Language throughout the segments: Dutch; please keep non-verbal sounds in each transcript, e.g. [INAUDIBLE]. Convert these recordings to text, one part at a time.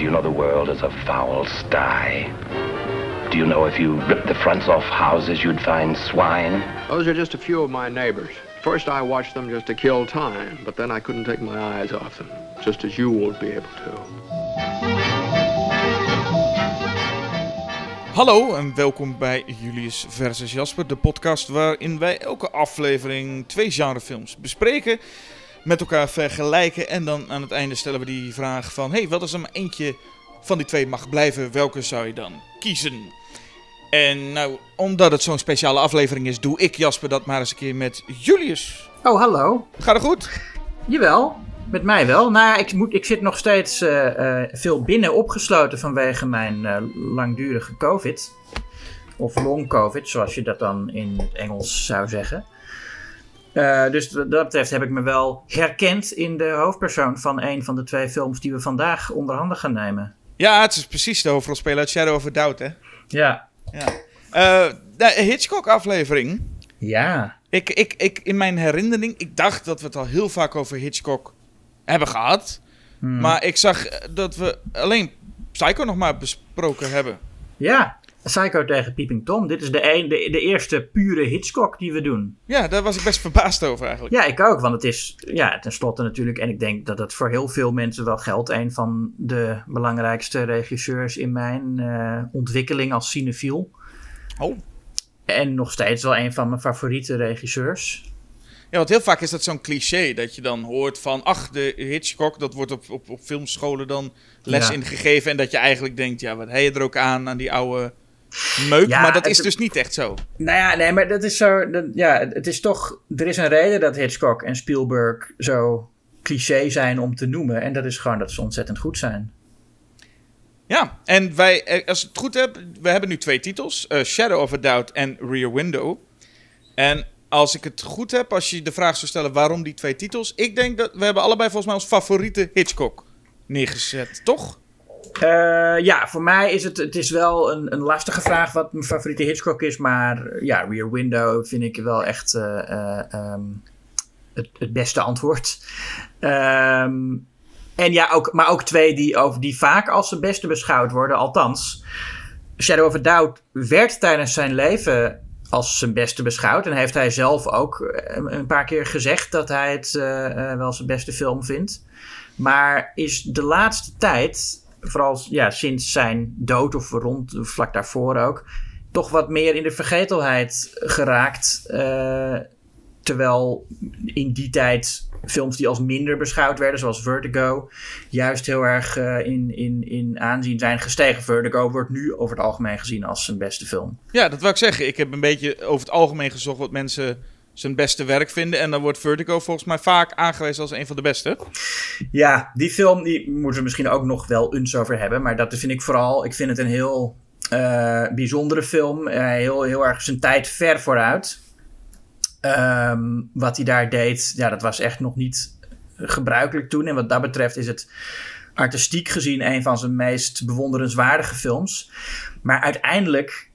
Do you know the world is a foul sty? Do you know if you ripped the fronts off houses, you'd find swine? Those are just a few of my neighbors. First, I watched them just to kill time, but then I couldn't take my eyes off them, just as you won't be able to. Hallo en welkom bij Julius versus Jasper, de podcast waarin wij elke aflevering twee genrefilms bespreken, met elkaar vergelijken en dan aan het einde stellen we die vraag van, hey, wat als er maar eentje van die twee mag blijven, welke zou je dan kiezen? En nou, omdat het zo'n speciale aflevering is, doe ik Jasper dat maar eens een keer met Julius. Oh, hallo. Gaat het goed? Jawel, met mij wel. Nou ja, ik, moet, ik zit nog steeds eh, eh, veel binnen opgesloten vanwege mijn eh, langdurige COVID. Of long COVID, zoals je dat dan in het Engels zou zeggen. Uh, dus wat dat betreft heb ik me wel herkend in de hoofdpersoon van een van de twee films die we vandaag onder handen gaan nemen. Ja, het is precies de hoofdrolspeler uit Shadow of a Doubt, hè? Ja. Ja. Uh, de Hitchcock-aflevering. Ja. Ik, ik, ik, in mijn herinnering, ik dacht dat we het al heel vaak over Hitchcock hebben gehad. Hmm. Maar ik zag dat we alleen Psycho nog maar besproken hebben. Ja, Psycho tegen Peeping Tom. Dit is de, een, de, de eerste pure Hitchcock die we doen. Ja, daar was ik best verbaasd over eigenlijk. Ja, ik ook. Want het is ja, tenslotte natuurlijk... en ik denk dat het voor heel veel mensen wel geldt... een van de belangrijkste regisseurs in mijn uh, ontwikkeling als cinefiel. Oh. En nog steeds wel een van mijn favoriete regisseurs. Ja, want heel vaak is dat zo'n cliché dat je dan hoort van... ach, de Hitchcock, dat wordt op, op, op filmscholen dan les ja. ingegeven... en dat je eigenlijk denkt, ja, wat hij je er ook aan, aan die oude meuk, ja, maar dat is dus niet echt zo. Nou ja, nee, maar dat is zo. Dat, ja, het is toch. Er is een reden dat Hitchcock en Spielberg zo cliché zijn om te noemen. En dat is gewoon dat ze ontzettend goed zijn. Ja, en wij, eh, als ik het goed heb, we hebben nu twee titels: uh, Shadow of a Doubt en Rear Window. En als ik het goed heb, als je de vraag zou stellen waarom die twee titels, ik denk dat we hebben allebei volgens mij ons favoriete Hitchcock neergezet, toch? Uh, ja, voor mij is het, het is wel een, een lastige vraag wat mijn favoriete Hitchcock is. Maar ja, Rear Window vind ik wel echt uh, uh, um, het, het, beste antwoord. Um, en ja, ook, maar ook twee die, over, die vaak als de beste beschouwd worden. Althans, Shadow of a Doubt werd tijdens zijn leven als zijn beste beschouwd. En heeft hij zelf ook een paar keer gezegd dat hij het wel zijn beste film vindt. Maar is de laatste tijd vooral ja, sinds zijn dood of rond, vlak daarvoor ook, toch wat meer in de vergetelheid geraakt. Uh, terwijl in die tijd films die als minder beschouwd werden, zoals Vertigo, juist heel erg uh, in, in, in aanzien zijn gestegen. Vertigo wordt nu over het algemeen gezien als zijn beste film. Ja, dat wil ik zeggen. Ik heb een beetje over het algemeen gezocht wat mensen zijn beste werk vinden. En dan wordt Vertigo volgens mij vaak aangewezen als een van de beste. Ja, die film die moeten we misschien ook nog wel eens over hebben. Maar dat vind ik vooral, ik vind het een heel uh, bijzondere film. Uh, heel, heel erg zijn tijd ver vooruit. Um, wat hij daar deed, ja, dat was echt nog niet gebruikelijk toen. En wat dat betreft is het artistiek gezien een van zijn meest bewonderenswaardige films. Maar uiteindelijk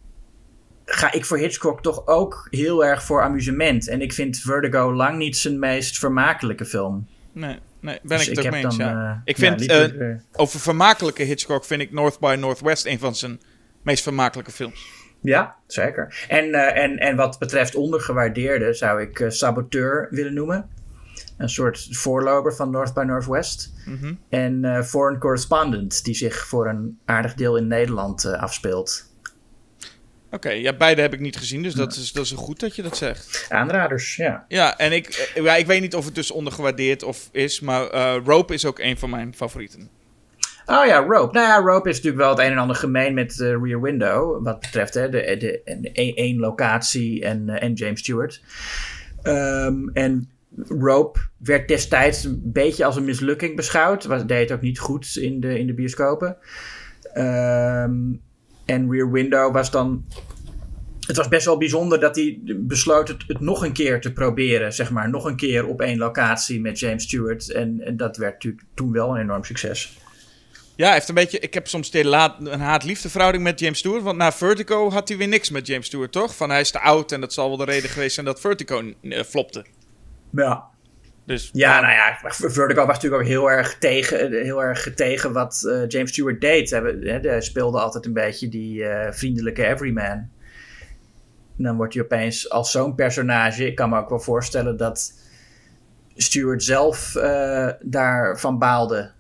ga ik voor Hitchcock toch ook heel erg voor amusement. En ik vind Vertigo lang niet zijn meest vermakelijke film. Nee, nee ben dus ik het ook mee eens, ja. Uh, ik vind, ja, uh, over vermakelijke Hitchcock vind ik North by Northwest een van zijn meest vermakelijke films. Ja, zeker. En, uh, en, en wat betreft ondergewaardeerde zou ik Saboteur willen noemen. Een soort voorloper van North by Northwest. Mm -hmm. En Foreign Correspondent, die zich voor een aardig deel in Nederland afspeelt. Oké, okay, ja, beide heb ik niet gezien, dus dat is, dat is goed dat je dat zegt. Aanraders, ja. Ja, en ik, eh, ja, ik weet niet of het dus ondergewaardeerd of is, maar uh, Rope is ook een van mijn favorieten. Oh ja, Rope. Nou ja, Rope is natuurlijk wel het een en ander gemeen met uh, Rear Window, wat betreft hè, de, de, de, één locatie en, uh, en James Stewart. Um, en Rope werd destijds een beetje als een mislukking beschouwd. Was, deed ook niet goed in de, in de bioscopen. Um, en Rear Window was dan. Het was best wel bijzonder dat hij besloot het, het, nog een keer te proberen. Zeg maar, nog een keer op één locatie met James Stewart. En, en dat werd natuurlijk toen wel een enorm succes. Ja, heeft een beetje. Ik heb soms een haat-liefde verhouding met James Stewart. Want na Vertigo had hij weer niks met James Stewart, toch? Van hij is te oud en dat zal wel de reden geweest zijn dat Vertigo uh, flopte. Ja. Dus, Ja, nou ja, Vertigo was natuurlijk ook heel erg tegen, heel erg tegen wat eh, James Stewart deed. Hij, speelde altijd een beetje die eh, vriendelijke everyman. En dan wordt hij opeens als zo'n personage. Ik kan me ook wel voorstellen dat Stewart zelf eh, daarvan baalde.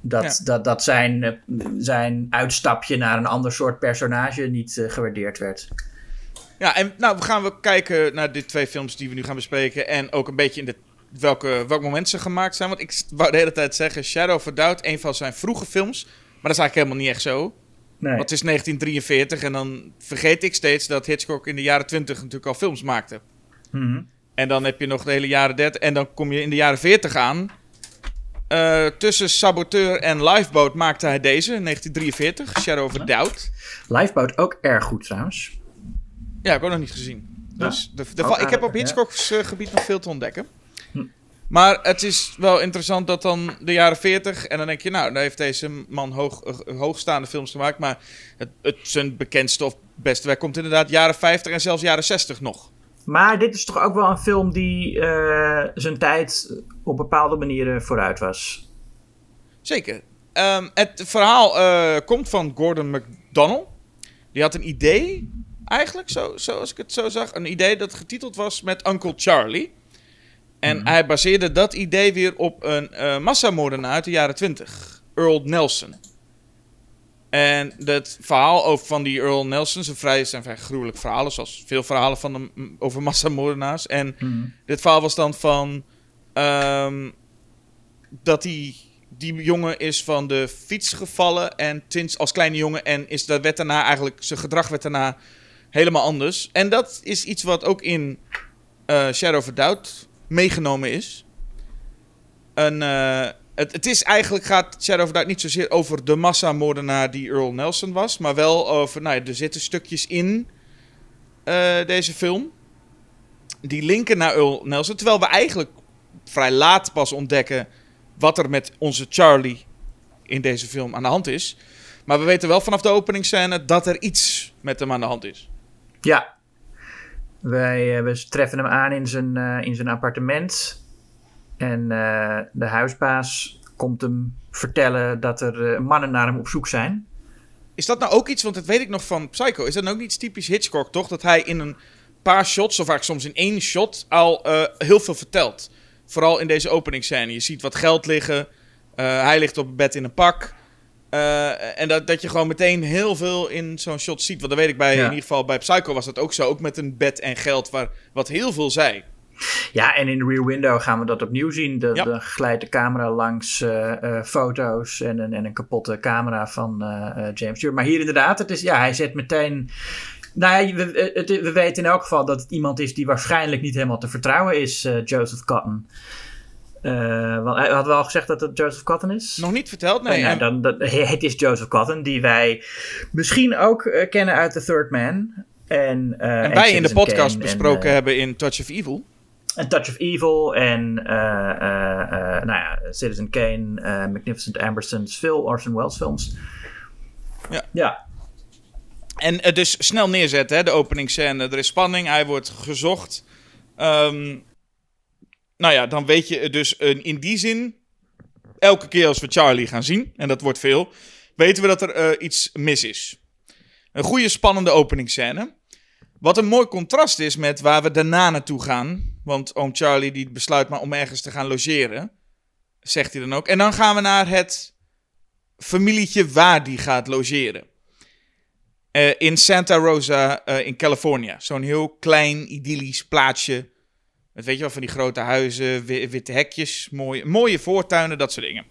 Dat, Ja. dat, dat zijn, eh, zijn uitstapje naar een ander soort personage niet eh, gewaardeerd werd. Ja, en nou we gaan we kijken naar de twee films die we nu gaan bespreken. En ook een beetje in de, welke, welk moment ze gemaakt zijn. Want ik wou de hele tijd zeggen, Shadow of a Doubt, een van zijn vroege films. Maar dat is eigenlijk helemaal niet echt zo. Nee. Want het is 1943 en dan vergeet ik steeds dat Hitchcock in de jaren 20 natuurlijk al films maakte. Mhm. En dan heb je nog de hele jaren 30 en dan kom je in de jaren 40 aan. Eh, tussen Saboteur en Lifeboat maakte hij deze, in 1943, Shadow of a Doubt. Lifeboat ook erg goed trouwens. Ja, heb ik ook nog niet gezien. Dus de, de, ik heb op. Hitchcocks eh, gebied nog veel te ontdekken. Maar het is wel interessant dat dan de jaren 40... en dan denk je, nou, daar heeft deze man hoog, eh, hoogstaande films gemaakt... maar het, het, zijn bekendste of beste werk komt inderdaad jaren 50 en zelfs jaren 60 nog. Maar dit is toch ook wel een film die eh, zijn tijd op bepaalde manieren vooruit was. Zeker. Ehm, het verhaal eh, komt van Gordon MacDonald. Die had een idee, eigenlijk, zo, zoals ik het zo zag. Een idee dat getiteld was met Uncle Charlie. En hij baseerde dat idee weer op een eh massamoordenaar uit de jaren 20. Earl Nelson. En het verhaal over van die Earl Nelson zijn vrij, zijn vrij gruwelijk verhalen, zoals veel verhalen van de, m- over massamoordenaars. En dit verhaal was dan van ehm, dat die, die jongen is van de fiets gevallen en sinds als kleine jongen en is dat werd daarna eigenlijk zijn gedrag werd daarna helemaal anders. En dat is iets wat ook in eh, Shadow of Doubt meegenomen is. Een, eh, het, het is eigenlijk gaat Shadow of Doubt niet zozeer over de massamoordenaar die Earl Nelson was, maar wel over, nou ja, er zitten stukjes in eh, deze film die linken naar Earl Nelson, terwijl we eigenlijk vrij laat pas ontdekken wat er met onze Charlie in deze film aan de hand is. Maar we weten wel vanaf de openingsscène dat er iets met hem aan de hand is. Ja. Wij, eh, treffen hem aan in zijn, eh, in zijn appartement. En eh, de huisbaas komt hem vertellen dat er mannen naar hem op zoek zijn. Is dat nou ook iets, want dat weet ik nog van Psycho, is dat nou ook niet iets typisch Hitchcock, toch? Dat hij in een paar shots, of eigenlijk soms in één shot, al heel veel vertelt. Vooral in deze openingsscène. Je ziet wat geld liggen, hij ligt op bed in een pak. Eh, en dat, dat je gewoon meteen heel veel in zo'n shot ziet. Want dat weet ik bij, Ja. in ieder geval bij Psycho was dat ook zo. Ook met een bed en geld, waar, wat heel veel zei. Ja, en in Rear Window gaan we dat opnieuw zien. De, Ja. Dan glijdt de camera langs eh, eh, foto's en een, en een kapotte camera van James Stewart. Maar hier inderdaad, het is, ja, hij zet meteen... Nou ja, we, het, we weten in elk geval dat het iemand is die waarschijnlijk niet helemaal te vertrouwen is, Joseph Cotton. Eh, want hij had wel gezegd dat het Joseph Cotton is. Nog niet verteld? Nee. Nou ja, en- dan, dat, het is Joseph Cotton, die wij misschien ook eh, kennen uit The Third Man. En, eh, en wij in de podcast Kane besproken en, hebben in Touch of Evil. A Touch of Evil en nou ja, Citizen Kane, Magnificent Ambersons, veel Orson Welles films. Ja. ja. En dus snel neerzetten, hè, de openingsscène. Er is spanning, hij wordt gezocht. Ehm, nou ja, dan weet je dus in die zin... Elke keer als we Charlie gaan zien, en dat wordt veel... weten we dat er eh, iets mis is. Een goede spannende openingsscène. Wat een mooi contrast is met waar we daarna naartoe gaan. Want oom Charlie die besluit maar om ergens te gaan logeren. Zegt hij dan ook. En dan gaan we naar het familietje waar die gaat logeren. Eh, in Santa Rosa eh, in California. Zo'n heel klein, idyllisch plaatsje. Met weet je wel, van die grote huizen, wi- witte hekjes, mooie, mooie voortuinen, dat soort dingen.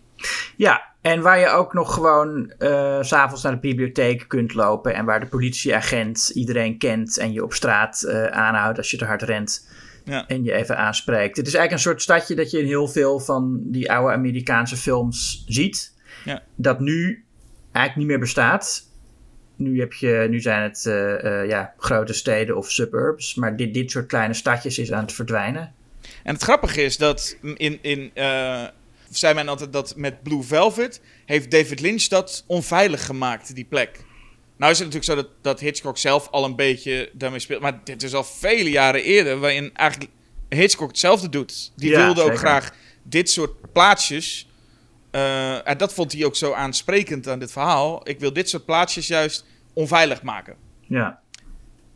ja, en waar je ook nog gewoon s s'avonds naar de bibliotheek kunt lopen. En waar de politieagent iedereen kent en je op straat eh, aanhoudt als je te hard rent. Ja. En je even aanspreekt. Het is eigenlijk een soort stadje dat je in heel veel van die oude Amerikaanse films ziet. Ja. Dat nu eigenlijk niet meer bestaat. Nu, heb je, nu zijn het eh, eh, ja, grote steden of suburbs. Maar dit, dit soort kleine stadjes is aan het verdwijnen. En het grappige is dat in, in eh, zei men altijd dat met Blue Velvet heeft David Lynch dat onveilig gemaakt, die plek. Nou is het natuurlijk zo dat, dat Hitchcock zelf al een beetje daarmee speelt. Maar dit is al vele jaren eerder, waarin eigenlijk Hitchcock hetzelfde doet. Die Ja, wilde ook zeker. graag dit soort plaatsjes. Eh, en dat vond hij ook zo aansprekend aan dit verhaal. Ik wil dit soort plaatsjes juist onveilig maken. Ja.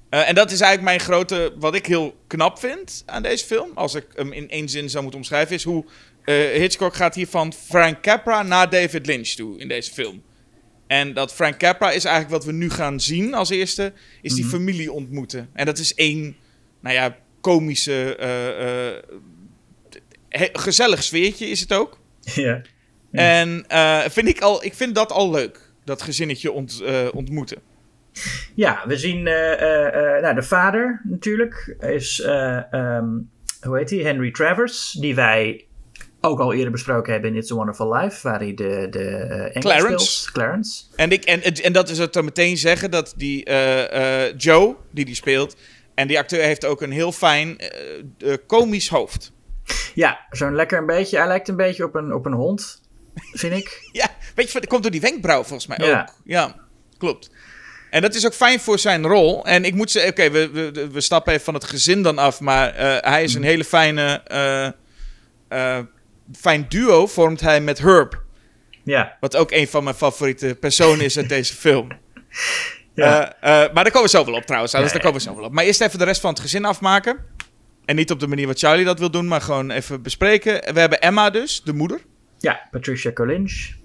Eh, en dat is eigenlijk mijn grote, wat ik heel knap vind aan deze film, als ik hem in één zin zou moeten omschrijven, is hoe eh, Hitchcock gaat hier van Frank Capra naar David Lynch toe in deze film. En dat Frank Capra is eigenlijk wat we nu gaan zien als eerste, is die Mhm. familie ontmoeten. En dat is één, nou ja, komische, he- gezellig sfeertje is het ook. ja. Ja. En eh, vind ik, al, ik vind dat al leuk, dat gezinnetje ont, eh, ontmoeten. Ja, we zien eh, nou, de vader natuurlijk is, eh, ehm, hoe heet hij? Henry Travers, die wij ook al eerder besproken hebben in It's a Wonderful Life, waar hij de, de Engels Clarence. speelt. Clarence. En, ik, en, en dat is het dan meteen zeggen dat die Joe, die die speelt, en die acteur heeft ook een heel fijn komisch hoofd. Ja, zo'n lekker een beetje, hij lijkt een beetje op een, op een hond, vind ik. [LAUGHS] Ja, weet je, dat komt door die wenkbrauw volgens mij Ja. ook. Ja, klopt. En dat is ook fijn voor zijn rol. En ik moet zeggen, oké, we, we, we stappen even van het gezin dan af, maar eh, hij is een hele fijne, eh, eh, fijn duo vormt hij met Herb. Ja, Wat ook een van mijn favoriete personen is uit [LAUGHS] deze film. Ja. Eh, eh, maar daar komen we zo wel op trouwens. Dus Ja, daar komen we zo wel op. Maar eerst even de rest van het gezin afmaken. En niet op de manier wat Charlie dat wil doen, maar gewoon even bespreken. We hebben Emma dus, de moeder. Ja Patricia Colinge.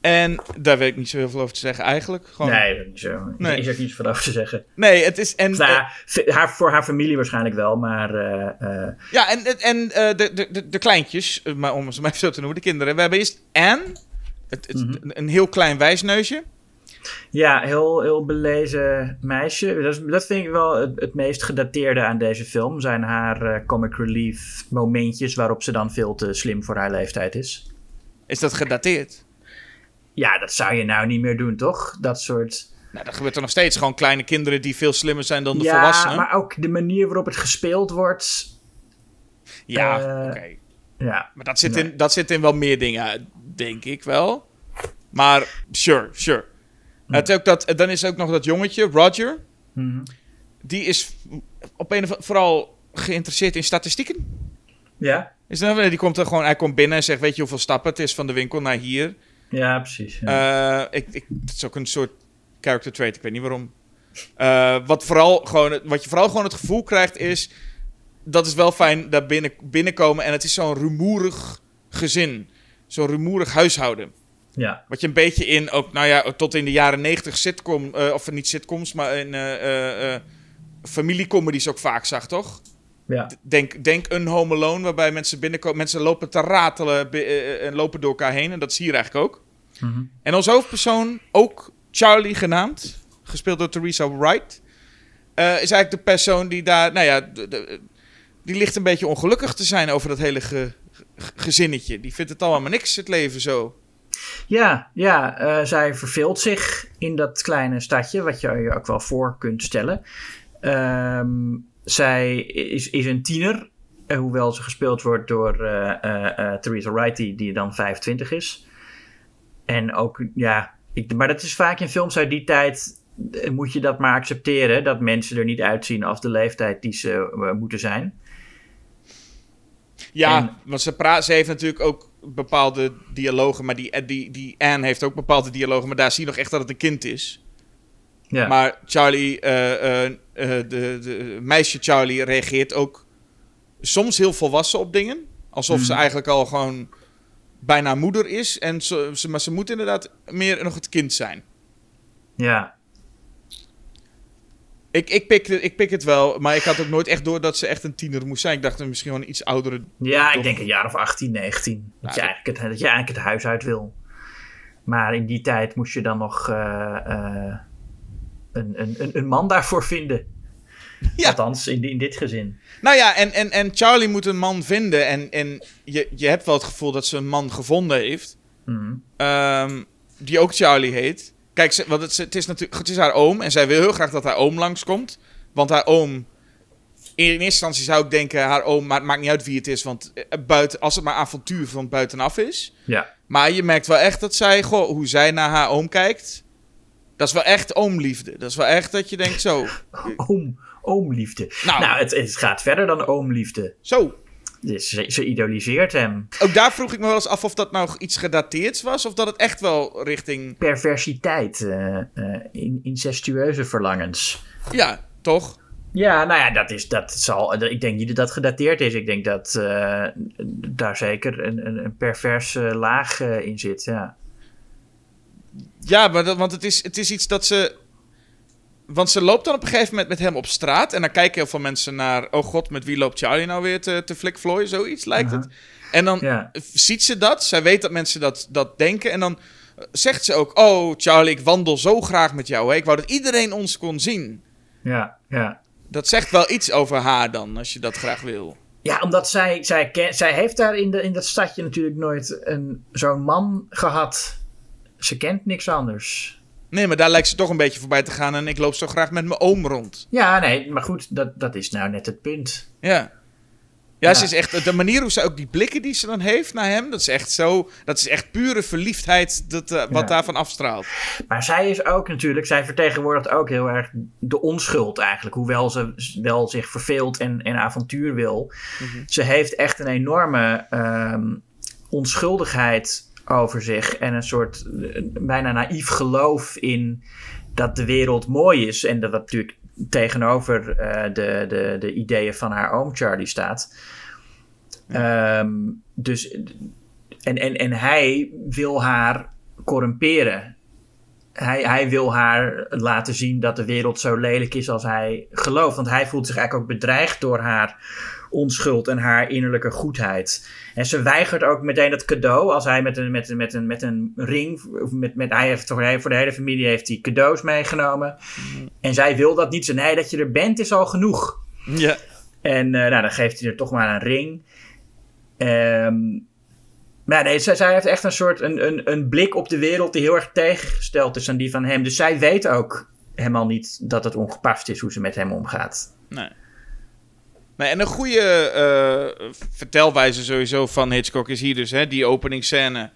En daar weet ik niet zo heel veel over te zeggen eigenlijk. Gewoon, Nee, niet zo. Nee. Er is ook niets van over te zeggen. Nee, het is... En, Nou, haar, voor haar familie waarschijnlijk wel, maar eh, eh, Ja, en, en- eh, de, de, de, kleintjes, maar om ze maar even zo te noemen, de kinderen. We hebben eerst Anne, het, het- Mhm. een heel klein wijsneusje. Ja, heel, heel belezen meisje. Dat, is, dat vind ik wel het, het meest gedateerde aan deze film. Zijn haar eh, comic relief momentjes waarop ze dan veel te slim voor haar leeftijd is. Is dat gedateerd? Ja, dat zou je nou niet meer doen, toch? Dat soort... Nou, dat gebeurt er nog steeds. Gewoon kleine kinderen die veel slimmer zijn dan de ja, volwassenen. maar ook de manier waarop het gespeeld wordt. Ja, eh, oké. Ja, Maar dat zit, nee. in, dat zit in wel meer dingen, denk ik wel. Maar sure, sure. Het ook dat, dan is er ook nog dat jongetje, Roger. Mhm. Die is op een of andere vooral geïnteresseerd in statistieken. ja? Is dat, die komt er gewoon, hij komt binnen en zegt: Weet je hoeveel stappen het is van de winkel naar hier? ja precies. Ja. Eh, ik, ik, het is ook een soort character trait, ik weet niet waarom. Eh, wat, vooral gewoon, wat je vooral gewoon het gevoel krijgt is... Dat is wel fijn, daar binnen, binnenkomen. En het is zo'n rumoerig gezin. Zo'n rumoerig huishouden. Ja. Wat je een beetje in, ook nou ja, tot in de jaren negentig sitcom... eh, of niet sitcoms, maar in eh eh, familiecomedies ook vaak zag, toch? ja. Denk, denk een Home Alone, waarbij mensen binnenkomen... Mensen lopen te ratelen en lopen door elkaar heen. En dat zie je hier eigenlijk ook. Mhm. En als hoofdpersoon, ook Charlie genaamd, gespeeld door Theresa Wright, is eigenlijk de persoon die daar, nou ja, de- de- die ligt een beetje ongelukkig te zijn over dat hele ge- ge- gezinnetje. Die vindt het allemaal niks, het leven zo. Ja, ja eh, zij verveelt zich in dat kleine stadje, wat je je ook wel voor kunt stellen. Ehm, zij is, is een tiener, eh, hoewel ze gespeeld wordt door eh, Theresa Wright, die, dan 25 is. En ook, ja, ik, maar dat is vaak in films uit die tijd, moet je dat maar accepteren, dat mensen er niet uitzien als de leeftijd die ze moeten zijn. Ja, En- want ze, praat, ze heeft natuurlijk ook bepaalde dialogen, maar die, eh, die, die Anne heeft ook bepaalde dialogen, maar daar zie je nog echt dat het een kind is. Ja, Maar Charlie, eh, eh, de, de meisje Charlie reageert ook soms heel volwassen op dingen. Alsof ze Mhm. eigenlijk al gewoon bijna moeder is. En ze, ze, maar ze moet inderdaad meer nog het kind zijn. ja. Ik, ik, pik, ik pik het wel, maar ik had ook nooit echt door dat ze echt een tiener moest zijn. Ik dacht misschien wel een iets oudere. Ja, ik denk een jaar of 18, 19. Dat, Ja, je, eigenlijk het, dat je eigenlijk het huis uit wil. Maar in die tijd moest je dan nog eh, eh, een, een, een, een man daarvoor vinden. [LAUGHS] Ja. Althans, in, in dit gezin. Nou ja, en, en, en Charlie moet een man vinden. En, en je, je hebt wel het gevoel dat ze een man gevonden heeft. Mhm. Ehm, die ook Charlie heet. Kijk, ze, want het, het is natuurlijk, het is haar oom en zij wil heel graag dat haar oom langskomt. Want haar oom, in eerste instantie zou ik denken, haar oom, maar het maakt niet uit wie het is, want eh, buiten, als het maar avontuur van buitenaf is. Ja. Maar je merkt wel echt dat zij, goh, hoe zij naar haar oom kijkt, dat is wel echt oomliefde. Dat is wel echt dat je denkt zo. [LAUGHS] Oom, oomliefde. Nou. Nou, het, het gaat verder dan oomliefde. Zo. Dus ze, ze idoliseert hem. Ook daar vroeg ik me wel eens af of dat nou iets gedateerd was. Of dat het echt wel richting... Perversiteit, eh, eh, in, incestueuze verlangens. Ja, toch? Ja, nou ja, dat is, dat zal, ik denk niet dat dat gedateerd is. Ik denk dat eh, daar zeker een, een, een perverse laag in zit, ja. Ja, maar dat, want het is, het is iets dat ze... Want ze loopt dan op een gegeven moment met hem op straat. En dan kijken heel veel mensen naar... Oh god, met wie loopt Charlie nou weer te, te flikvlooien? Zoiets lijkt het. En dan ziet ze dat. Zij weet dat mensen dat, dat denken. En dan eh, zegt ze ook... Oh, Charlie, ik wandel zo graag met jou. Hè? Ik wou dat iedereen ons kon zien. Ja, ja. Dat zegt wel iets over haar dan, als je dat graag wil. Ja, omdat zij, zij, ken, zij heeft daar in, de, in dat stadje natuurlijk nooit een, zo'n man gehad. Ze kent niks anders. Nee, maar daar lijkt ze toch een beetje voorbij te gaan. En ik loop zo graag met mijn oom rond. Ja, nee, maar goed, dat, dat is nou net het punt. Ja. Ja, Ja. ze is echt... De manier hoe ze ook die blikken die ze dan heeft naar hem... Dat is echt zo... Dat is echt pure verliefdheid dat, eh, wat Ja. daarvan afstraalt. Maar zij is ook natuurlijk, zij vertegenwoordigt ook heel erg de onschuld eigenlijk. Hoewel ze wel zich verveelt en, en avontuur wil. Ze heeft echt een enorme ehm, onschuldigheid over zich. En een soort bijna naïef geloof in dat de wereld mooi is. En dat dat natuurlijk tegenover eh, de, de, de ideeën van haar oom Charlie staat. Ehm, dus, en, en, en hij wil haar corrumperen. Hij, hij wil haar laten zien dat de wereld zo lelijk is als hij gelooft. Want hij voelt zich eigenlijk ook bedreigd door haar onschuld en haar innerlijke goedheid. En ze weigert ook meteen het cadeau als hij met een, met een, met een, met een ring. Of met, met, hij heeft voor de, voor de hele familie heeft hij cadeaus meegenomen. En zij wil dat niet. Ze nee, dat je er bent is al genoeg. Ja. En eh, nou, dan geeft hij er toch maar een ring. Ehm, maar nee, zij, zij heeft echt een soort een, een, een blik op de wereld die heel erg tegengesteld is aan die van hem. Dus zij weet ook helemaal niet dat het ongepast is hoe ze met hem omgaat. Nee. Nee, en een goede eh, vertelwijze sowieso van Hitchcock is hier dus, hè, die openingsscène.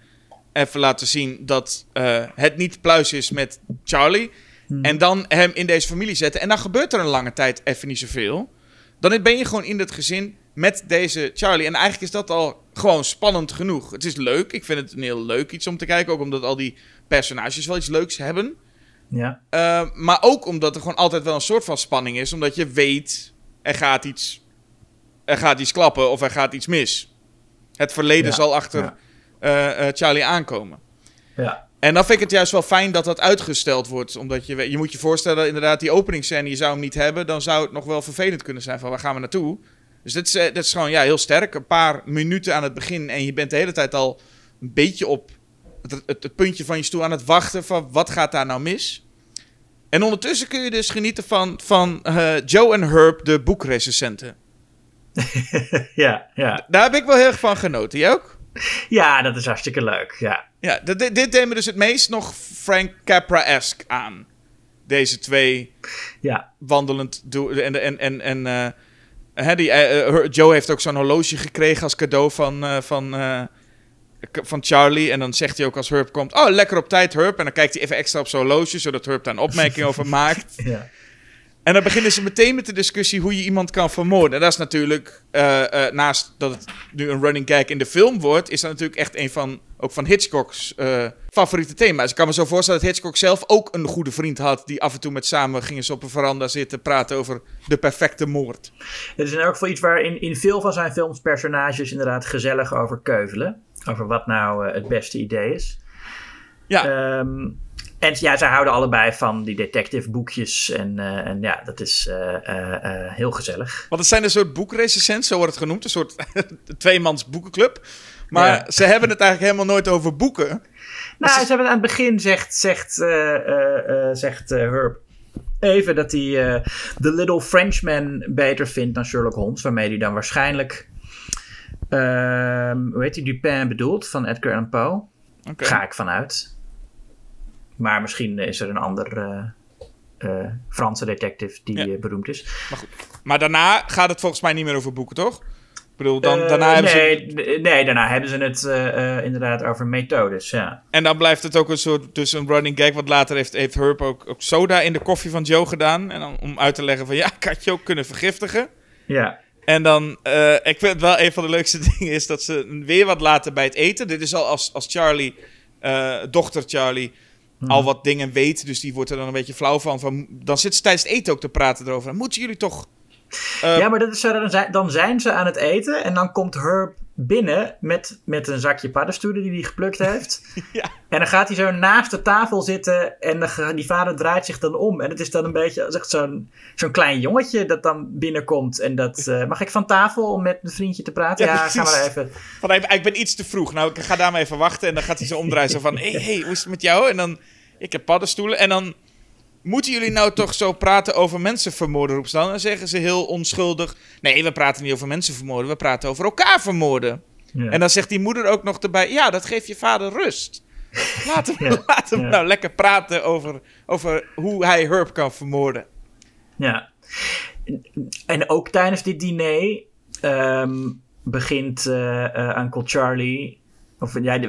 Even laten zien dat eh, het niet pluis is met Charlie. En dan hem in deze familie zetten. En dan gebeurt er een lange tijd even niet zoveel. Dan ben je gewoon in het gezin met deze Charlie. En eigenlijk is dat al gewoon spannend genoeg. Het is leuk. Ik vind het een heel leuk iets om te kijken. Ook omdat al die personages wel iets leuks hebben. Ja, Uh, maar ook omdat er gewoon altijd wel een soort van spanning is. Omdat je weet, er gaat iets, er gaat iets klappen of er gaat iets mis. Het verleden Ja, zal achter ja. eh, eh, Charlie aankomen. ja, En dan vind ik het juist wel fijn dat dat uitgesteld wordt. Omdat je, je moet je voorstellen, inderdaad, die openingsscène, je zou hem niet hebben. Dan zou het nog wel vervelend kunnen zijn van waar gaan we naartoe. Dus dit is, eh, dit is gewoon ja, heel sterk. Een paar minuten aan het begin en je bent de hele tijd al een beetje op het, het, het puntje van je stoel aan het wachten van wat gaat daar nou mis. En ondertussen kun je dus genieten van, van eh, Joe en Herb, de boekrecensenten. [LAUGHS] ja, ja. Daar heb ik wel heel erg van genoten. Jij ook? ja, dat is hartstikke leuk. Ja, Ja, dit, dit- deed me dus het meest nog Frank Capra-esque aan. Deze twee ja, wandelend. En, en, en, en eh, hè, eh, eh, Joe heeft ook zo'n horloge gekregen als cadeau van, eh, van, van Charlie. En dan zegt hij ook als Herb komt: Oh, lekker op tijd, Herb. En dan kijkt hij even extra op zijn horloge, zodat Herb daar een opmerking over maakt. [LAUGHS] ja. En dan beginnen ze meteen met de discussie hoe je iemand kan vermoorden. En dat is natuurlijk, eh, eh, naast dat het nu een running gag in de film wordt, is dat natuurlijk echt een van, ook van Hitchcock's eh, favoriete thema's. Ik kan me zo voorstellen dat Hitchcock zelf ook een goede vriend had, die af en toe met samen gingen ze op een veranda zitten praten over de perfecte moord. Het is in elk geval iets waar in, in veel van zijn films personages inderdaad gezellig over keuvelen. Over wat nou het beste idee is. Ja, Ehm, en ja, zij houden allebei van die detective boekjes. En, eh, en ja, dat is eh, eh, heel gezellig. want het zijn een soort boekrecensents, zo wordt het genoemd, een soort [LAUGHS] tweemans boekenclub. Maar Ja. ze hebben het eigenlijk helemaal nooit over boeken. Nou, ze hebben het aan het begin zegt, zegt, zegt Herb even dat hij The Little Frenchman beter vindt dan Sherlock Holmes. Waarmee hij dan waarschijnlijk, ehm, hoe heet hij, Dupin bedoelt van Edgar Allan Poe. Ga ik vanuit. Maar misschien is er een ander eh, eh, Franse detective die Ja. eh, beroemd is. Maar daarna gaat het volgens mij niet meer over boeken, toch? bedoel, dan, daarna hebben nee, ze... nee, daarna hebben ze het inderdaad over methodes, ja. En dan blijft het ook een soort, dus een running gag, want later heeft, heeft Herb ook, ook soda in de koffie van Joe gedaan. En dan om uit te leggen van, ja, ik had je ook kunnen vergiftigen. Ja, En dan, ik vind het wel een van de leukste [LAUGHS] dingen is dat ze weer wat laten bij het eten. Dit is al als, als Charlie, dochter Charlie, al wat dingen weet. Dus die wordt er dan een beetje flauw van. van dan zit ze tijdens het eten ook te praten erover. Dan moeten jullie toch... eh, ja maar dat is, zo, dan, zijn, dan zijn ze aan het eten en dan komt Herb binnen met, met een zakje paddenstoelen die hij geplukt heeft. [LAUGHS] Ja. En dan gaat hij zo naast de tafel zitten en ga- die vader draait zich dan om. En het is dan een beetje echt zo'n zo'n klein jongetje dat dan binnenkomt. En dat, [LAUGHS] eh, mag ik van tafel om met een vriendje te praten? Ja, Ja, ga maar even. Van, ik, ik ben iets te vroeg. Nou, ik ga daar maar even wachten. En dan gaat hij zo omdraaien. Zo van, hé, hey, hey, hoe is het met jou? En dan, ik heb paddenstoelen. En dan moeten jullie nou toch zo praten over mensen vermoorden, roept dan. En zeggen ze heel onschuldig. Nee, we praten niet over mensen vermoorden. We praten over elkaar vermoorden. Ja. En dan zegt die moeder ook nog erbij: Ja, dat geeft je vader rust. [LAUGHS] Laat hem, Ja, laat hem ja. nou lekker praten over, over hoe hij Herb kan vermoorden. Ja. En ook tijdens dit diner ehm, begint eh, eh, Uncle Charlie. Of ja,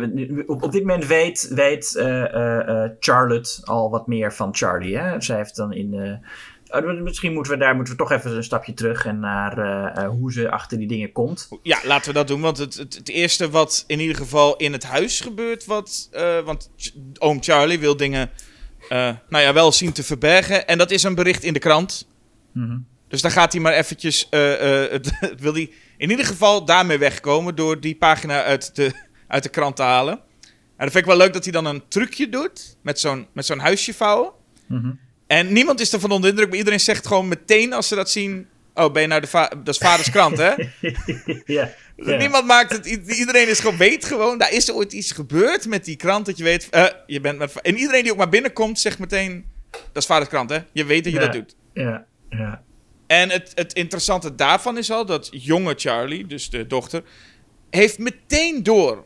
op, op dit moment weet, weet eh, eh, eh, Charlotte al wat meer van Charlie. Hè? Zij heeft dan in. oh, misschien moeten we daar moeten we toch even een stapje terug en naar hoe ze achter die dingen komt. Ja, laten we dat doen. Want het, het, het eerste wat in ieder geval in het huis gebeurt. Wat, want oom Charlie wil dingen. nou ja, wel zien te verbergen. En dat is een bericht in de krant. Mhm. Dus dan gaat hij maar eventjes. [LAUGHS] wil hij in ieder geval daarmee wegkomen. Door die pagina uit de, uit de krant te halen. En dat vind ik wel leuk dat hij dan een trucje doet. Met zo'n, met zo'n huisje vouwen. Mhm. En niemand is ervan onder de indruk. Maar iedereen zegt gewoon meteen als ze dat zien. Oh, ben je nou de dat is vaders krant, hè? [LAUGHS] ja. ja. Niemand maakt het. Iedereen is gewoon, weet gewoon. Daar is ooit iets gebeurd met die krant. Dat je weet. eh, je bent met, en iedereen die ook maar binnenkomt, zegt meteen. Dat is vaders krant, hè? Je weet dat je Ja. dat doet. Ja. Ja. En het, het interessante daarvan is al dat jonge Charlie, dus de dochter, heeft meteen door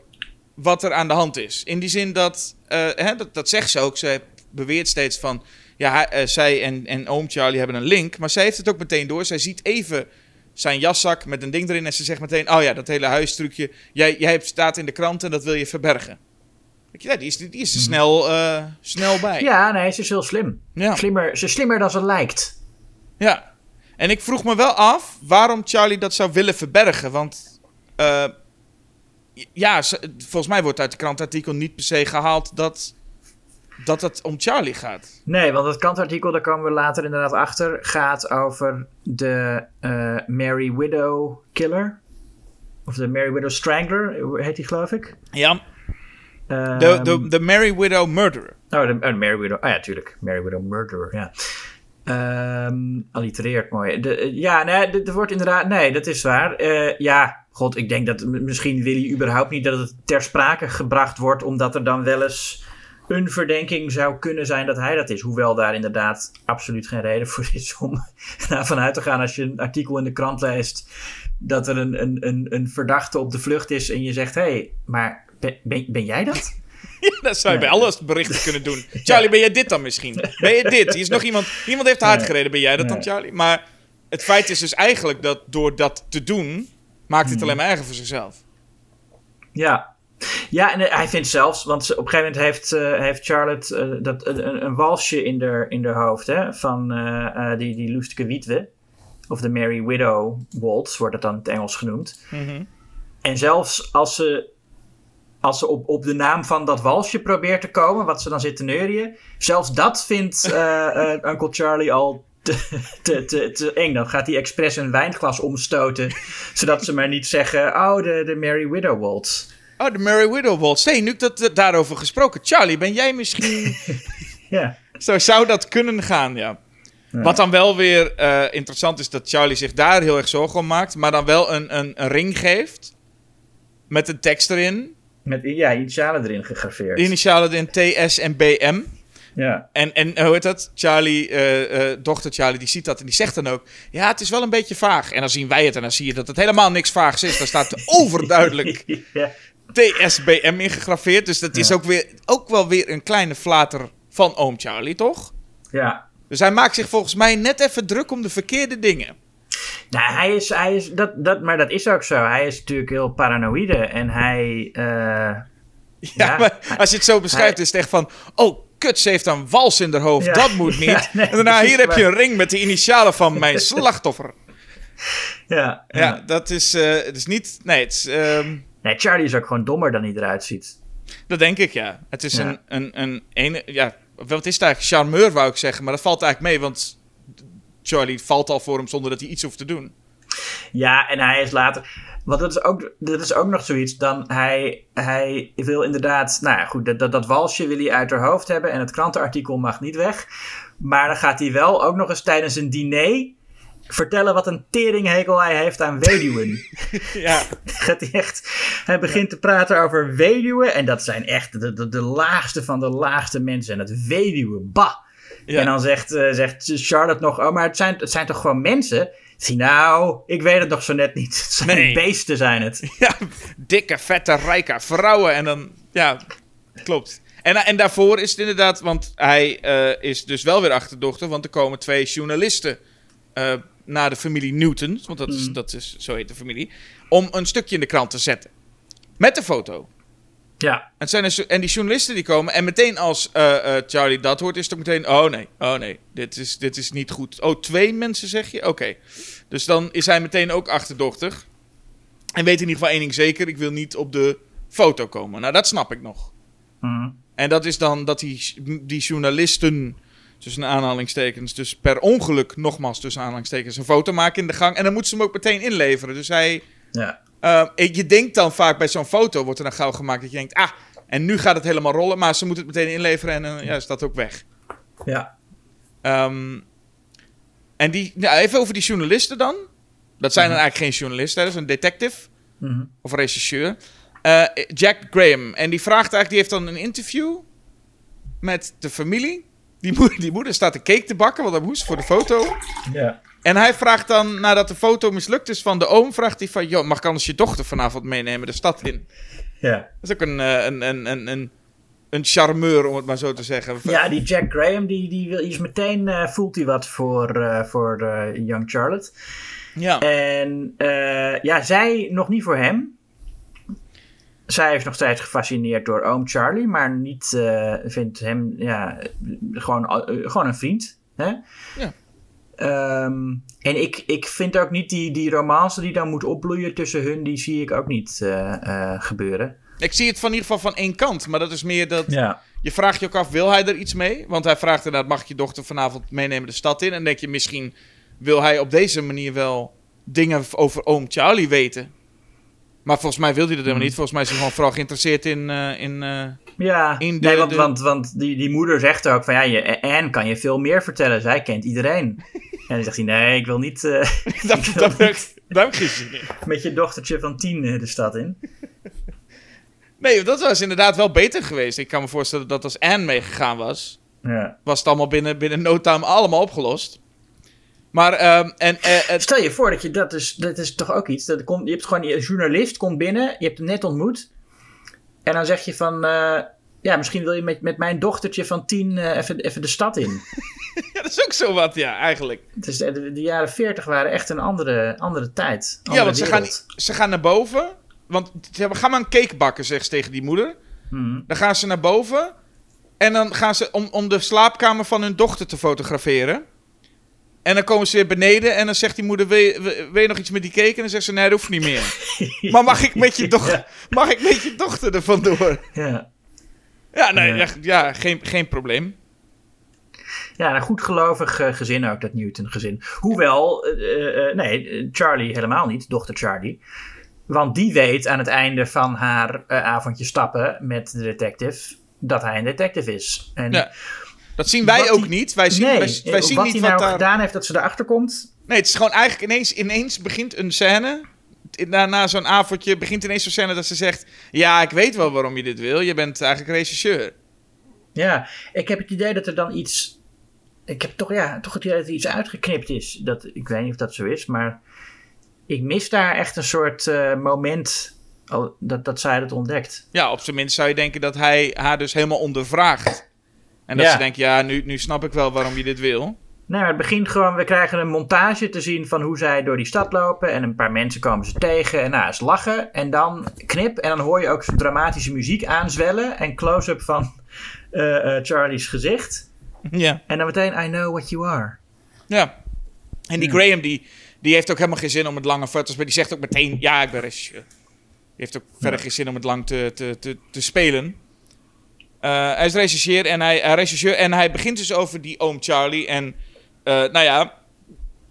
wat er aan de hand is. In die zin dat, eh, hè, dat, dat zegt ze ook. Ze beweert steeds van, ja, hij- eh, zij en, en oom Charlie hebben een link. Maar zij heeft het ook meteen door. Zij ziet even zijn jaszak met een ding erin en ze zegt meteen, oh ja, dat hele huistrucje. Jij, jij staat in de krant en dat wil je verbergen. Weet je, ja, die is, die is er snel, eh, snel bij. ja, nee, ze is heel slim. ja. Slimmer, ze is slimmer dan ze lijkt. Ja. En ik vroeg me wel af waarom Charlie dat zou willen verbergen. Want eh, ja, volgens mij wordt uit de krantartikel niet per se gehaald dat, dat het om Charlie gaat. Nee, want het kantartikel, daar komen we later inderdaad achter, gaat over de eh, Mary Widow Killer. Of de Mary Widow Strangler, heet die geloof ik. Ja, Ehm, de, de, de Mary Widow Murderer. Oh, de, oh, Mary Widow. Ah ja, tuurlijk. Mary Widow Murderer, ja. Ehm allitereert mooi. De, ja, nee, er wordt inderdaad... Nee, dat is waar. Eh, ja, god, ik denk dat misschien wil hij überhaupt niet dat het ter sprake gebracht wordt... omdat er dan wel eens een verdenking zou kunnen zijn dat hij dat is. Hoewel daar inderdaad absoluut geen reden voor is om [LAUGHS] daarvan uit te gaan... als je een artikel in de krant leest... dat er een, een, een, een verdachte op de vlucht is en je zegt... hé, hey, maar ben, jij dat? [LAUGHS] Ja, dat zou je Nee. bij alles berichten kunnen doen. [LAUGHS] Charlie, ben jij dit dan misschien? Ben je dit? Hier is nog iemand, iemand heeft hard gereden. Ben jij dat dan. Charlie? Maar het feit is dus eigenlijk dat door dat te doen... maakt Hmm. het alleen maar erger voor zichzelf. Ja. Ja, en hij vindt zelfs, want op een gegeven moment heeft, eh, heeft Charlotte eh, dat, een, een- walsje in haar in haar hoofd, hè, van eh, die, die Loesteke Wietwe. Of de Mary Widow Waltz, wordt het dan in het Engels genoemd. Mhm. En zelfs als ze, als ze op, op de naam van dat walsje probeert te komen, wat ze dan zit te neurien, zelfs dat vindt Uncle Charlie al te, te, eng. Dan gaat hij expres een wijnglas omstoten, zodat ze maar niet zeggen, oh, de, de Mary Widow Waltz. Oh, de Mary Widow Waltz. Nee, nu ik dat, eh, daarover gesproken. Charlie, ben jij misschien... [LAUGHS] Ja. Zo zou dat kunnen gaan, ja. Wat dan wel weer eh, interessant is dat Charlie zich daar heel erg zorgen om maakt. Maar dan wel een, een, een ring geeft. Met een tekst erin. Met ja, initialen erin gegraveerd. Initialen in TS en BM. Ja. En, en hoe heet dat? Charlie, eh, eh, dochter Charlie, die ziet dat en die zegt dan ook... Ja, het is wel een beetje vaag. En dan zien wij het en dan zie je dat het helemaal niks vaags is. Daar staat [LAUGHS] overduidelijk ja. TSBM ingegraveerd. Dus dat is ook, weer, ook wel weer een kleine flater van oom Charlie, toch? Ja. Dus hij maakt zich volgens mij net even druk om de verkeerde dingen. Nou, hij is, hij is dat, dat, maar dat is ook zo. Hij is natuurlijk heel paranoïde en hij. eh, Ja, Ja, maar als je het zo beschrijft, hij- is het echt van... Oh, kut, ze heeft een wals in haar hoofd. Ja. Dat moet [LAUGHS] niet. Ja, nee, en daarna, hier heb je een ring met de initialen van [LAUGHS] mijn slachtoffer. ja, Ja, dat is, eh, het is niet... Nee, het is, ehm, Nee, Charlie is ook gewoon dommer dan hij eruit ziet. dat denk ik, ja. Het is een, een, een, ene, ja, wat is het eigenlijk? Charmeur, wou ik zeggen. Maar dat valt eigenlijk mee, want Charlie valt al voor hem zonder dat hij iets hoeft te doen. Ja, en hij is later. Want dat is ook, dat is ook nog zoiets. Dan hij, hij wil inderdaad. Nou ja, goed. Dat, dat, dat walsje wil hij uit haar hoofd hebben. En het krantenartikel mag niet weg. Maar dan gaat hij wel ook nog eens tijdens een diner. vertellen wat een teringhekel hij heeft aan weduwen. [LAUGHS] Ja, gaat hij echt. Hij begint te praten over weduwen. En dat zijn echt de, de, de laagste van de laagste mensen. En het weduwen, bah. Ja. En dan zegt, eh, zegt Charlotte nog: Oh, maar het zijn, het zijn toch gewoon mensen? Zie nou, ik weet het nog zo net niet. [LAUGHS] Het zijn Nee. beesten, zijn het. [LAUGHS] ja, dikke, vette, rijke vrouwen. En dan, ja, klopt. En, en daarvoor is het inderdaad, want hij eh, is dus wel weer achterdochter, want er komen twee journalisten eh, naar de familie Newton, want dat is, Mm. dat is, zo heet de familie, om een stukje in de krant te zetten. Met de foto. Ja, En, het zijn dus- en die journalisten die komen en meteen als eh, eh, Charlie dat hoort, is het ook meteen, oh nee, oh nee, dit is, dit is niet goed. Oh, twee mensen zeg je? Oké. Dus dan is hij meteen ook achterdochtig. En weet in ieder geval één ding zeker, ik wil niet op de foto komen. Nou, dat snap ik nog. Mhm. En dat is dan dat die, die journalisten, tussen aanhalingstekens, dus per ongeluk, nogmaals tussen aanhalingstekens, een foto maken in de gang. En dan moeten ze hem ook meteen inleveren. Dus hij, ja. Eh, je denkt dan vaak bij zo'n foto, wordt er dan gauw gemaakt dat je denkt, ah, en nu gaat het helemaal rollen. Maar ze moeten het meteen inleveren en dan ja, is dat ook weg. ja. Ehm, en die, ja, even over die journalisten dan. Dat zijn dan eigenlijk geen journalisten, hè, dat is een detective Mhm. of rechercheur. Eh, Jack Graham. En die vraagt eigenlijk, die heeft dan een interview met de familie. Die, moeder, [LAUGHS] die moeder staat een cake te bakken, want dat moest voor de foto. ja. En hij vraagt dan, nadat de foto mislukt is van de oom, vraagt hij van... Joh, mag ik anders je dochter vanavond meenemen de stad in? Ja. Dat is ook een, eh, een, een, een, een, een charmeur, om het maar zo te zeggen. ja, die Jack Graham, die, die, wil, is meteen, eh, voelt hij wat voor, eh, voor Young Charlotte. Ja. En ja, zij nog niet voor hem. Zij is nog steeds gefascineerd door oom Charlie, maar niet vindt hem ja, gewoon, gewoon een vriend. Hè? Ja. Ehm, en ik, ik vind ook niet die, die romance die dan moet opbloeien tussen hun, die zie ik ook niet eh, eh, gebeuren. Ik zie het van in ieder geval van één kant. Maar dat is meer dat... Ja. Je vraagt je ook af, wil hij er iets mee? Want hij vraagt inderdaad, mag ik je dochter vanavond meenemen de stad in? En denk je, misschien wil hij op deze manier wel dingen over oom Charlie weten. Maar volgens mij wil hij dat helemaal niet. Volgens mij is hij gewoon vooral geïnteresseerd in... eh, in eh, Ja, In de- nee, want, de- want, want die, die moeder zegt ook van ja, je, Anne kan je veel meer vertellen. Zij kent iedereen. [LAUGHS] en dan zegt hij nee, ik wil niet eh, [LAUGHS] dat, geen zin in. met je dochtertje van tien de stad in. [LAUGHS] Nee, dat was inderdaad wel beter geweest. Ik kan me voorstellen dat als Anne meegegaan was... Ja. was het allemaal binnen, binnen no time allemaal opgelost. Maar, ehm, en, eh, het, Stel je voor dat je dat is, dat is toch ook iets. Dat komt, je hebt gewoon een journalist komt binnen, je hebt hem net ontmoet. En dan zeg je van, eh, ja, misschien wil je met, met mijn dochtertje van tien eh, even, even de stad in. [LAUGHS] ja, dat is ook zo wat, ja, eigenlijk. De, de jaren veertig waren echt een andere, andere tijd. ja, want ze gaan, ze gaan naar boven. Want ze hebben, ga maar een cake bakken, zegt ze tegen die moeder. Mhm. Dan gaan ze naar boven. En dan gaan ze om, om de slaapkamer van hun dochter te fotograferen. En dan komen ze weer beneden en dan zegt die moeder, wil je, wil- wil je nog iets met die cake? En dan zegt ze, nee, dat hoeft niet meer. [LAUGHS] maar mag ik met je, doch Ja. mag ik met je dochter er vandoor? Ja. Ja, nee, Ja. ja. geen, geen probleem. Ja, een goedgelovig eh, gezin ook, dat Newton gezin. Hoewel, eh, eh, nee, Charlie helemaal niet, dochter Charlie. Want die weet aan het einde van haar avondje stappen met de detective dat hij een detective is. En Ja. Dat zien wij Wat ook die- niet. Wij zien, nee, wij, wij eh, zien wat niet hij wat nou daar... gedaan heeft dat ze erachter komt. Nee, het is gewoon eigenlijk ineens, ineens begint een scène. Na, na zo'n avondje begint ineens zo'n scène dat ze zegt... Ja, ik weet wel waarom je dit wil. Je bent eigenlijk regisseur. Ja, ik heb het idee dat er dan iets. Ik heb toch, ja, toch het idee dat er iets uitgeknipt is. Dat, ik weet niet of dat zo is, maar ik mis daar echt een soort eh, moment dat, dat zij het ontdekt. Ja, op zijn minst zou je denken dat hij haar dus helemaal ondervraagt. En dat Ja. ze denkt, ja, nu, nu snap ik wel waarom je dit wil. Nee, maar het begint gewoon, we krijgen een montage te zien van hoe zij door die stad lopen. En een paar mensen komen ze tegen en nou, ze lachen. En dan knip en dan hoor je ook zo'n dramatische muziek aanzwellen. En close-up van eh, eh, Charlie's gezicht. Ja. En dan meteen, I know what you are. Ja. En die Graham, die, die heeft ook helemaal geen zin om het lange foto's... Maar die zegt ook meteen, ja, ik ben regisseur. Die heeft ook verder geen zin om het lang te, te, te, te spelen. Eh, hij is regisseur en hij, hij regisseur en hij begint dus over die oom Charlie. En eh, nou ja,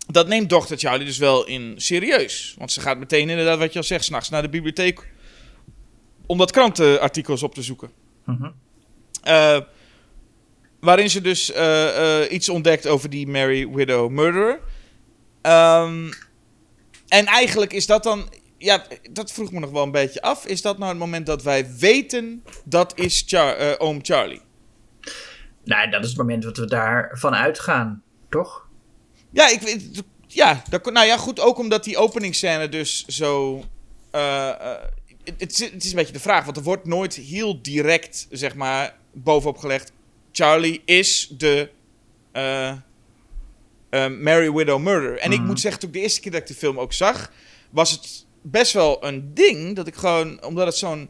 dat neemt dochter Charlie dus wel in serieus. Want ze gaat meteen inderdaad, wat je al zegt, s'nachts naar de bibliotheek... om dat krantenartikels op te zoeken. Eh, waarin ze dus eh, eh, iets ontdekt over die Mary Widow Murderer. Ehm, en eigenlijk is dat dan... Ja, dat vroeg me nog wel een beetje af. Is dat nou het moment dat wij weten dat is Char eh, oom Charlie? Nou, dat is het moment dat we daarvan uitgaan, toch? Ja, ik weet... Ja, dat, nou ja, goed. Ook omdat die openingsscène dus zo... eh, eh, het, het is, een beetje de vraag, want er wordt nooit heel direct, zeg maar, bovenop gelegd. Charlie is de eh, Mary Widow Murder. En ik Mhm. moet zeggen, toen ik de eerste keer dat ik de film ook zag, was het best wel een ding dat ik gewoon, omdat het zo'n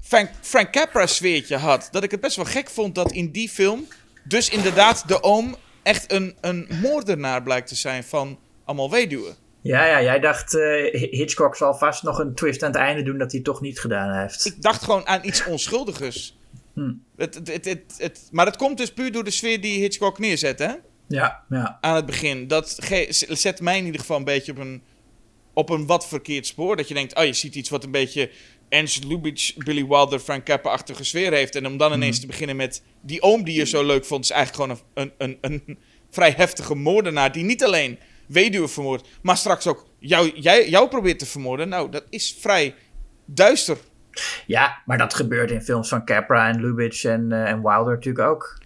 Frank, Frank Capra sfeertje had, dat ik het best wel gek vond dat in die film, dus inderdaad de oom echt een, een moordenaar blijkt te zijn van allemaal weduwen. Ja, ja, jij dacht eh, Hitchcock zal vast nog een twist aan het einde doen dat hij toch niet gedaan heeft. Ik dacht gewoon aan iets onschuldigers. Hm. Het, het, het, maar dat komt dus puur door de sfeer die Hitchcock neerzet, hè? Ja, ja. Aan het begin. Dat zet mij in ieder geval een beetje op een, op een wat verkeerd spoor. Dat je denkt, oh, je ziet iets wat een beetje Ernst Lubitsch, Billy Wilder, Frank Capra-achtige sfeer heeft. En om dan ineens te beginnen met die oom die je zo leuk vond, is eigenlijk gewoon een, een, een, een vrij heftige moordenaar. Die niet alleen weduwe vermoordt, maar straks ook jou, jij, jou probeert te vermoorden. Nou, dat is vrij duister. Ja, maar dat gebeurt in films van Capra en Lubitsch en, eh, en Wilder natuurlijk ook.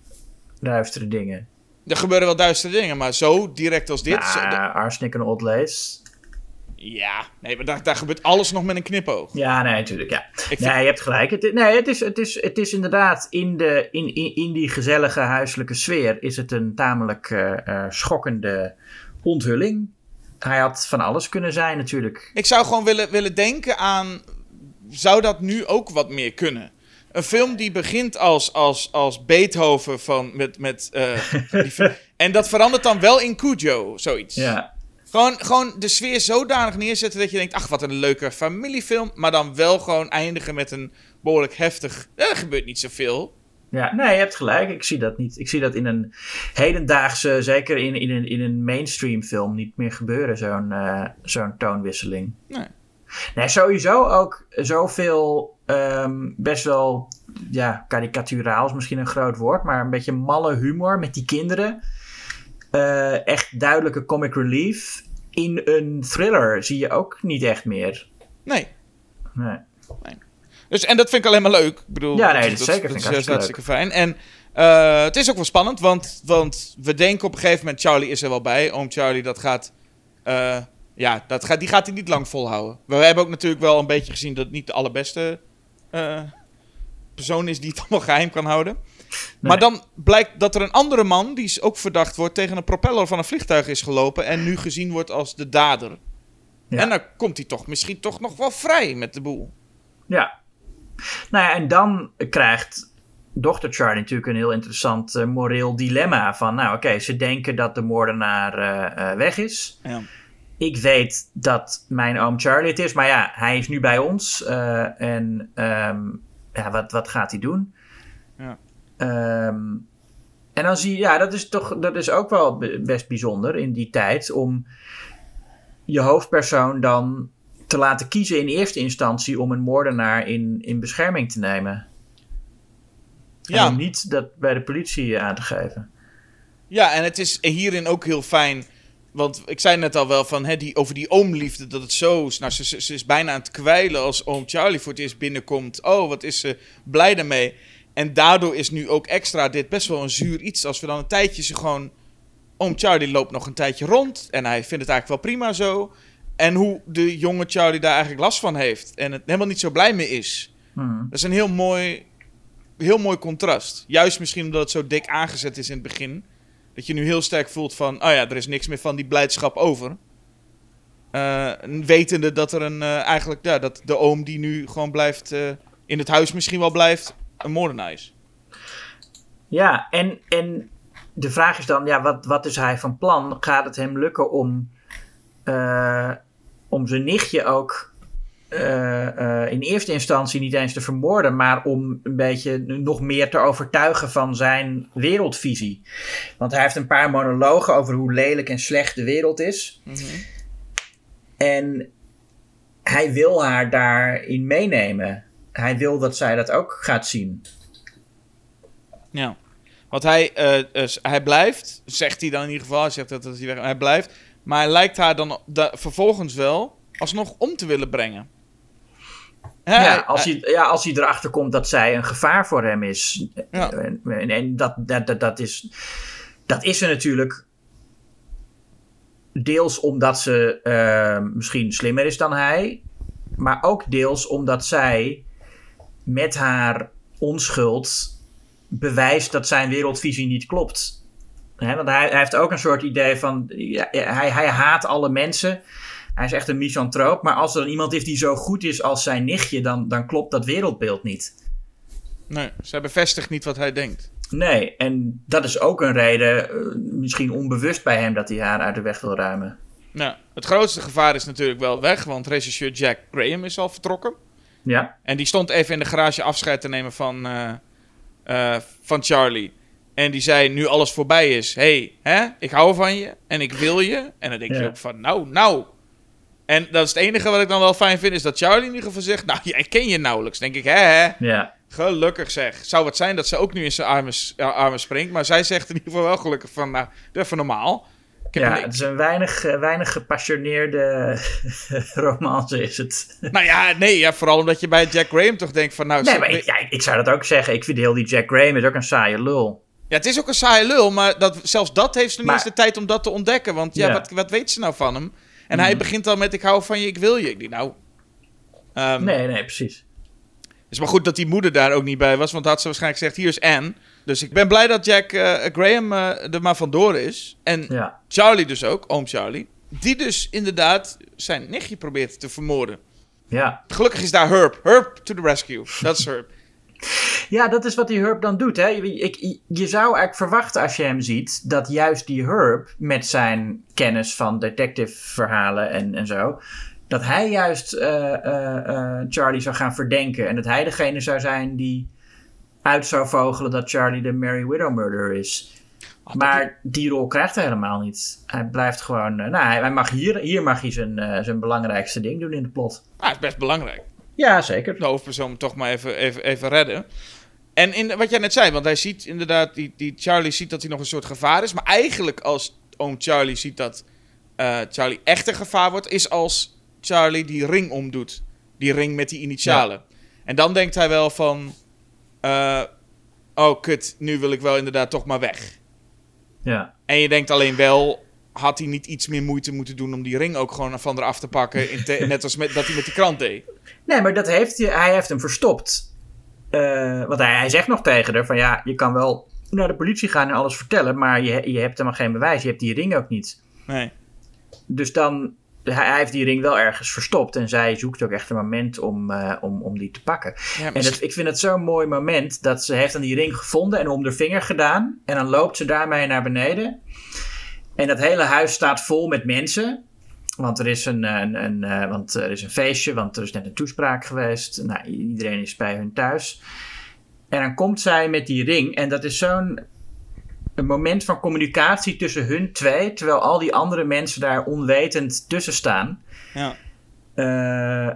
Duistere dingen. Er gebeuren wel duistere dingen, maar zo direct als dit. Ja, Arsenic en Old Lace. Ja, nee, maar daar, daar gebeurt alles nog met een knipoog. Ja, nee, natuurlijk, ja. Vind- Nee, je hebt gelijk. Het, nee, het is, het, is, het is inderdaad in, de, in, in, in die gezellige huiselijke sfeer is het een tamelijk eh, eh, schokkende onthulling. Hij had van alles kunnen zijn natuurlijk. Ik zou gewoon willen, willen denken aan. Zou dat nu ook wat meer kunnen? Een film die begint als, als, als Beethoven van, met. met eh, [LAUGHS] en dat verandert dan wel in Cujo, zoiets. Ja, Gewoon, gewoon de sfeer zodanig neerzetten dat je denkt: ach, wat een leuke familiefilm. Maar dan wel gewoon eindigen met een behoorlijk heftig. Er gebeurt niet zoveel. ja, nee, je hebt gelijk. Ik zie dat niet. Ik zie dat in een hedendaagse, zeker in, in, een, in een mainstream film, niet meer gebeuren, zo'n eh, zo'n toonwisseling. Nee. Nee, sowieso ook zoveel ehm, best wel, ja, karikaturaal is misschien een groot woord, maar een beetje malle humor met die kinderen. Eh, echt duidelijke comic relief. In een thriller zie je ook niet echt meer. Nee. Nee. Dus, en dat vind ik alleen maar leuk. Ik bedoel, Ja, nee, dat zeker. Dat Vind ik is hartstikke fijn. En eh, het is ook wel spannend, want, want we denken op een gegeven moment... Charlie is er wel bij. Oom Charlie, dat gaat... eh, ja, dat gaat, die gaat hij niet lang volhouden. We hebben ook natuurlijk wel een beetje gezien dat het niet de allerbeste eh, persoon is die het [LAUGHS] allemaal geheim kan houden. Maar dan blijkt dat er een andere man, die is ook verdacht wordt, tegen een propeller van een vliegtuig is gelopen en nu gezien wordt als de dader. Ja. En dan komt hij toch misschien toch nog wel vrij met de boel. Ja. Nou ja, en dan krijgt dochter Charlie natuurlijk een heel interessant eh, moreel dilemma. Van, nou oké, ze denken dat de moordenaar eh, eh, weg is. Ja. Ik weet dat mijn oom Charlie het is, maar ja, hij is nu bij ons. en ehm, ja, wat, wat gaat hij doen? Ehm, en dan zie je, ja, dat is toch, dat is ook wel be- best bijzonder in die tijd om je hoofdpersoon dan te laten kiezen in eerste instantie om een moordenaar in, in bescherming te nemen. En Ja. om niet dat bij de politie aan te geven. Ja, en het is hierin ook heel fijn. Want ik zei net al wel van hè, die, over die oomliefde, dat het zo is. Nou, ze, ze, ze is bijna aan het kwijlen als oom Charlie voor het eerst binnenkomt. Oh, wat is ze blij daarmee. En daardoor is nu ook extra dit best wel een zuur iets. Als we dan een tijdje ze gewoon. Oom Charlie loopt nog een tijdje rond. En hij vindt het eigenlijk wel prima zo. En hoe de jonge Charlie daar eigenlijk last van heeft. En het helemaal niet zo blij mee is. Hmm. Dat is een heel mooi, heel mooi contrast. Juist misschien omdat het zo dik aangezet is in het begin. dat je nu heel sterk voelt van, oh ja, er is niks meer van die blijdschap over. Uh, wetende dat er een, uh, eigenlijk, ja, dat de oom die nu gewoon blijft, uh, in het huis misschien wel blijft, een moordenaar is. Ja, en, en de vraag is dan, ja, wat, wat is hij van plan? Gaat het hem lukken om, om zijn nichtje ook in eerste instantie niet eens te vermoorden, maar om een beetje nog meer te overtuigen van zijn wereldvisie? Want hij heeft een paar monologen over hoe lelijk en slecht de wereld is. Mm en hij wil haar daarin meenemen. Hij wil dat zij dat ook gaat zien. Ja. Want hij, uh, hij blijft, zegt hij dan in ieder geval, hij zegt dat, hij, weg, hij blijft. Maar hij lijkt haar dan vervolgens wel alsnog om te willen brengen. ja, als hij, ja, als hij erachter komt dat zij een gevaar voor hem is. Ja. En, en dat, dat, dat, dat, is, dat is er natuurlijk Deels omdat ze uh, misschien slimmer is dan hij. Maar ook deels omdat zij met haar onschuld bewijst dat zijn wereldvisie niet klopt. want hij, hij, heeft ook een soort idee van. Ja, hij, hij haat alle mensen. Hij is echt een misantroop. Maar als er dan iemand is die zo goed is als zijn nichtje, dan, dan klopt dat wereldbeeld niet. Nee, zij bevestigt niet wat hij denkt. Nee, en dat is ook een reden, eh, misschien onbewust bij hem, dat hij haar uit de weg wil ruimen. Nou, het grootste gevaar is natuurlijk wel weg, want regisseur Jack Graham is al vertrokken. Ja. En die stond even in de garage afscheid te nemen van, uh, uh, van Charlie. En die zei, nu alles voorbij is, hey, hè, ik hou van je en ik wil je. En dan denk je ook van, nou, nou. En dat is het enige wat ik dan wel fijn vind, is dat Charlie in ieder geval zegt, nou, [LAUGHS] jij ken je nauwelijks. denk ik, hè, hè. Ja. Gelukkig zeg. Zou het zijn dat ze ook nu in zijn armen, armen springt. Maar zij zegt in ieder geval wel gelukkig van, nou, even normaal. Ja, het is een weinig, uh, weinig gepassioneerde [LAUGHS] romance is het. Nou ja, nee, ja, vooral omdat je bij Jack Graham toch denkt van... Nou, nee, maar ik, ja, ik zou dat ook zeggen. Ik vind heel die Jack Graham is ook een saaie lul. Ja, het is ook een saaie lul, maar dat, zelfs dat heeft ze niet eens de tijd om dat te ontdekken. Want ja, Wat, wat weet ze nou van hem? En hij mhm. begint al met ik hou van je, ik wil je. Ik denk nou... Um, nee, nee, precies is maar goed dat die moeder daar ook niet bij was, want had ze waarschijnlijk gezegd: hier is Anne. Dus ik ben blij dat Jack uh, Graham uh, er maar vandoor is. En ja. Charlie dus ook, oom Charlie. Die dus inderdaad zijn nichtje probeert te vermoorden. Ja. Gelukkig is daar Herb. Herb to the rescue. Dat is Herb. [LAUGHS] Ja, dat is wat die Herb dan doet. Hè? Ik, je zou eigenlijk verwachten als je hem ziet dat juist die Herb met zijn kennis van detective verhalen en, en zo, dat hij juist uh, uh, Charlie zou gaan verdenken. En dat hij degene zou zijn die uit zou vogelen dat Charlie de Mary Widow murderer is. maar die rol krijgt hij helemaal niet. Hij blijft gewoon. nou, hij mag hier, hier mag hij zijn, zijn belangrijkste ding doen in de plot. Ah, het is best belangrijk. Ja, zeker. De hoofdpersoon toch maar even, even, even redden. En in, wat jij net zei, want hij ziet inderdaad, die, die Charlie ziet dat hij nog een soort gevaar is. Maar eigenlijk als oom Charlie ziet dat Charlie echt een gevaar wordt, is als Charlie die ring omdoet. Die ring met die initialen. En dan denkt hij wel van... Uh, oh, kut, nu wil ik wel inderdaad toch maar weg. Ja. En je denkt alleen wel... Had hij niet iets meer moeite moeten doen om die ring ook gewoon van eraf te pakken? In net als met, dat hij met die krant deed. Nee, maar dat heeft hij, hij heeft hem verstopt. Uh, want hij, hij zegt nog tegen haar van ja, je kan wel naar de politie gaan en alles vertellen, maar je, je hebt helemaal geen bewijs. Je hebt die ring ook niet. Nee. Dus dan hij, heeft die ring wel ergens verstopt. En zij zoekt ook echt een moment om, uh, om, om die te pakken. En ik vind het zo'n mooi moment dat ze heeft dan die ring gevonden en om de vinger gedaan. En dan loopt ze daarmee naar beneden. En dat hele huis staat vol met mensen. Want er is een, een, een uh, want er is een feestje, want er is net een toespraak geweest. Nou, iedereen is bij hun thuis. En dan komt zij met die ring. En dat is zo'n een moment van communicatie tussen hun twee, terwijl al die andere mensen daar onwetend tussen staan. Ja. Uh,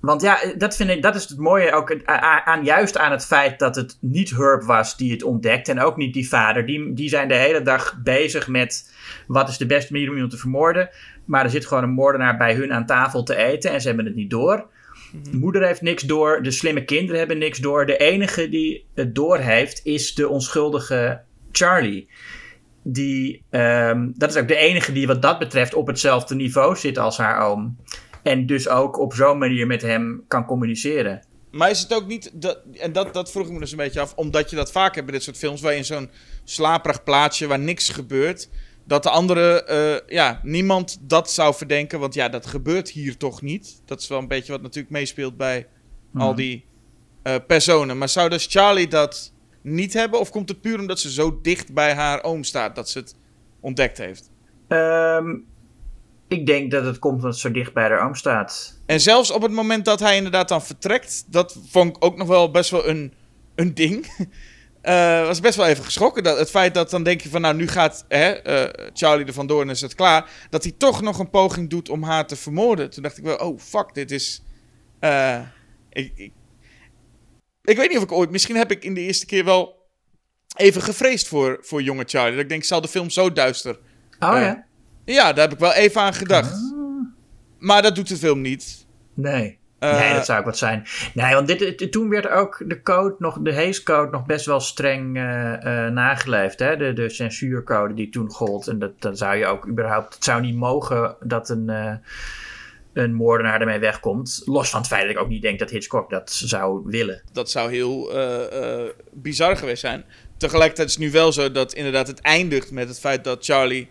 want ja, dat, vind ik, dat is het mooie ook aan, juist aan het feit dat het niet Herb was die het ontdekt. En ook niet die vader. Die, die zijn de hele dag bezig met wat is de beste manier om iemand te vermoorden. Maar er zit gewoon een moordenaar bij hun aan tafel te eten en ze hebben het niet door. De mhm. moeder heeft niks door, de slimme kinderen hebben niks door. De enige die het door heeft is de onschuldige Charlie. Die, um, dat is ook de enige die wat dat betreft op hetzelfde niveau zit als haar oom. En dus ook op zo'n manier met hem kan communiceren. Maar is het ook niet, dat, en dat, dat vroeg ik me dus een beetje af, omdat je dat vaak hebt bij dit soort films, waar je in zo'n slaperig plaatsje waar niks gebeurt, dat de andere, eh, ja, niemand dat zou verdenken, want ja, dat gebeurt hier toch niet. Dat is wel een beetje wat natuurlijk meespeelt bij al Mhm. die eh, personen. Maar zou dus Charlie dat niet hebben, of komt het puur omdat ze zo dicht bij haar oom staat dat ze het ontdekt heeft? Ehm, ik denk dat het komt omdat het zo dicht bij haar oom staat. En zelfs op het moment dat hij inderdaad dan vertrekt, dat vond ik ook nog wel best wel een, een ding. [LAUGHS] Eh was best wel even geschrokken. Dat, het feit dat dan denk je van nou nu gaat hè, eh, Charlie er vandoor en is het klaar. Dat hij toch nog een poging doet om haar te vermoorden. Toen dacht ik wel, oh fuck, dit is... eh, ik, ik, ik weet niet of ik ooit... Misschien heb ik in de eerste keer wel even gevreesd voor, voor jonge Charlie. Dat ik denk, zal de film zo duister... Oh Eh, ja? Ja, daar heb ik wel even aan gedacht. Ah. Maar dat doet de film niet. Nee. Eh, nee, dat zou ook wat zijn. Nee, want dit, toen werd ook de code nog, de Hays Code nog best wel streng eh, nageleefd. Hè? De, de censuurcode die toen gold. En dat, dat zou je ook überhaupt, het zou niet mogen dat een, een moordenaar ermee wegkomt. Los van het feit dat ik ook niet denk dat Hitchcock dat zou willen. Dat zou heel eh, eh, bizar geweest zijn. Tegelijkertijd is het nu wel zo dat inderdaad het eindigt met het feit dat Charlie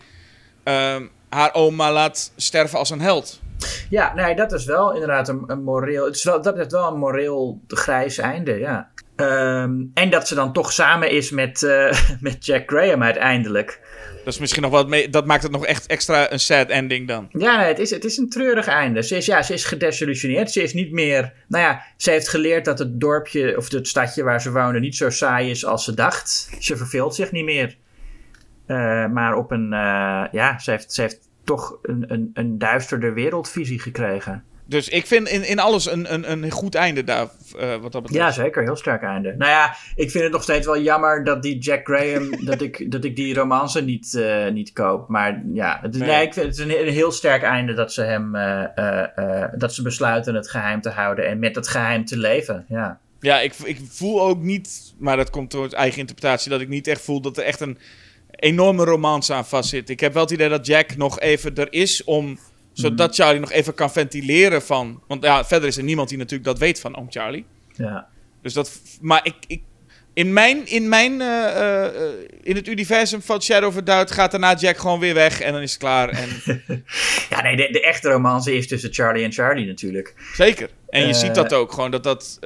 ehm, haar oma laat sterven als een held. Ja, nee, dat is wel inderdaad een, een moreel. Het is wel, dat is wel een moreel grijs einde, ja. Ehm, en dat ze dan toch samen is met, eh, [LAUGHS] met Jack Graham uiteindelijk. Dat is misschien nog wat mee. Dat maakt het nog echt extra een sad ending dan. Ja, het is, het is een treurig einde. Ze is, ja, ze is gedesillusioneerd. Ze is niet meer. Nou ja, ze heeft geleerd dat het dorpje of het stadje waar ze wonen niet zo saai is als ze dacht. Ze verveelt zich niet meer. Eh, maar op een. eh, ja, ze heeft, ze heeft toch een, een, een duisterder wereldvisie gekregen. Dus ik vind in, in alles een, een, een goed einde daar. eh, wat dat betreft. Ja, zeker. Heel sterk einde. Nou ja, ik vind het nog steeds wel jammer dat die Jack Graham, [LAUGHS] dat, ik, dat ik die romance niet, eh, niet koop. Maar ja, het, Nee. nee. ik vind het een, een heel sterk einde dat ze hem, eh, dat ze besluiten het geheim te houden en met dat geheim te leven. Ja. Ja, ik, ik voel ook niet, maar dat komt door het eigen interpretatie, dat ik niet echt voel dat er echt een enorme romance aan vastzit. Ik heb wel het idee dat Jack nog even er is om, zodat Charlie nog even kan ventileren van, want ja, verder is er niemand die natuurlijk dat weet van oom Charlie. ja. Dus dat, maar ik, ik in mijn, in mijn, eh, eh, in het universum van Shadow of a Doubt gaat daarna Jack gewoon weer weg en dan is het klaar. En, [LAUGHS] Ja, nee, de, de echte romance is tussen Charlie en Charlie natuurlijk. zeker. En je Eh, ziet dat ook gewoon, dat dat,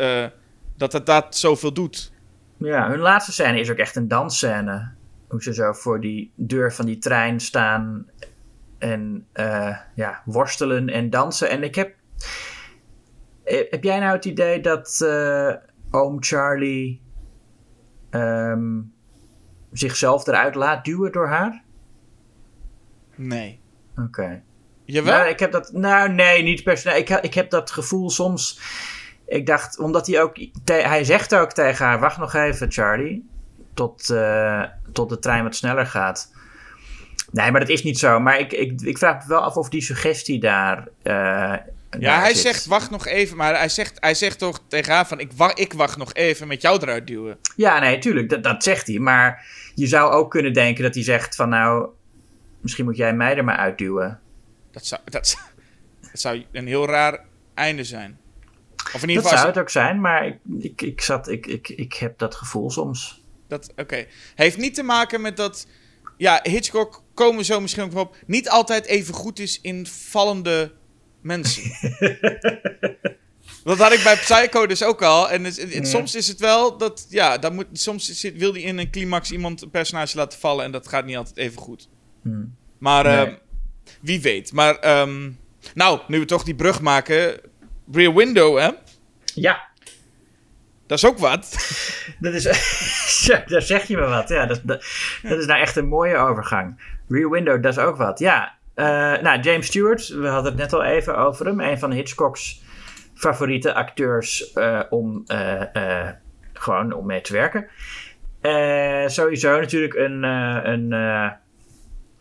dat, dat, dat zoveel doet. Ja, hun laatste scène is ook echt een dansscène. Hoe ze zo voor die deur van die trein staan en eh, ja, worstelen en dansen. En ik heb. eh, Heb jij nou het idee dat eh, oom Charlie ehm, zichzelf eruit laat duwen door haar? Nee. Oké. Jawel? Nou, ik heb dat. Nou, nee, niet per se. Ik, ik heb dat gevoel soms. Ik dacht, omdat hij ook. te- hij zegt ook tegen haar: Wacht nog even, Charlie. Tot, tot de trein wat sneller gaat. Nee, maar dat is niet zo. Maar ik, ik, ik vraag me wel af of die suggestie daar. eh, Ja, hij zit. zegt wacht nog even, maar hij zegt, hij zegt toch tegen haar van ik, wa ik wacht nog even met jou eruit duwen. Ja, nee, tuurlijk, dat, dat zegt hij. Maar je zou ook kunnen denken dat hij zegt: van nou, misschien moet jij mij er maar uitduwen. Dat zou, dat, zou- dat zou een heel raar einde zijn. Of in ieder Dat zou het ook zijn, maar ik, ik, ik, zat, ik, ik, ik heb dat gevoel soms. dat, oké. Heeft niet te maken met dat, ja, Hitchcock, komen we zo misschien ook op, niet altijd even goed is in vallende mensen. [LAUGHS] Dat had ik bij Psycho dus ook al. En het- het- Ja. soms is het wel dat, ja, dan moet, soms zit, wil hij in een climax iemand een personage laten vallen en dat gaat niet altijd even goed. Hmm. Maar Nee. ehm, wie weet. Maar ehm, nou, nu we toch die brug maken. Rear Window, hè? Ja, Dat is ook wat. [LAUGHS] Dat is, [LAUGHS] daar zeg je me wat. Ja, dat, dat, is nou echt een mooie overgang. Rear Window, dat is ook wat. Ja, eh, nou, James Stewart, we hadden het net al even over hem. Een van Hitchcock's favoriete acteurs eh, om eh, gewoon om mee te werken. Sowieso natuurlijk een, een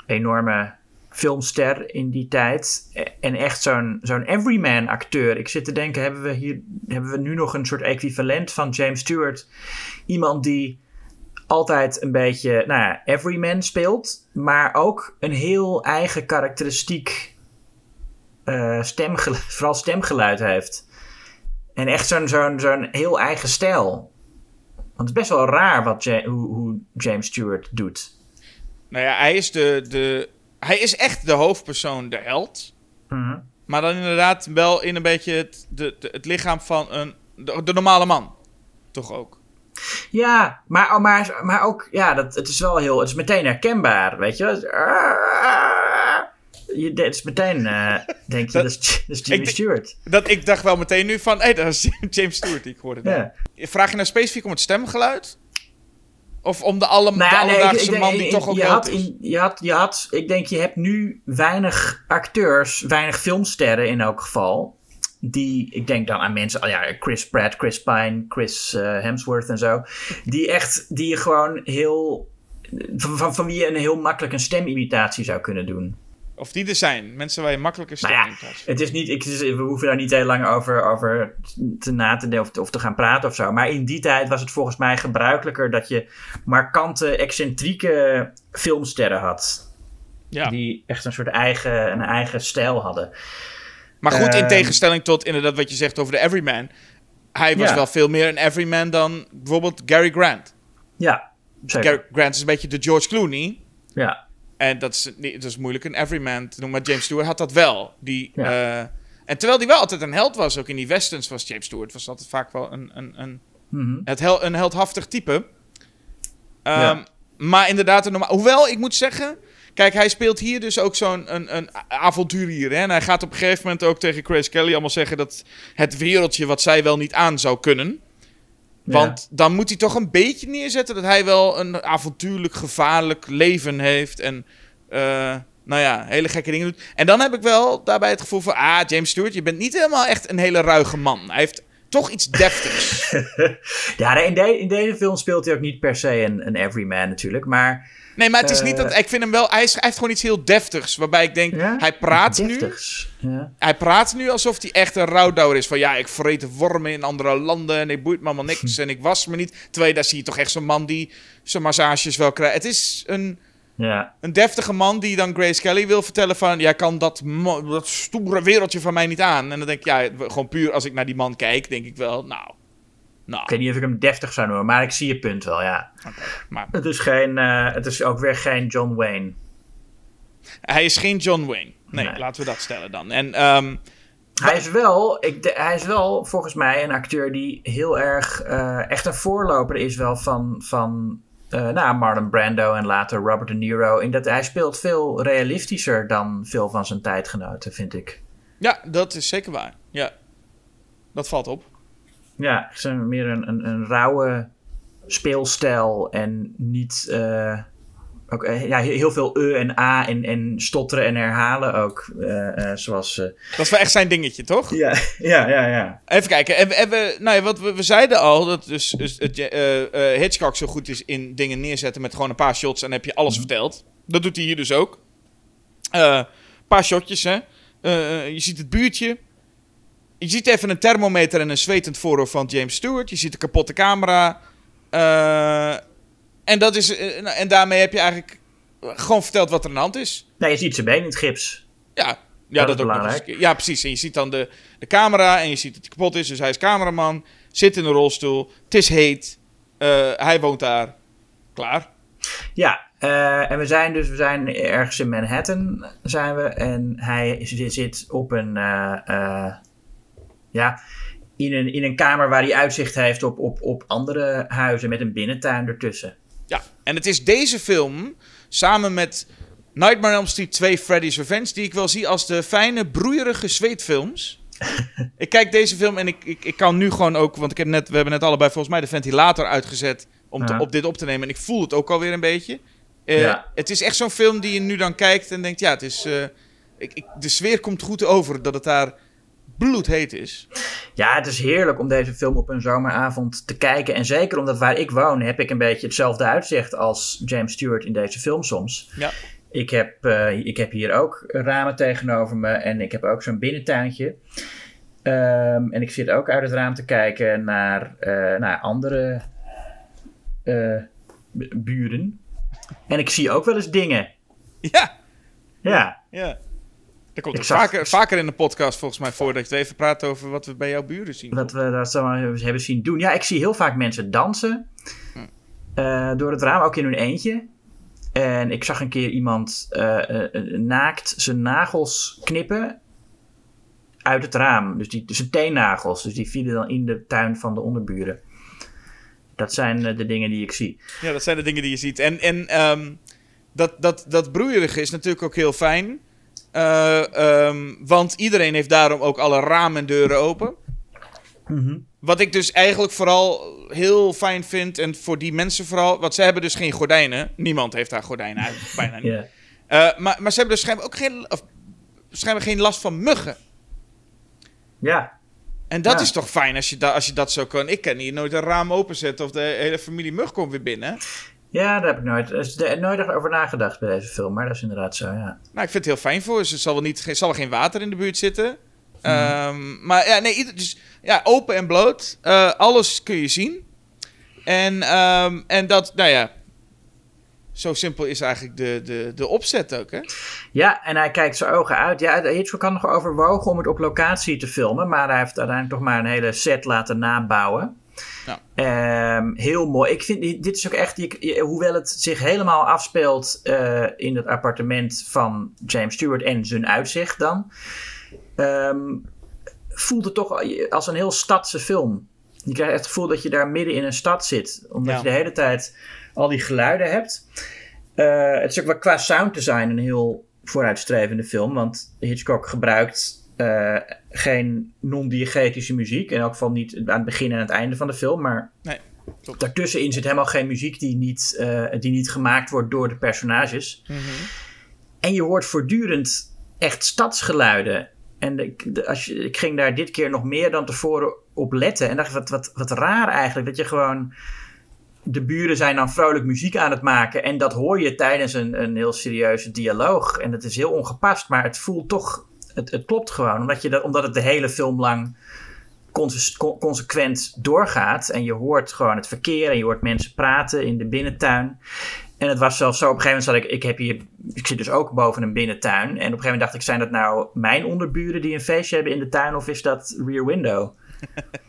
enorme filmster in die tijd. En echt zo'n zo'n everyman acteur. Ik zit te denken, hebben we hier hebben we nu nog een soort equivalent van James Stewart? Iemand die altijd een beetje, nou ja, everyman speelt, maar ook een heel eigen karakteristiek eh, stemgeluid, [LAUGHS] vooral stemgeluid heeft. En echt zo'n zo'n zo'n heel eigen stijl. Want het is best wel raar wat hoe, hoe James Stewart doet. Nou ja, hij is, de, de, hij is echt de hoofdpersoon, de held. Mhm. Maar dan inderdaad wel in een beetje het, de, de- het lichaam van een, de, de normale man. Toch ook. Ja, maar, oh, maar, maar ook, ja, dat, het is wel heel, het is meteen herkenbaar, weet je. Je, het is meteen, eh, denk je, dat, is, dat is Jimmy Ik denk- Stewart. Dat, ik dacht wel meteen nu van, hé, dat is [LAUGHS] James Stewart die ik hoorde. Ja. Vraag je nou specifiek om het stemgeluid? Of om de, alle, Nou ja, de alledaagse man die ik- toch ook je had, is? in, je, had, je had, ik denk, je hebt nu weinig acteurs, weinig filmsterren in elk geval. Die, ik denk dan aan mensen, oh ja, Chris Pratt, Chris Pine, Chris eh, Hemsworth en zo. Die echt, die je gewoon heel, van, van, van wie je een heel makkelijk een stemimitatie zou kunnen doen. Of die er zijn. Mensen waar je makkelijker Nou ja, in. Het is niet, ik, we hoeven daar niet heel lang over, over te na te denken of, of te gaan praten of zo. Maar in die tijd was het volgens mij gebruikelijker dat je markante, excentrieke filmsterren had. Ja. Die echt een soort eigen, een eigen stijl hadden. Maar goed, in Ehm, tegenstelling tot inderdaad wat je zegt over de Everyman. Hij was Ja. wel veel meer een Everyman dan bijvoorbeeld Gary Grant. Ja, zeker. Gary Grant is een beetje de George Clooney. Ja, En dat is, dat is moeilijk een everyman te noemen. Maar James Stewart had dat wel. Die, Ja. eh, en terwijl hij wel altijd een held was, ook in die westerns was James Stewart, was altijd vaak wel een, een, een, Mhm. het hel, een heldhaftig type. Ehm, Ja. Maar inderdaad, een normaal, hoewel ik moet zeggen, kijk, hij speelt hier dus ook zo'n een, een avonturier. Hè? En hij gaat op een gegeven moment ook tegen Grace Kelly allemaal zeggen dat het wereldje wat zij wel niet aan zou kunnen. Want dan moet hij toch een beetje neerzetten dat hij wel een avontuurlijk, gevaarlijk leven heeft. En eh, nou ja, hele gekke dingen doet. En dan heb ik wel daarbij het gevoel van... Ah, James Stewart, je bent niet helemaal echt een hele ruige man. Hij heeft toch iets [LAUGHS] deftigs. ja in, de- in deze film speelt hij ook niet per se een, een everyman natuurlijk. Maar Nee, maar het is niet Eh. dat... Ik vind hem wel... Hij, is, hij heeft gewoon iets heel deftigs. Waarbij ik denk, Ja? hij praat nu... Ja. Hij praat nu alsof hij echt een rouwdouwer is. Van ja, ik vreet wormen in andere landen en ik boeit me allemaal [LAUGHS] niks en ik was me niet. Terwijl daar zie je toch echt zo'n man die zijn massages wel krijgt. Het is een, Ja. een deftige man die dan Grace Kelly wil vertellen van... Jij kan dat, dat stoere wereldje van mij niet aan. En dan denk ik, ja, gewoon puur als ik naar die man kijk, denk ik wel, nou... Nou, Ik weet niet of ik hem deftig zou noemen, maar ik zie je punt wel, ja. maar Het is, geen, eh, het is ook weer geen John Wayne. hij is geen John Wayne. Nee, Nee. laten we dat stellen dan. En ehm, Hij is wel, ik, de- hij is wel volgens mij een acteur die heel erg eh, echt een voorloper is wel van, van eh, nou, Marlon Brando en later Robert De Niro. In dat hij speelt veel realistischer dan veel van zijn tijdgenoten, vind ik. ja, dat is zeker waar. Ja, dat valt op. Ja, het is meer een, een, een rauwe speelstijl en niet. eh, ook, eh, ja, heel veel e en a en, en stotteren en herhalen ook. zoals. Dat is wel echt zijn dingetje, toch? ja, [LAUGHS] ja, ja, ja. Even kijken. En, we- en we, nou ja, wat we, we zeiden al dat dus, dus het, Hitchcock zo goed is in dingen neerzetten met gewoon een paar shots en heb je alles verteld. Dat doet hij hier dus ook. Een paar shotjes, hè. Je ziet het buurtje. Je ziet even een thermometer en een zwetend voorhoofd van James Stewart. Je ziet de kapotte camera. Eh, en, dat is, eh, nou, en daarmee heb je eigenlijk gewoon verteld wat er aan de hand is. Nee, je ziet zijn been in het gips. Ja, ja dat dat, is ook belangrijk. eens. Ja, precies. En je ziet dan de, de camera en je ziet dat hij kapot is. Dus hij is cameraman, zit in een rolstoel. Het is heet. eh, hij woont daar. Klaar. Ja, eh, en we zijn dus we zijn ergens in Manhattan zijn we en hij zit op een eh, eh, ja in een, in een kamer waar hij uitzicht heeft op, op, op andere huizen met een binnentuin ertussen. Ja, en het is deze film samen met Nightmare on Elm Street 2 Freddy's Revenge... die ik wel zie als de fijne, broeierige zweetfilms. [LAUGHS] ik kijk deze film en ik, ik, ik kan nu gewoon ook... want ik heb net, we hebben net allebei volgens mij de ventilator uitgezet... om te, op dit op te nemen. En ik voel het ook alweer een beetje. Eh, Ja. Het is echt zo'n film die je nu dan kijkt en denkt... ja, het is, eh, ik, ik, de sfeer komt goed over dat het daar bloedheet is. Ja, het is heerlijk om deze film op een zomeravond te kijken. En zeker omdat waar ik woon heb ik een beetje hetzelfde uitzicht als James Stewart in deze film soms. Ja. Ik heb, eh, ik heb hier ook ramen tegenover me en ik heb ook zo'n binnentuintje. Ehm, en ik zit ook uit het raam te kijken naar, eh, naar andere eh, bu- buren. En ik zie ook wel eens dingen. Ja, Ja, ja. Dat komt zag- vaker, vaker in de podcast volgens mij voor dat we even praten over wat we bij jouw buren zien. Wat we dat zo hebben zien doen. Ja, ik zie heel vaak mensen dansen. eh, door het raam, ook in hun eentje. En ik zag een keer iemand eh, eh, naakt zijn nagels knippen uit het raam. Dus, die, dus zijn teennagels. Dus die vielen dan in de tuin van de onderburen. Dat zijn de dingen die ik zie. Ja, dat zijn de dingen die je ziet. En, en ehm, dat, dat, dat broeierige is natuurlijk ook heel fijn. Eh, ehm, want iedereen heeft daarom ook alle ramen en deuren open. Wat ik dus eigenlijk vooral heel fijn vind. En voor die mensen vooral. Want ze hebben dus geen gordijnen. Niemand heeft daar gordijnen uit. [LAUGHS] Bijna niet. Eh, maar, maar ze hebben dus schijnbaar ook geen, of, schijnbaar geen last van muggen. ja, En dat Ja. is toch fijn als je, da, als je dat zo kan. Ik kan hier nooit een raam openzetten of de hele familie mug komt weer binnen. Ja, daar heb ik nooit, er nooit over nagedacht bij deze film, maar dat is inderdaad zo, ja. Nou, ik vind het heel fijn voor ze. Er zal wel niet, geen- zal wel geen water in de buurt zitten. Ehm, maar ja, nee, dus, ja, open en bloot. Eh, alles kun je zien. En, ehm, en dat, nou ja, zo simpel is eigenlijk de, de, de opzet ook, hè? Ja, en hij kijkt zijn ogen uit. Ja, Hitchcock had nog overwogen om het op locatie te filmen, maar hij heeft uiteindelijk toch maar een hele set laten nabouwen. Ja. Ehm, heel mooi. Ik vind, dit is ook echt, je- je- hoewel het zich helemaal afspeelt eh, in het appartement van James Stewart en zijn uitzicht dan, ehm, voelt het toch als een heel stadse film. Je krijgt echt het gevoel dat je daar midden in een stad zit, omdat Ja. je de hele tijd al die geluiden hebt. Eh, het is ook wel qua sounddesign een heel vooruitstrevende film. Want Hitchcock gebruikt eh, geen non-diegetische muziek. In elk geval niet aan het begin en het einde van de film. Maar Nee, daartussenin zit helemaal geen muziek die niet, eh, die niet gemaakt wordt door de personages. En je hoort voortdurend echt stadsgeluiden. En de, de- als je, ik ging daar dit keer nog meer dan tevoren op letten. En dacht, wat, wat, wat raar eigenlijk. Dat je gewoon. De buren zijn dan vrolijk muziek aan het maken. En dat hoor je tijdens een, een heel serieuze dialoog. En dat is heel ongepast. Maar het voelt toch. Het, het klopt gewoon. Omdat, je dat, omdat het de hele film lang conse- con- consequent doorgaat. En je hoort gewoon het verkeer. En je hoort mensen praten in de binnentuin. En het was zelfs zo, op een gegeven moment zat ik, ik heb hier, ik zit dus ook boven een binnentuin. En op een gegeven moment dacht ik, zijn dat nou mijn onderburen die een feestje hebben in de tuin of is dat Rear Window? [LAUGHS]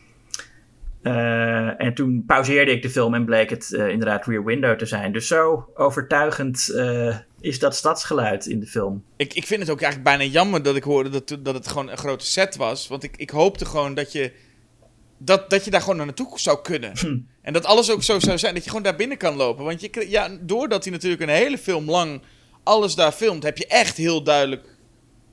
Eh, en toen pauzeerde ik de film en bleek het eh, inderdaad Rear Window te zijn. Dus zo overtuigend eh, is dat stadsgeluid in de film. Ik, ik vind het ook eigenlijk bijna jammer dat ik hoorde dat, dat het gewoon een grote set was. Want ik, ik hoopte gewoon dat je, dat, dat je daar gewoon naartoe zou kunnen. En dat alles ook zo zou zijn, dat je gewoon daar binnen kan lopen. Want je, ja, doordat hij natuurlijk een hele film lang alles daar filmt, heb je echt heel duidelijk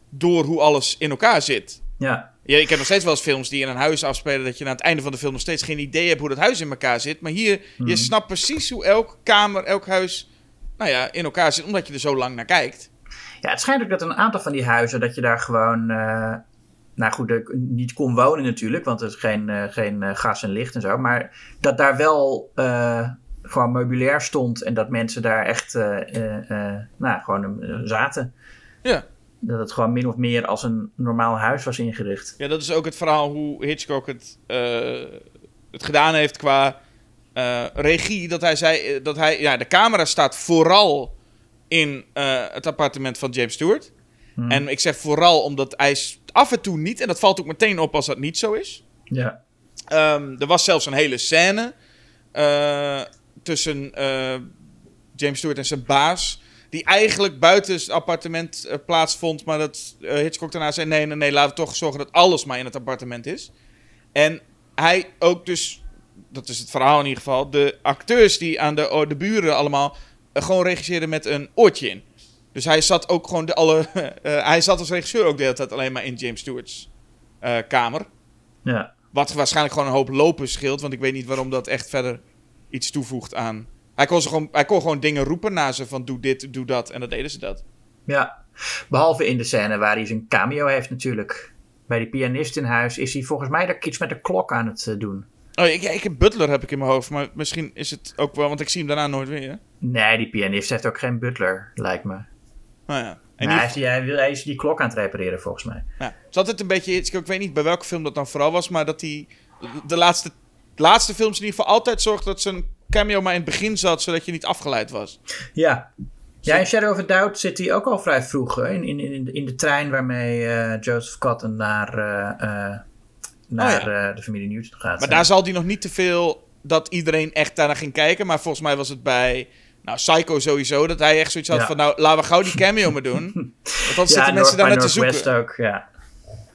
door hoe alles in elkaar zit. Ja, Ja, ik heb nog steeds wel eens films die in een huis afspelen... dat je aan het einde van de film nog steeds geen idee hebt hoe dat huis in elkaar zit. Maar hier, je snapt precies hoe elk kamer, elk huis... nou ja, in elkaar zit, omdat je er zo lang naar kijkt. Ja, het schijnt ook dat een aantal van die huizen, dat je daar gewoon, eh, nou goed, niet kon wonen natuurlijk, want er is geen, eh, geen eh, gas en licht en zo, maar dat daar wel gewoon meubilair stond en dat mensen daar echt, nou, gewoon zaten. Ja. Dat het gewoon min of meer als een normaal huis was ingericht. ja, dat is ook het verhaal hoe Hitchcock het, het gedaan heeft qua eh, regie. Dat hij zei, eh, dat hij, ja, de camera staat vooral in eh, het appartement van James Stewart. Hmm. En ik zeg vooral omdat hij af en toe niet, en dat valt ook meteen op als dat niet zo is. Ja, Ehm, er was zelfs een hele scène tussen James Stewart en zijn baas. Die eigenlijk buiten het appartement plaatsvond. Maar dat Hitchcock daarna zei: nee, nee, nee, laten we toch zorgen dat alles maar in het appartement is. En hij ook dus, dat is het verhaal in ieder geval. De acteurs die aan de, oh, de buren allemaal eh, gewoon regisseerden met een oortje in. Dus hij zat ook gewoon de alle. [LAUGHS] eh, hij zat als regisseur ook de hele tijd alleen maar in James Stewart's eh, kamer. ja. Wat waarschijnlijk gewoon een hoop lopen scheelt. Want ik weet niet waarom dat echt verder iets toevoegt aan. Hij kon, ze gewoon, hij kon gewoon dingen roepen naar ze van doe dit, doe dat. En dan deden ze dat. ja. Behalve in de scène waar hij zijn cameo heeft natuurlijk. Bij die pianist in huis is hij volgens mij daar iets met de klok aan het doen. Oh, ik, ik heb Butler heb ik in mijn hoofd. Maar misschien is het ook wel, want ik zie hem daarna nooit weer. Nee, die pianist heeft ook geen butler, lijkt me. Nou ja. En Nou, die, hij, is die, hij, wil, hij is die klok aan het repareren, volgens mij. ja. Het is altijd een beetje. Ik weet niet bij welke film dat dan vooral was. Maar dat hij de laatste, laatste films in ieder geval altijd zorgde dat zijn cameo maar in het begin zat. Zodat je niet afgeleid was. Ja, Ja, in Shadow of a Doubt zit hij ook al vrij vroeg. Hè? In, in, in, de, in de trein waarmee eh, Joseph Cotton naar, eh, eh, naar Oh ja. eh, de familie Newton gaat. Maar daar zal hij nog niet te veel dat iedereen echt daarna ging kijken. Maar volgens mij was het bij nou, Psycho sowieso dat hij echt zoiets had Ja. van... Nou, laten we gauw die cameo maar doen. [LAUGHS] Want anders ja, zitten mensen daar net te zoeken. Ook, ja.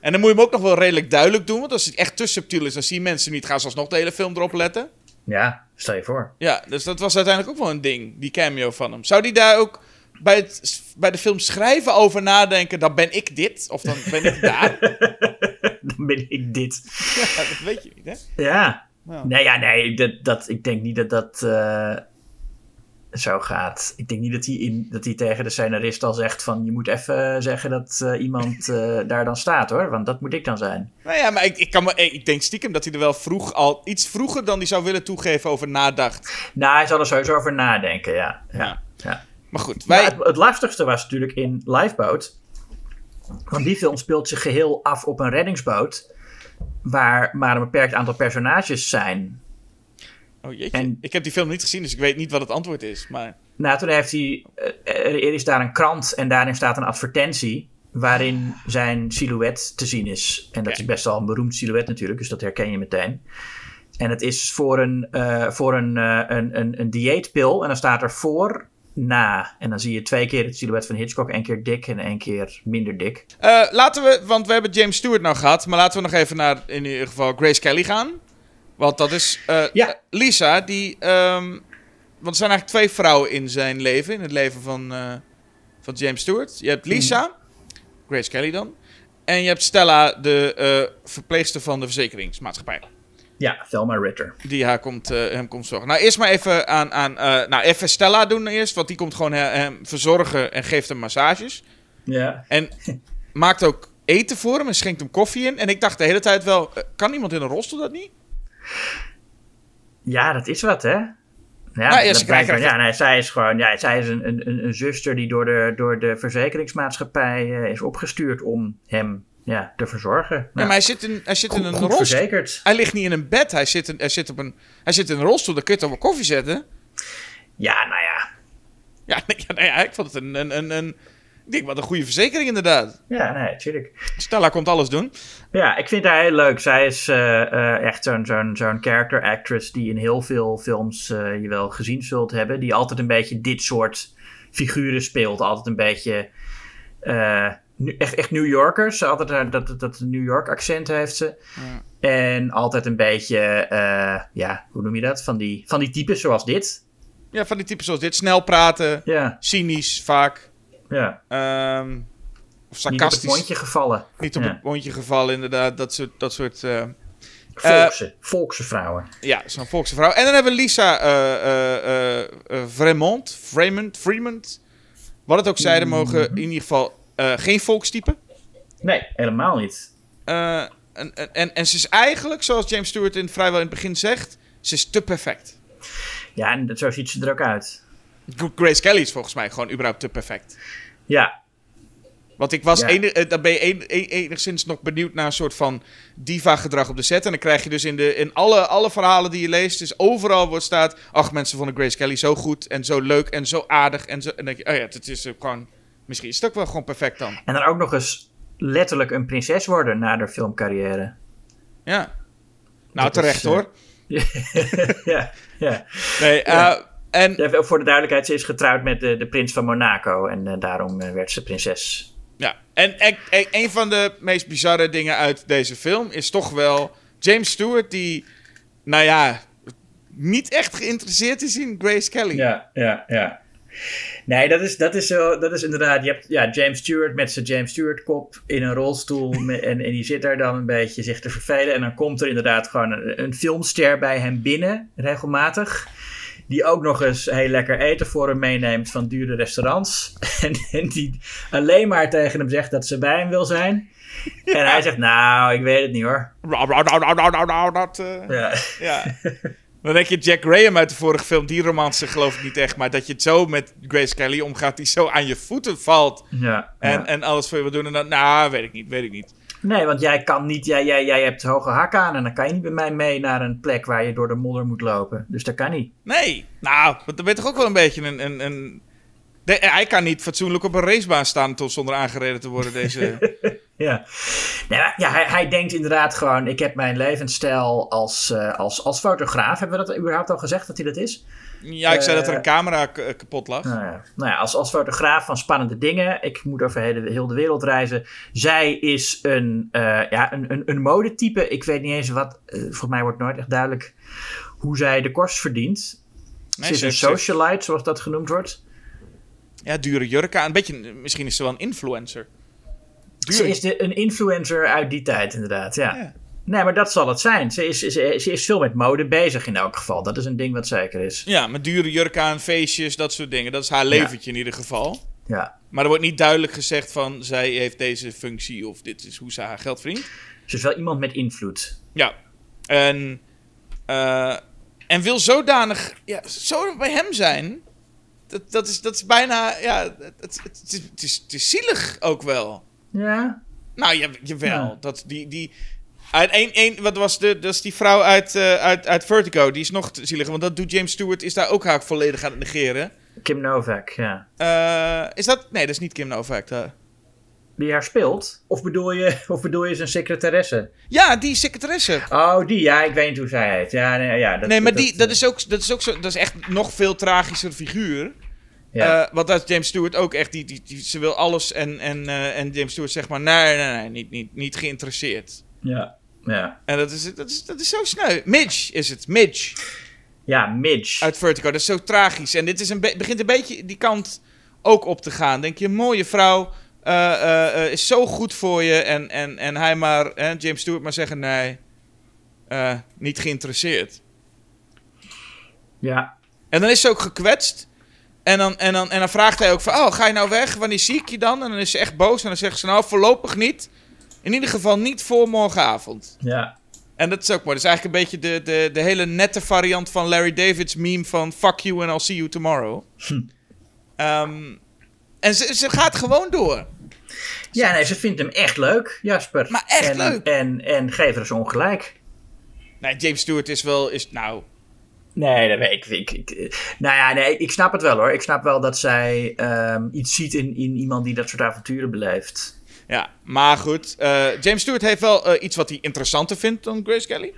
En dan moet je hem ook nog wel redelijk duidelijk doen. Want als het echt te subtiel is, dan zien mensen niet. Gaan ze alsnog de hele film erop letten. Ja, stel je voor. Ja, dus dat was uiteindelijk ook wel een ding, die cameo van hem. Zou die daar ook bij, het, bij de film schrijven over nadenken... dan ben ik dit, of dan ben ik daar? [LAUGHS] Dan ben ik dit. ja, dat weet je niet, hè? Ja. Nee, ja, nee dat, dat, ik denk niet dat dat eh, zo gaat. Ik denk niet dat hij, in, dat hij tegen de scenarist al zegt van... je moet even zeggen dat eh, iemand eh, [LAUGHS] daar dan staat, hoor. Want dat moet ik dan zijn. Nou ja, maar ik, ik, kan me, ik denk stiekem dat hij er wel vroeg al... iets vroeger dan hij zou willen toegeven over nadacht. Nou, hij zal er sowieso over nadenken, ja. ja. Ja. ja. Maar goed, Maar wij... het, het lastigste was natuurlijk in Lifeboat. Want die film speelt zich geheel af op een reddingsboot. Waar maar een beperkt aantal personages zijn. Oh jeetje, en- ik heb die film niet gezien, dus ik weet niet wat het antwoord is. Maar Nou, toen heeft hij. eh, Er, is daar een krant en daarin staat een advertentie. Waarin zijn silhouet te zien is. En dat is best wel een beroemd silhouet natuurlijk, dus dat herken je meteen. En het is voor een, eh, voor een, eh, een, een, een dieetpil. En dan staat er voor, na. En dan zie je twee keer het silhouet van Hitchcock. één keer dik en één keer minder dik. Eh, laten we, want we hebben James Stewart nou gehad, maar laten we nog even naar in ieder geval Grace Kelly gaan. Want dat is eh, Ja. Lisa, die. ehm, want er zijn eigenlijk twee vrouwen in zijn leven, in het leven van, eh, van James Stewart. Je hebt Lisa, Grace Kelly dan. En je hebt Stella, de verpleegster van de verzekeringsmaatschappij. Ja, Thelma Ritter. Die haar komt, eh, hem komt zorgen. Nou, eerst maar even aan. aan eh, nou, even Stella doen eerst, want die komt gewoon he- hem verzorgen en geeft hem massages. Ja. En maakt ook eten voor hem en schenkt hem koffie in. En ik dacht de hele tijd wel, eh, kan iemand in een rolstoel dat niet? Ja, dat is wat, hè? Ja, Nou, ja, ze krijgen ja nee, zij is gewoon, ja, zij is een, een, een- zuster die door de, door de verzekeringsmaatschappij eh, is opgestuurd om hem ja, te verzorgen. Ja, Nou, maar hij zit in, hij zit in een rolstoel. verzekerd. Hij ligt niet in een bed, hij zit, in, hij, zit op een, hij zit in een rolstoel. Dan kun je toch wel koffie zetten? Ja, nou ja. Ja, [LAUGHS] nee, ja, nee, ja, ik vond het een, een, een, een... Ik denk, wat een goede verzekering inderdaad. Ja, nee, natuurlijk. Stella komt alles doen. Ja, ik vind haar heel leuk. Zij is eh, eh, echt zo'n zo'n zo'n character actress die in heel veel films eh, je wel gezien zult hebben. Die altijd een beetje dit soort figuren speelt. Altijd een beetje echt, echt New Yorkers. Altijd eh, dat, dat, dat New York accent heeft ze. En altijd een beetje, eh, ja, hoe noem je dat? Van die, van die types zoals dit. Ja, van die typen zoals dit. Snel praten, Ja, cynisch vaak. ja. ehm, of Niet op het sarcastisch. mondje gevallen. Niet op Ja. het mondje gevallen, inderdaad. Dat soort, dat soort eh, Volkse, volkse vrouwen. Ja, zo'n volkse vrouw. En dan hebben we Lisa eh eh, eh, eh, Fremont, Fremont, Fremont. Wat het ook zeiden, mogen in ieder geval eh, geen volkstype. Nee, helemaal niet. Eh, en, en- en, en ze is eigenlijk, zoals James Stewart in, vrijwel in het begin zegt, ze is te perfect. Ja, en dat- zo ziet ze er ook uit. Grace Kelly is volgens mij gewoon überhaupt te perfect. Ja, Want ik was Ja. enig, eh, dan ben je enigszins nog benieuwd naar een soort van diva-gedrag op de set. En dan krijg je dus in, de, in alle, alle verhalen die je leest, dus overal wordt staat... Ach, mensen vonden Grace Kelly zo goed en zo leuk en zo aardig. En, zo, en dan denk je, oh ja, het is gewoon... Misschien is het ook wel gewoon perfect dan. En dan ook nog eens letterlijk een prinses worden na haar filmcarrière. Ja. Nou, Dat terecht is, eh, hoor. [LAUGHS] ja, ja. Nee, Ja. eh, en Ja, Voor de duidelijkheid, ze is getrouwd met de, de prins van Monaco. En eh, daarom werd ze prinses. Ja, en e- e- een van de meest bizarre dingen uit deze film is toch wel James Stewart, die, nou ja, niet echt geïnteresseerd is in Grace Kelly. Ja, ja, ja. Nee, dat is, dat is, zo, dat is inderdaad. Je hebt ja, James Stewart met zijn James Stewart kop in een rolstoel. [LAUGHS] en, en die zit daar dan een beetje zich te vervelen. En dan komt er inderdaad gewoon een, een filmster bij hem binnen, regelmatig. Die ook nog eens heel lekker eten voor hem meeneemt van dure restaurants. [LAUGHS] En, en die alleen maar tegen hem zegt dat ze bij hem wil zijn. En hij zegt, nou, ik weet het niet hoor. Rauw, rauw, rauw, Dat, eh, Ja, ja. [LAUGHS] Dan denk je Jack Graham uit de vorige film, die romance geloof ik niet echt. Maar dat je het zo met Grace Kelly omgaat, die zo aan je voeten valt. ja, En, ja. en alles voor je wil doen. En dan, nou, weet ik niet, weet ik niet. Nee, want jij kan niet, jij, jij, jij hebt hoge hakken aan en dan kan je niet bij mij mee naar een plek waar je door de modder moet lopen. Dus dat kan niet. Nee, nou, want dan ben je toch ook wel een beetje een, een, een De- hij kan niet fatsoenlijk op een racebaan staan tot zonder aangereden te worden. Deze... [LAUGHS] Ja, nou, ja, hij, hij denkt inderdaad gewoon: ik heb mijn levensstijl als, eh, als, als fotograaf. Hebben we dat überhaupt al gezegd dat hij dat is? ja, ik zei dat er Eh, een camera k- eh, kapot lag. Nou ja, nou ja als, als fotograaf van spannende dingen. Ik moet over heel de, heel de wereld reizen. Zij is een, eh, ja, een, een, een modetype. Ik weet niet eens wat. eh, volgens mij wordt nooit echt duidelijk hoe zij de kost verdient. Nee, ze is een socialite, zoals dat genoemd wordt. Ja, dure jurken aan. Een beetje, misschien is ze wel een influencer. Ze is de, een influencer uit die tijd, inderdaad. Ja. Ja. Nee, maar dat zal het zijn. Ze is, ze, ze is veel met mode bezig in elk geval. Dat is een ding wat zeker is. Ja, met dure jurken aan, feestjes, dat soort dingen. Dat is haar leventje in ieder geval. Ja. Maar er wordt niet duidelijk gezegd van zij heeft deze functie of dit is hoe ze haar geld verdient. Ze is wel iemand met invloed. Ja. En, eh, en wil zodanig ja, zo bij hem zijn. Dat, dat, is, dat is bijna. Ja, het, het, het, is, het, is, het is zielig ook wel. Ja. Nou, ja, jawel. Ja. Dat, die, die, uit één, één, wat was de, dat is die vrouw uit, eh, uit, uit Vertigo. Die is nog te zielig. Want dat doet James Stewart. Is daar ook haar volledig aan het negeren. Kim Novak, ja. Eh, is dat? Nee, dat is niet Kim Novak. Die haar speelt? Of bedoel je, [LAUGHS] of bedoel je zijn secretaresse? Ja, die secretaresse. Oh, die, ja, ik weet niet hoe zij heet. Ja, nee, ja, dat, nee, maar die, dat, is ook, dat is ook zo. Dat is echt nog veel tragischer figuur. Ja. Eh, want dat is James Stewart ook echt. Die, die, die, ze wil alles. En, en, eh, en James Stewart zegt maar: nee, nee, nee, niet, niet, niet geïnteresseerd. ja. Ja. En dat is, dat, is, dat is zo sneu. Midge is het. Midge. Ja, Midge. Uit Vertigo. Dat is zo tragisch. En dit is een be- begint een beetje die kant ook op te gaan. Denk je, mooie vrouw. Eh, eh, eh, is zo goed voor je. En, en, en hij maar, hè, James Stewart maar zeggen: nee, niet geïnteresseerd. Ja. En dan is ze ook gekwetst. En dan, en, dan, en dan vraagt hij ook van, oh, ga je nou weg? Wanneer zie ik je dan? En dan is ze echt boos. En dan zegt ze, nou, voorlopig niet. In ieder geval niet voor morgenavond. Ja. En dat is ook mooi. Dat is eigenlijk een beetje de, de, de hele nette variant van Larry David's meme van... Fuck you and I'll see you tomorrow. Ehm, en ze, ze gaat gewoon door. Ja, nee, ze vindt hem echt leuk, Jasper. Maar echt en, leuk. En, en geef er eens ongelijk. Nee, James Stewart is wel... Is, nou, Nee, dat weet ik. ik, ik nou ja, nee, ik snap het wel hoor. Ik snap wel dat zij ehm, iets ziet in, in iemand die dat soort avonturen beleeft. ja. Maar goed. eh, James Stewart heeft wel eh, iets wat hij interessanter vindt dan Grace Kelly.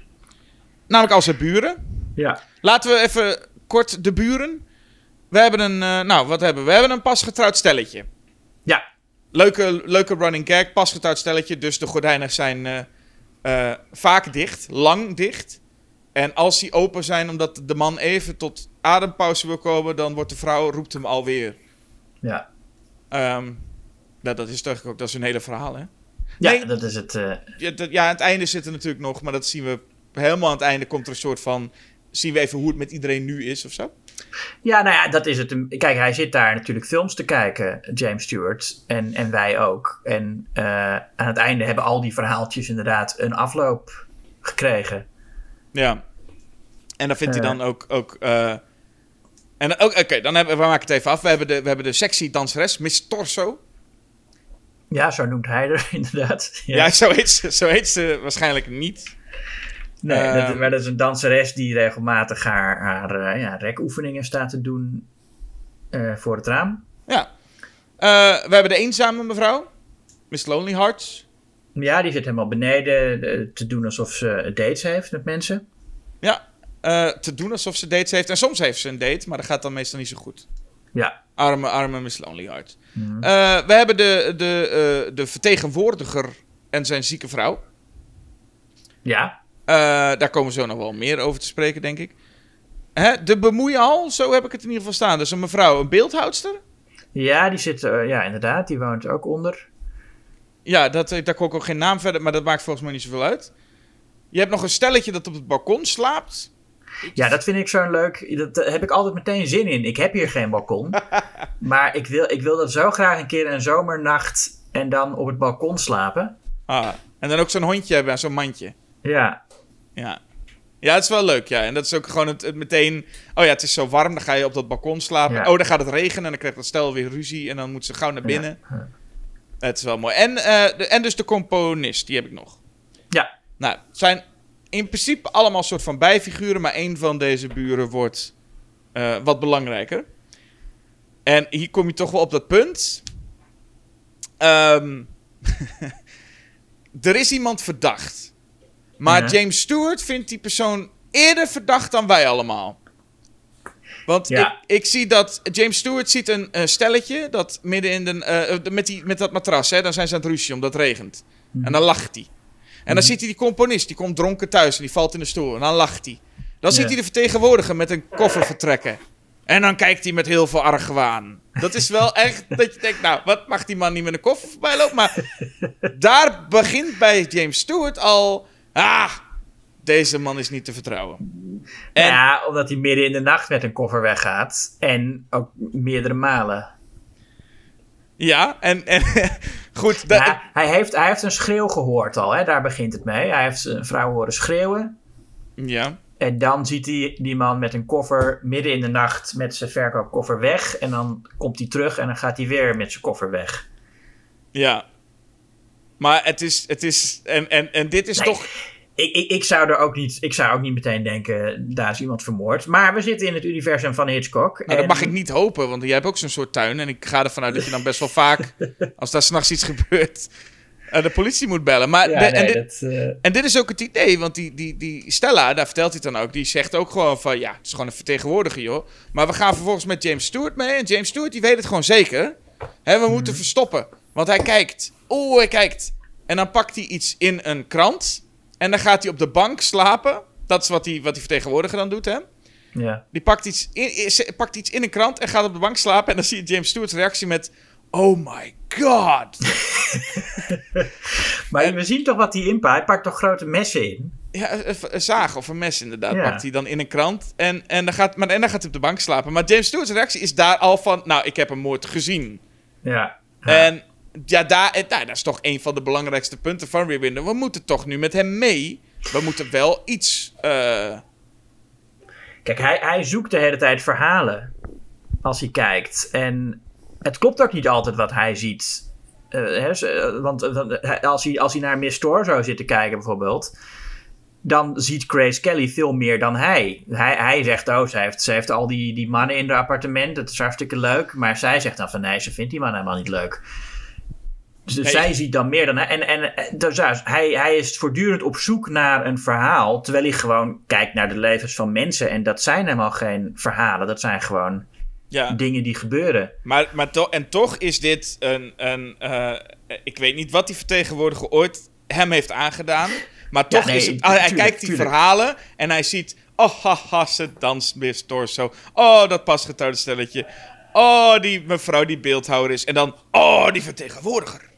Namelijk als zijn buren. Ja. Laten we even kort de buren. We hebben een, eh, nou wat hebben we? We hebben een pasgetrouwd stelletje. Ja. Leuke, leuke running gag, pasgetrouwd stelletje. Dus de gordijnen zijn eh, eh, vaak dicht, lang dicht. En als die open zijn omdat de man even tot adempauze wil komen, dan wordt de vrouw, roept hem alweer. Ja. Ehm dat, dat is toch ook, dat is een hele verhaal hè. Ja, Nee. dat is het. Ja, dat- ja, aan het einde zit er natuurlijk nog, maar dat zien we helemaal aan het einde komt er een soort van, zien we even hoe het met iedereen nu is of zo. Ja, nou ja, dat is het. Kijk, hij zit daar natuurlijk films te kijken, James Stewart. En, en wij ook. En eh, aan het einde hebben al die verhaaltjes inderdaad een afloop gekregen. Ja. En dan vindt hij Eh. dan ook. ook eh, en ook- oké, dan hebben we maken het even af. We hebben de, we hebben de sexy danseres, Miss Torso. Ja, zo noemt hij er [LAUGHS] inderdaad. Ja, zo, heet ze, zo heet ze waarschijnlijk niet. Nee, Ehm. dat, maar dat is een danseres die regelmatig haar, haar eh, ja, rekoefeningen staat te doen eh, voor het raam. Ja. Eh, we hebben de eenzame mevrouw, Miss Lonely Hearts. Ja, die zit helemaal beneden te doen alsof ze dates heeft met mensen. Ja. Te doen alsof ze dates heeft. En soms heeft ze een date, maar dat gaat dan meestal niet zo goed. Ja. Arme, arme Miss Lonely Hearts. Mhm. We hebben de, de, de vertegenwoordiger en zijn zieke vrouw. Ja. Eh, daar komen we zo nog wel meer over te spreken, denk ik. Hè, de bemoeial, zo heb ik het in ieder geval staan. Dus een mevrouw, een beeldhoudster. Ja, die zit, eh, ja, inderdaad, die woont ook onder. Ja, dat, eh, daar kon ik ook geen naam verder, maar dat maakt volgens mij niet zoveel uit. Je hebt nog een stelletje dat op het balkon slaapt. Ja, dat vind ik zo'n leuk. Dat daar heb ik altijd meteen zin in. Ik heb hier geen balkon. [LAUGHS] maar ik wil, ik wil dat zo graag een keer een zomernacht en dan op het balkon slapen. Ah, en dan ook zo'n hondje hebben en zo'n mandje. Ja, Ja. ja, het is wel leuk, ja. En dat is ook gewoon het, het meteen... Oh ja, het is zo warm, dan ga je op dat balkon slapen. Ja. Oh, dan gaat het regenen en dan krijgt dat stel weer ruzie. En dan moet ze gauw naar binnen. Ja. Het is wel mooi. En, eh, de, en dus de componist, die heb ik nog. Ja. Nou, het zijn in principe allemaal soort van bijfiguren, maar één van deze buren wordt eh, wat belangrijker. En hier kom je toch wel op dat punt. Ehm, [LAUGHS] er is iemand verdacht. Maar Ja. James Stewart vindt die persoon eerder verdacht dan wij allemaal. Want Ja. ik, ik zie dat James Stewart ziet een stelletje dat midden in de, eh, de- met, die, met dat matras, hè, dan zijn ze aan het ruzie omdat het regent. En dan lacht hij. En dan ziet hij die componist, die komt dronken thuis en die valt in de stoel. En dan lacht hij. Dan ziet hij de vertegenwoordiger met een koffer vertrekken. En dan kijkt hij met heel veel argwaan. Dat is wel [LAUGHS] echt dat je denkt, nou, wat mag die man niet met een koffer voorbij lopen? Maar [LAUGHS] daar begint bij James Stewart al... Ah, deze man is niet te vertrouwen. En Ja, omdat hij midden in de nacht met een koffer weggaat. En ook meerdere malen. ja, en, en [LAUGHS] goed, dat, Ja, hij, heeft, hij heeft een schreeuw gehoord al, hè? daar begint het mee. Hij heeft een vrouw horen schreeuwen. ja, En dan ziet hij die man met een koffer midden in de nacht met zijn verkoopkoffer weg. En dan komt hij terug en dan gaat hij weer met zijn koffer weg. ja. Maar het is, het is en, en, en dit is Nee. toch... Ik, ik, ik, zou er ook niet, ik zou ook niet meteen denken, daar is iemand vermoord. Maar we zitten in het universum van Hitchcock. Nou, dat en- mag ik niet hopen, want jij hebt ook zo'n soort tuin. En ik ga ervan uit dat je dan best wel vaak, [LAUGHS] als daar s'nachts iets gebeurt, eh, de politie moet bellen. Maar Ja, de- en, dit, dat, eh, en dit is ook het idee, want die, die, die Stella, daar vertelt hij het dan ook, die zegt ook gewoon van, ja, het is gewoon een vertegenwoordiger, joh. Maar we gaan vervolgens met James Stewart mee. En James Stewart, die weet het gewoon zeker. Hè, we moeten verstoppen, want hij kijkt. Oeh, hij kijkt. En dan pakt hij iets in een krant. En dan gaat hij op de bank slapen. Dat is wat die, wat die vertegenwoordiger dan doet, hè. ja. Die pakt iets, in, pakt iets in een krant en gaat op de bank slapen. En dan zie je James Stewart's reactie met... Oh my god. [LAUGHS] Maar we zien toch wat hij inpakt. Hij pakt toch grote messen in. Ja, een, een zaag of een mes inderdaad Ja. pakt hij dan in een krant. En, en, dan gaat, maar, en dan gaat hij op de bank slapen. Maar James Stewart's reactie is daar al van... Nou, ik heb een moord gezien. Ja. En ja, daar, nou, dat is toch een van de belangrijkste punten van Rear Window. We moeten toch nu met hem mee. We moeten wel iets... eh, Kijk, hij, hij zoekt de hele tijd verhalen als hij kijkt. En het klopt ook niet altijd wat hij ziet. Eh, hè, want als hij, als hij naar Miss Store zou zitten kijken bijvoorbeeld... dan ziet Grace Kelly veel meer dan hij. Hij, hij zegt, oh, ze heeft, ze heeft al die, die mannen in haar appartement. Dat is hartstikke leuk. Maar zij zegt dan van, nee, ze vindt die man helemaal niet leuk. Dus Nee. zij ziet dan meer dan hij. En, en eh, dus ja, hij, hij is voortdurend op zoek naar een verhaal. Terwijl hij gewoon kijkt naar de levens van mensen. En dat zijn helemaal geen verhalen. Dat zijn gewoon ja. dingen die gebeuren. Maar, maar en toch is dit een. een eh, ik weet niet wat die vertegenwoordiger ooit hem heeft aangedaan. Maar toch nee, is het. ah, hij tuurlijk, kijkt die tuurlijk. verhalen en hij ziet. Oh, haha, ze danst Miss Torso. Oh, dat pasgetrouwde stelletje. Oh, die mevrouw die beeldhouwer is. En dan. Oh, die vertegenwoordiger.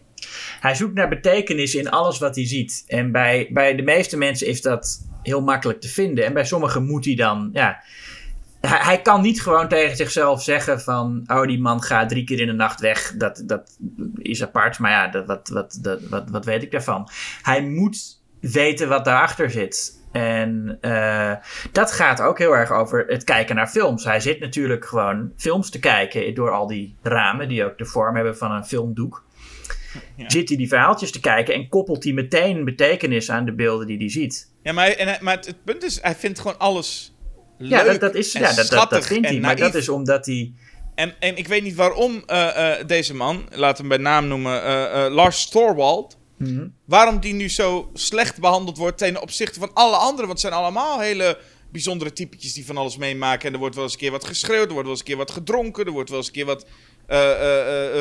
Hij zoekt naar betekenis in alles wat hij ziet. En bij, bij de meeste mensen is dat heel makkelijk te vinden. En bij sommigen moet hij dan. Ja, hij, hij kan niet gewoon tegen zichzelf zeggen van... oh, die man gaat drie keer in de nacht weg. Dat, dat is apart, maar ja, dat, wat, wat, dat, wat, wat weet ik daarvan? Hij moet weten wat daarachter zit. En eh, dat gaat ook heel erg over het kijken naar films. Hij zit natuurlijk gewoon films te kijken... door al die ramen die ook de vorm hebben van een filmdoek. Ja. Zit hij die verhaaltjes te kijken... en koppelt hij meteen betekenis aan de beelden die hij ziet. Ja, maar, en, hij- maar het, het punt is, hij vindt gewoon alles. Leuk Ja, dat, dat, is, en ja dat, dat, dat schattig vindt hij. Maar dat is omdat hij... En, en ik weet niet waarom eh, eh, deze man, laten we hem bij naam noemen, eh, Lars Thorwald, Mhm. waarom die nu zo slecht behandeld wordt ten opzichte van alle anderen. Want het zijn allemaal hele bijzondere typetjes die van alles meemaken. En er wordt wel eens een keer wat geschreeuwd, er wordt wel eens een keer wat gedronken, er wordt wel eens een keer wat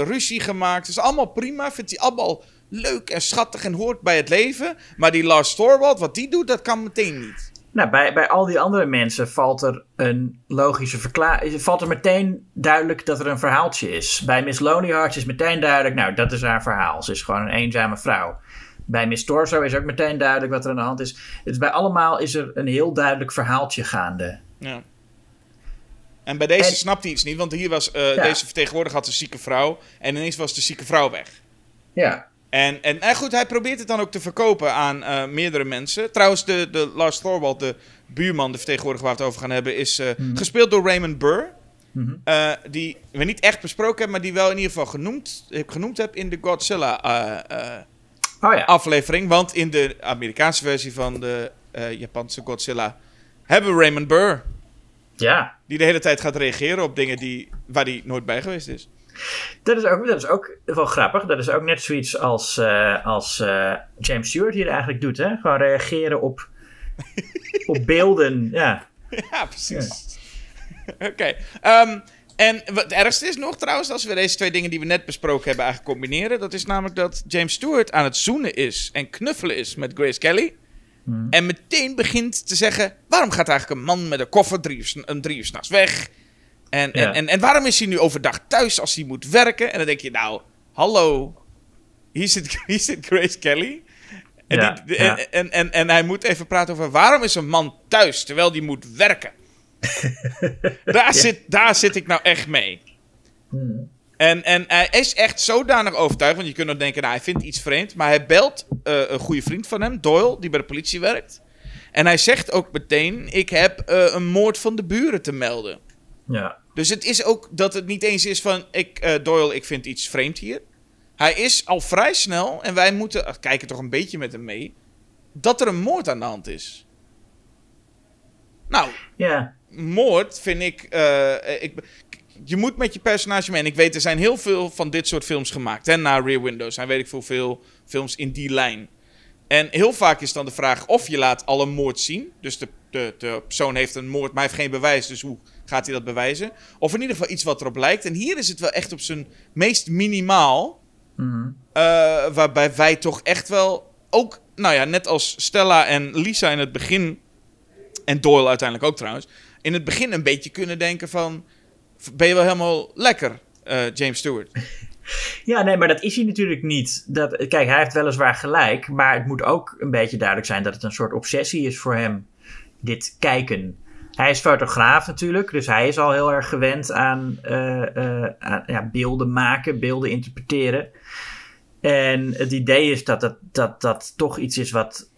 ruzie gemaakt. Het is allemaal prima, vindt hij allemaal leuk en schattig en hoort bij het leven. Maar die Lars Thorwald, wat die doet, dat kan meteen niet. Nou, bij, bij al die andere mensen valt er een logische verklaring. Valt er meteen duidelijk dat er een verhaaltje is. Bij Miss Lonely Hearts is meteen duidelijk, nou, dat is haar verhaal. Ze is gewoon een eenzame vrouw. Bij Miss Torso is ook meteen duidelijk wat er aan de hand is. Dus bij allemaal is er een heel duidelijk verhaaltje gaande. Ja. En bij deze En- snapt hij iets niet, want hier was eh, Ja. deze vertegenwoordiger had een zieke vrouw. En ineens was de zieke vrouw weg. Ja. En, en, en goed, hij probeert het dan ook te verkopen aan eh, meerdere mensen. Trouwens, de, de Lars Thorwald, de buurman, de vertegenwoordiger waar we het over gaan hebben, is eh, gespeeld door Raymond Burr. Mhm. Die we niet echt besproken hebben, maar die wel in ieder geval genoemd, ik genoemd heb in de Godzilla Oh ja. aflevering. Want in de Amerikaanse versie van de Japanse Godzilla hebben we Raymond Burr. Ja. Die de hele tijd gaat reageren op dingen die, waar hij nooit bij geweest is. Dat is, ook, dat is ook wel grappig. Dat is ook net zoiets als, uh, als uh, James Stewart hier eigenlijk doet. Hè? Gewoon reageren op, [LAUGHS] op beelden. Ja, ja precies. Ja. [LAUGHS] Oké. Okay. Um, en wat het ergste is nog trouwens, als we deze twee dingen die we net besproken hebben eigenlijk combineren. Dat is namelijk dat James Stewart aan het zoenen is en knuffelen is met Grace Kelly. Hmm. En meteen begint te zeggen: waarom gaat eigenlijk een man met een koffer drie uur, een drie uur s'nachts weg? En, en, en, en, waarom is hij nu overdag thuis als hij moet werken? En dan denk je: nou, hallo, hier zit, [LAUGHS] hier zit Grace Kelly. En, ja, die, ja. en, en, en, en hij moet even praten over waarom is een man thuis terwijl die moet werken? [LAUGHS] daar, zit, daar zit ik nou echt mee. Hmm. En, en hij is echt zodanig overtuigd, want je kunt nog denken, nou, hij vindt iets vreemd. Maar hij belt uh, een goede vriend van hem, Doyle, die bij de politie werkt. En hij zegt ook meteen, ik heb uh, een moord van de buren te melden. Ja. Dus het is ook dat het niet eens is van, ik, uh, Doyle, ik vind iets vreemd hier. Hij is al vrij snel, en wij moeten kijken toch een beetje met hem mee, dat er een moord aan de hand is. Nou, ja. moord vind ik, ik... Je moet met je personage mee. En ik weet, er zijn heel veel van dit soort films gemaakt. En na Rear Window zijn weet ik veel, veel films in die lijn. En heel vaak is dan de vraag of je laat alle moord zien. Dus de, de, de persoon heeft een moord, maar heeft geen bewijs. Dus hoe gaat hij dat bewijzen? Of in ieder geval iets wat erop lijkt. En hier is het wel echt op zijn meest minimaal. Mm. Uh, waarbij wij toch echt wel ook, nou ja, net als Stella en Lisa in het begin en Doyle uiteindelijk ook trouwens, in het begin een beetje kunnen denken van, ben je wel helemaal lekker, uh, James Stewart? [LAUGHS] Ja, nee, maar dat is hij natuurlijk niet. Dat, kijk, hij heeft weliswaar gelijk, maar het moet ook een beetje duidelijk zijn dat het een soort obsessie is voor hem, dit kijken. Hij is fotograaf natuurlijk, dus hij is al heel erg gewend aan, uh, aan ja, beelden maken, beelden interpreteren. En het idee is dat dat, dat, dat toch iets is wat,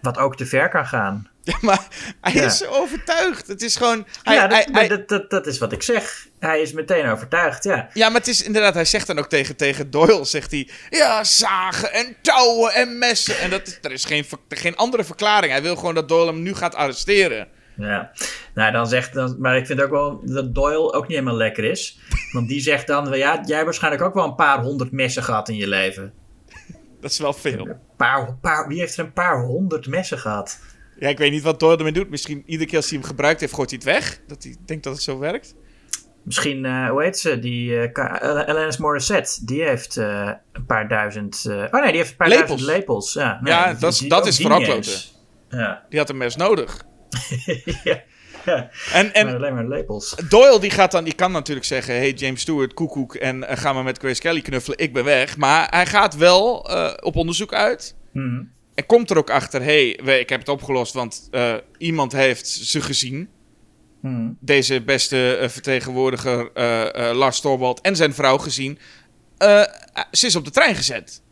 wat ook te ver kan gaan. [LAUGHS] Ja, maar hij ja. is overtuigd. Het is gewoon. Hij, ja, dat, hij, dat, dat, dat, is wat ik zeg. Hij is meteen overtuigd, ja. Ja, maar het is inderdaad, hij zegt dan ook tegen, tegen Doyle: zegt hij, Ja, zagen en touwen en messen. En dat is, er is geen, geen andere verklaring. Hij wil gewoon dat Doyle hem nu gaat arresteren. Ja, nou dan zegt dan, maar ik vind ook wel dat Doyle ook niet helemaal lekker is. Want die zegt dan: Ja, jij hebt waarschijnlijk ook wel een paar honderd messen gehad in je leven. Dat is wel veel. Een paar, paar, wie heeft er een paar honderd messen gehad? Ja, ik weet niet wat Doyle ermee doet. Misschien iedere keer als hij hem gebruikt heeft, gooit hij het weg. Dat hij denkt dat het zo werkt. Misschien, uh, hoe heet ze? Die uh, Alanis Morissette. Die heeft uh, een paar duizend... oh nee, die heeft een paar lepels. duizend lepels. Ja, nee, ja dat, die, dat is vooral kloten. Ja. Die had een mes nodig. ja. [LAUGHS] Ja, en, en maar alleen maar lepels. Doyle die gaat dan, die kan natuurlijk zeggen: Hey James Stewart, koekoek. En uh, ga maar met Grace Kelly knuffelen, ik ben weg. Maar hij gaat wel uh, op onderzoek uit. Mm -hmm. En komt er ook achter: Hey, ik heb het opgelost, want uh, iemand heeft ze gezien. Hmm. Deze beste vertegenwoordiger, Lars Torwald, en zijn vrouw gezien. ze is op de trein gezet.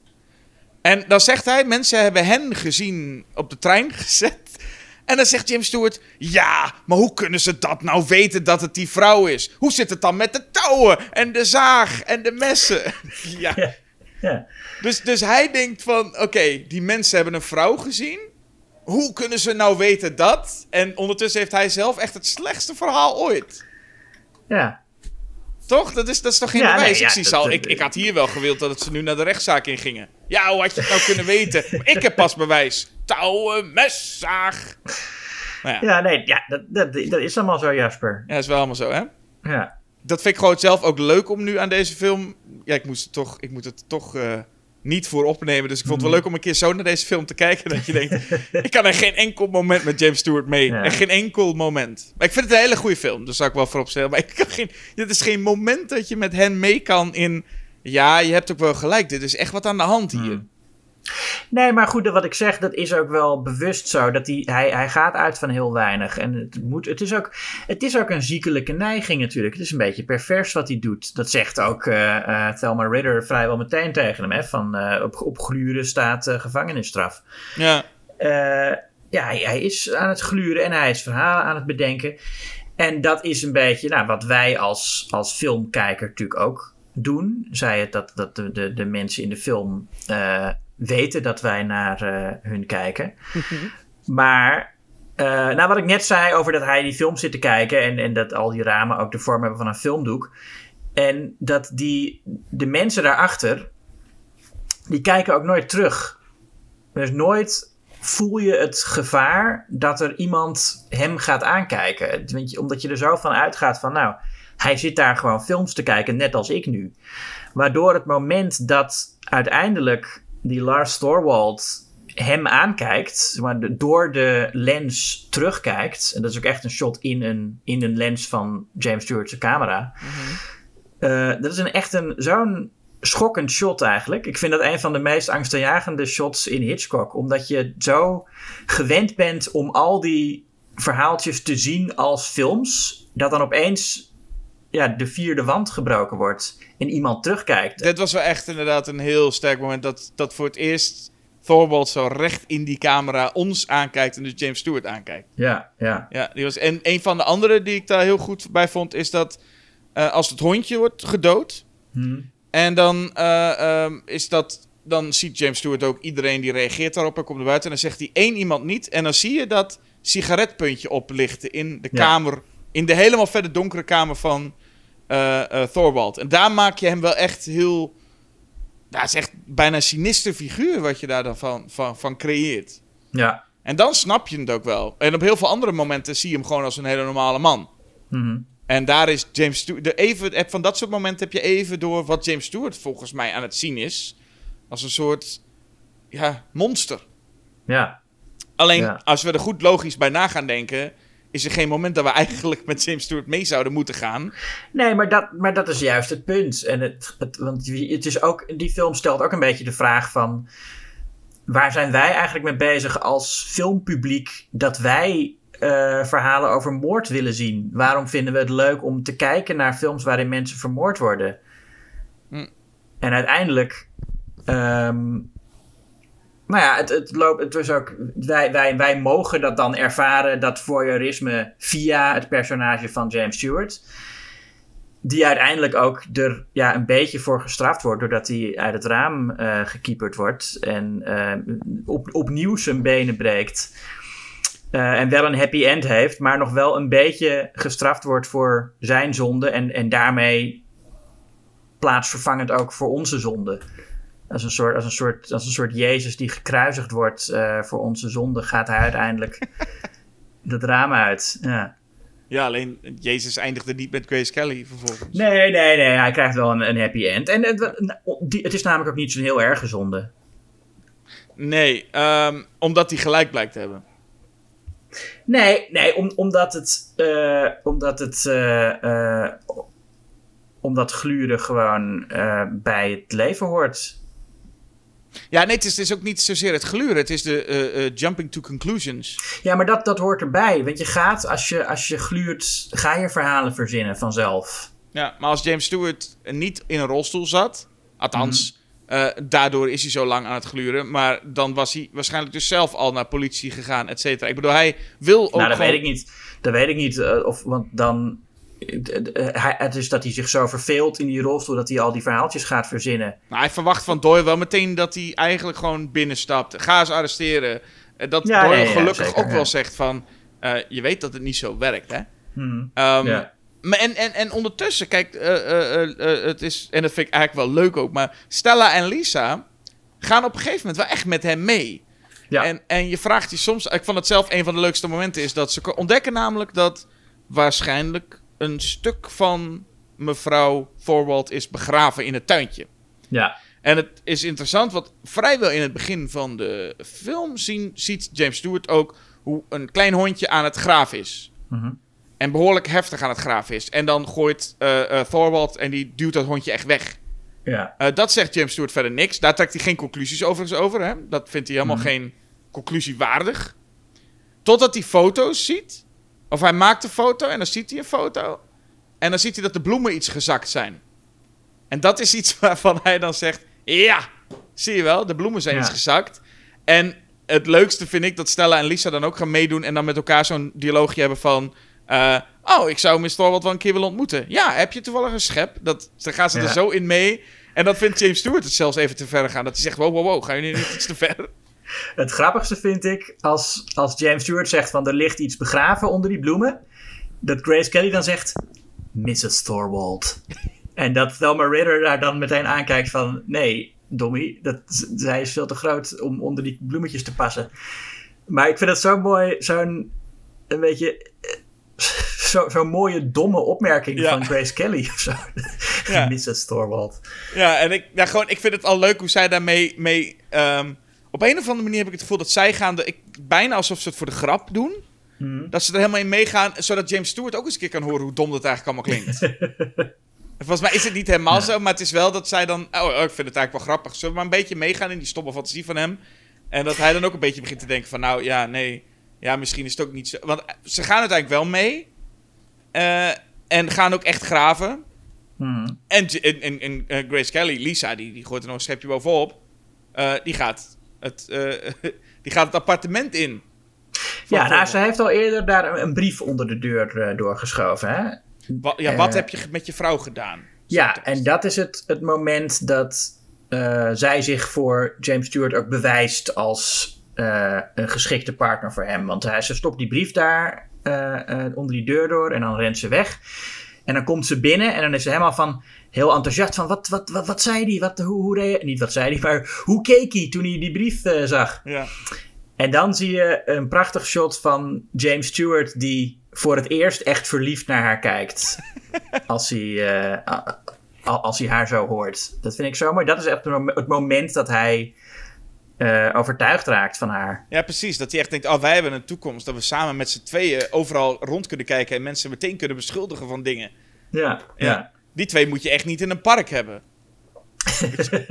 En dan zegt hij: Mensen hebben hen gezien op de trein [LAUGHS] gezet. En dan zegt James Stewart: Ja, maar hoe kunnen ze dat nou weten dat het die vrouw is? Hoe zit het dan met de touwen en de zaag en de messen? [LAUGHS] ja. Ja. Dus, dus hij denkt van: Oké, okay, die mensen hebben een vrouw gezien. Hoe kunnen ze nou weten dat? En ondertussen heeft hij zelf echt het slechtste verhaal ooit. Ja. Toch? Dat is, dat is toch geen ja, bewijs? Nee, ik, dat, al, dat, ik, ik had hier wel gewild dat ze nu naar de rechtszaak in gingen. Ja, hoe had je het nou kunnen weten? Ik heb pas bewijs. Touwen, mes, zaag. Nou ja. ja, nee, ja, dat, dat, dat is allemaal zo, Jasper. Ja, dat is wel allemaal zo, hè? Ja. Dat vind ik gewoon zelf ook leuk om nu aan deze film... Ja, ik, moest toch, ik moet het toch uh, niet voor opnemen. Dus ik vond het wel leuk om een keer zo naar deze film te kijken. Dat je denkt, [LAUGHS] ik kan er geen enkel moment met James Stewart mee. Ja. En geen enkel moment. Maar ik vind het een hele goede film. Dus zou ik wel voorop stellen. Maar ik kan geen, dit is geen moment dat je met hen mee kan in... Ja, je hebt ook wel gelijk. Dit is echt wat aan de hand hier. Hmm. Nee, maar goed, wat ik zeg, dat is ook wel bewust zo. Dat hij, hij, hij gaat uit van heel weinig. En het, moet, het, is ook, het is ook een ziekelijke neiging natuurlijk. Het is een beetje pervers wat hij doet. Dat zegt ook uh, uh, Thelma Ritter vrijwel meteen tegen hem. Hè? Van uh, op, op gluren staat gevangenisstraf. Ja. ja, hij, hij, is aan het gluren en hij is verhalen aan het bedenken. En dat is een beetje nou, wat wij als, als filmkijker natuurlijk ook doen. Zij het dat, dat de, de, de mensen in de film weten dat wij naar uh, hun kijken. maar Eh, nou, wat ik net zei over dat hij die film zit te kijken en, en dat al die ramen ook de vorm hebben van een filmdoek. En dat die, de mensen daarachter, die kijken ook nooit terug. Dus nooit voel je het gevaar dat er iemand hem gaat aankijken. Omdat je er zo van uitgaat van, nou, hij zit daar gewoon films te kijken, net als ik nu. Waardoor het moment dat uiteindelijk die Lars Thorwald hem aankijkt, maar door de lens terugkijkt, en dat is ook echt een shot in een, in een lens van James Stewart's camera. Eh, dat is een echt een, zo'n schokkend shot eigenlijk. Ik vind dat een van de meest angstaanjagende shots in Hitchcock. Omdat je zo gewend bent om al die verhaaltjes te zien als films. Dat dan opeens ja, de vierde wand gebroken wordt. En iemand terugkijkt. Dit was wel echt inderdaad een heel sterk moment dat, dat voor het eerst Thorwald zo recht in die camera ons aankijkt en dus James Stewart aankijkt. Ja, ja. Ja, die was, en een van de andere die ik daar heel goed bij vond is dat eh, als het hondje wordt gedood Hm. en dan eh, ehm, is dat dan ziet James Stewart ook iedereen die reageert daarop en komt naar buiten en dan zegt hij één iemand niet en dan zie je dat sigaretpuntje oplichten in de Ja. kamer, in de helemaal verder donkere kamer van Thorwald. En daar maak je hem wel echt heel, dat is echt bijna een sinister figuur wat je daar dan van, van, van creëert. Ja. En dan snap je het ook wel. En op heel veel andere momenten zie je hem gewoon als een hele normale man. Mhm. En daar is James Stewart. Even, van dat soort momenten heb je even door wat James Stewart volgens mij aan het zien is. Als een soort. Ja, monster. Ja. Alleen Ja. als we er goed logisch bij na gaan denken. Is er geen moment dat we eigenlijk met James Stewart mee zouden moeten gaan. Nee, maar dat, maar dat is juist het punt. En het, het, want het is ook, die film stelt ook een beetje de vraag van... waar zijn wij eigenlijk mee bezig als filmpubliek... dat wij eh, verhalen over moord willen zien? Waarom vinden we het leuk om te kijken naar films... waarin mensen vermoord worden? Hm. En uiteindelijk... ehm, nou ja, het, het loopt, het was ook, wij, wij, wij mogen dat dan ervaren, dat voyeurisme, via het personage van James Stewart. Die uiteindelijk ook er ja, een beetje voor gestraft wordt, doordat hij uit het raam eh gekieperd wordt en eh, op, opnieuw zijn benen breekt. Eh, en wel een happy end heeft, maar nog wel een beetje gestraft wordt voor zijn zonde en, en daarmee plaatsvervangend ook voor onze zonde. Als een soort, als een soort, als een soort Jezus die gekruisigd wordt eh, voor onze zonde, gaat hij uiteindelijk [LAUGHS] dat raam uit. Ja. Ja, alleen Jezus eindigde niet met Grace Kelly vervolgens. Nee, nee, nee, hij krijgt wel een, een happy end. En het, het is namelijk ook niet zo'n heel erg zonde. Nee, ehm, omdat hij gelijk blijkt te hebben. Nee, nee om, omdat het. eh, omdat het. eh, omdat gluren gewoon bij het leven hoort. Ja, nee, het is, het is ook niet zozeer het gluren. Het is de eh, eh, jumping to conclusions. Ja, maar dat, dat hoort erbij. Want je gaat, als je, als je gluurt, ga je verhalen verzinnen vanzelf. Ja, maar als James Stewart niet in een rolstoel zat, althans, eh, daardoor is hij zo lang aan het gluren, maar dan was hij waarschijnlijk dus zelf al naar politie gegaan, et cetera. Ik bedoel, hij wil ook nou, dat gewoon... weet ik niet. Dat weet ik niet. of, want dan. Eh, het is dat hij zich zo verveelt in die rolstoel dat hij al die verhaaltjes gaat verzinnen. Nou, hij verwacht van Doyle wel meteen dat hij eigenlijk gewoon binnenstapt. Ga eens arresteren. Eh, Dat Ja, Doyle ja, gelukkig zeker, ook ja. wel zegt van, eh, je weet dat het niet zo werkt, hè? Hmm. Ehm, Ja. Maar en, en, en ondertussen, kijk, het is, en dat vind ik eigenlijk wel leuk ook, maar Stella en Lisa gaan op een gegeven moment wel echt met hem mee. Ja. En, en je vraagt je soms, ik vond het zelf een van de leukste momenten, is dat ze ontdekken namelijk dat waarschijnlijk een stuk van mevrouw Thorwald is begraven in het tuintje. ja. En het is interessant, want vrijwel in het begin van de film zien, ziet James Stewart ook hoe een klein hondje aan het graven is. Mhm. En behoorlijk heftig aan het graven is. En dan gooit eh eh, Thorwald en die duwt dat hondje echt weg. Ja. Eh, dat zegt James Stewart verder niks. Daar trekt hij geen conclusies overigens over. Hè? Dat vindt hij helemaal Mhm. geen conclusie waardig. Totdat hij foto's ziet. Of hij maakt een foto en dan ziet hij een foto. En dan ziet hij dat de bloemen iets gezakt zijn. En dat is iets [LAUGHS] waarvan hij dan zegt... Ja, zie je wel, de bloemen zijn Ja. iets gezakt. En het leukste vind ik dat Stella en Lisa dan ook gaan meedoen... en dan met elkaar zo'n dialoogje hebben van... eh, oh, ik zou Miss Thorwald wel een keer willen ontmoeten. Ja, heb je toevallig een schep? Dat, dan gaan ze Ja. er zo in mee. En dat vindt James Stewart het zelfs even te ver gaan. Dat hij zegt, wow, wow, wow, gaan jullie niet iets te ver? Het grappigste vind ik als, als James Stewart zegt van er ligt iets begraven onder die bloemen. Dat Grace Kelly dan zegt Mrs. Thorwald. En dat Thelma Ritter daar dan meteen aankijkt van nee, Dommy, dat, zij is veel te groot om onder die bloemetjes te passen. Maar ik vind het zo mooi, zo'n een beetje zo'n zo mooie domme opmerking Ja. van Grace Kelly of zo. Ja. [LAUGHS] Mrs. Thorwald. Ja, en ik, ja, gewoon, ik vind het al leuk hoe zij daarmee... Mee, ehm, op een of andere manier heb ik het gevoel dat zij gaan... De, ik, bijna alsof ze het voor de grap doen. Hmm. Dat ze er helemaal in meegaan, zodat James Stewart ook eens een keer kan horen hoe dom dat eigenlijk allemaal klinkt. [LAUGHS] Volgens mij is het niet helemaal zo, maar het is wel dat zij dan... Oh, oh, ik vind het eigenlijk wel grappig. Zullen we maar een beetje meegaan in die stomme fantasie van hem? En dat hij dan ook een beetje begint te denken van... Nou, ja, nee. Ja, misschien is het ook niet zo... Want ze gaan uiteindelijk wel mee. eh, en gaan ook echt graven. Hmm. En, en, en, en, eh, Grace Kelly, Lisa, die, die gooit er nog een schepje bovenop. Eh, die, gaat het, eh, [LAUGHS] die gaat het appartement in. Ja, nou, ze heeft al eerder daar een, brief onder de deur eh, doorgeschoven. Hè? Ja, wat Eh, heb je met je vrouw gedaan? Ja, en dat is het, het moment dat zij zich voor James Stewart ook bewijst als een geschikte partner voor hem. Want hij, ze stopt die brief daar onder die deur door en dan rent ze weg. En dan komt ze binnen en dan is ze helemaal van heel enthousiast van wat, wat, wat, wat zei hij? Wat, hoe, hoe Niet wat zei hij, maar hoe keek hij toen hij die brief eh, zag? Ja. En dan zie je een prachtig shot van James Stewart die voor het eerst echt verliefd naar haar kijkt. [LAUGHS] als, hij, eh, als hij haar zo hoort. Dat vind ik zo mooi. Dat is echt het mom- het moment dat hij eh, overtuigd raakt van haar. ja, precies. Dat hij echt denkt, oh, wij hebben een toekomst. Dat we samen met z'n tweeën overal rond kunnen kijken... en mensen meteen kunnen beschuldigen van dingen. Ja, Ja. ja. Die twee moet je echt niet in een park hebben. [LAUGHS]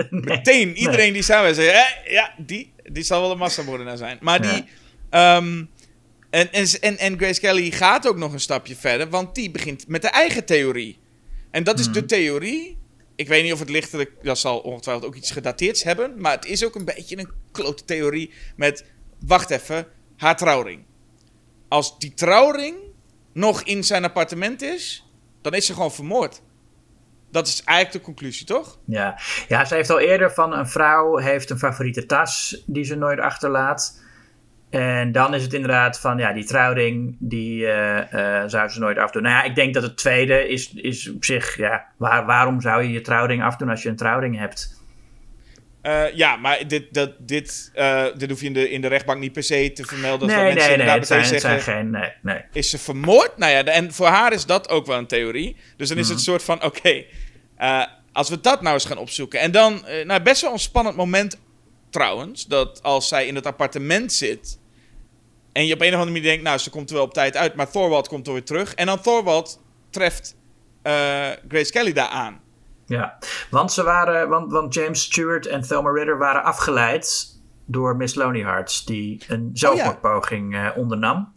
Nee. Meteen, iedereen die samen zegt, eh, ja, die, die zal wel een massamoordenaar zijn. Maar die... ehm, en, en, en, en Grace Kelly gaat ook nog een stapje verder, want die begint met de eigen theorie. En dat is de theorie. Ik weet niet of het lichtelijk, dat zal ongetwijfeld ook iets gedateerds hebben, maar het is ook een beetje een klote theorie met, wacht even, haar trouwring. Als die trouwring nog in zijn appartement is, dan is ze gewoon vermoord. Dat is eigenlijk de conclusie, toch? Ja. ja, ze heeft al eerder van een vrouw heeft een favoriete tas die ze nooit achterlaat. En dan is het inderdaad van, ja, die trouwring, die eh, zou ze nooit afdoen. Nou ja, ik denk dat het tweede is, is op zich, ja, waar, waarom zou je je trouwring afdoen als je een trouwring hebt? Eh, ja, maar dit, dat, dit, dit hoef je in de, in de rechtbank niet per se te vermelden. Dat nee, mensen nee, nee, het zijn, het zijn geen, nee, nee. is ze vermoord? Nou ja, en voor haar is dat ook wel een theorie. Dus dan is Mhm. het een soort van, oké, eh, als we dat nou eens gaan opzoeken. En dan, eh, nou best wel een spannend moment trouwens, dat als zij in het appartement zit... en je op een of andere manier denkt, nou, ze komt er wel op tijd uit... maar Thorwald komt er weer terug. En dan Thorwald treft eh, Grace Kelly daar aan. Ja, want, ze waren, want, want James Stewart en Thelma Ritter waren afgeleid door Miss Lonely Hearts, die een zelfmoordpoging eh, ondernam.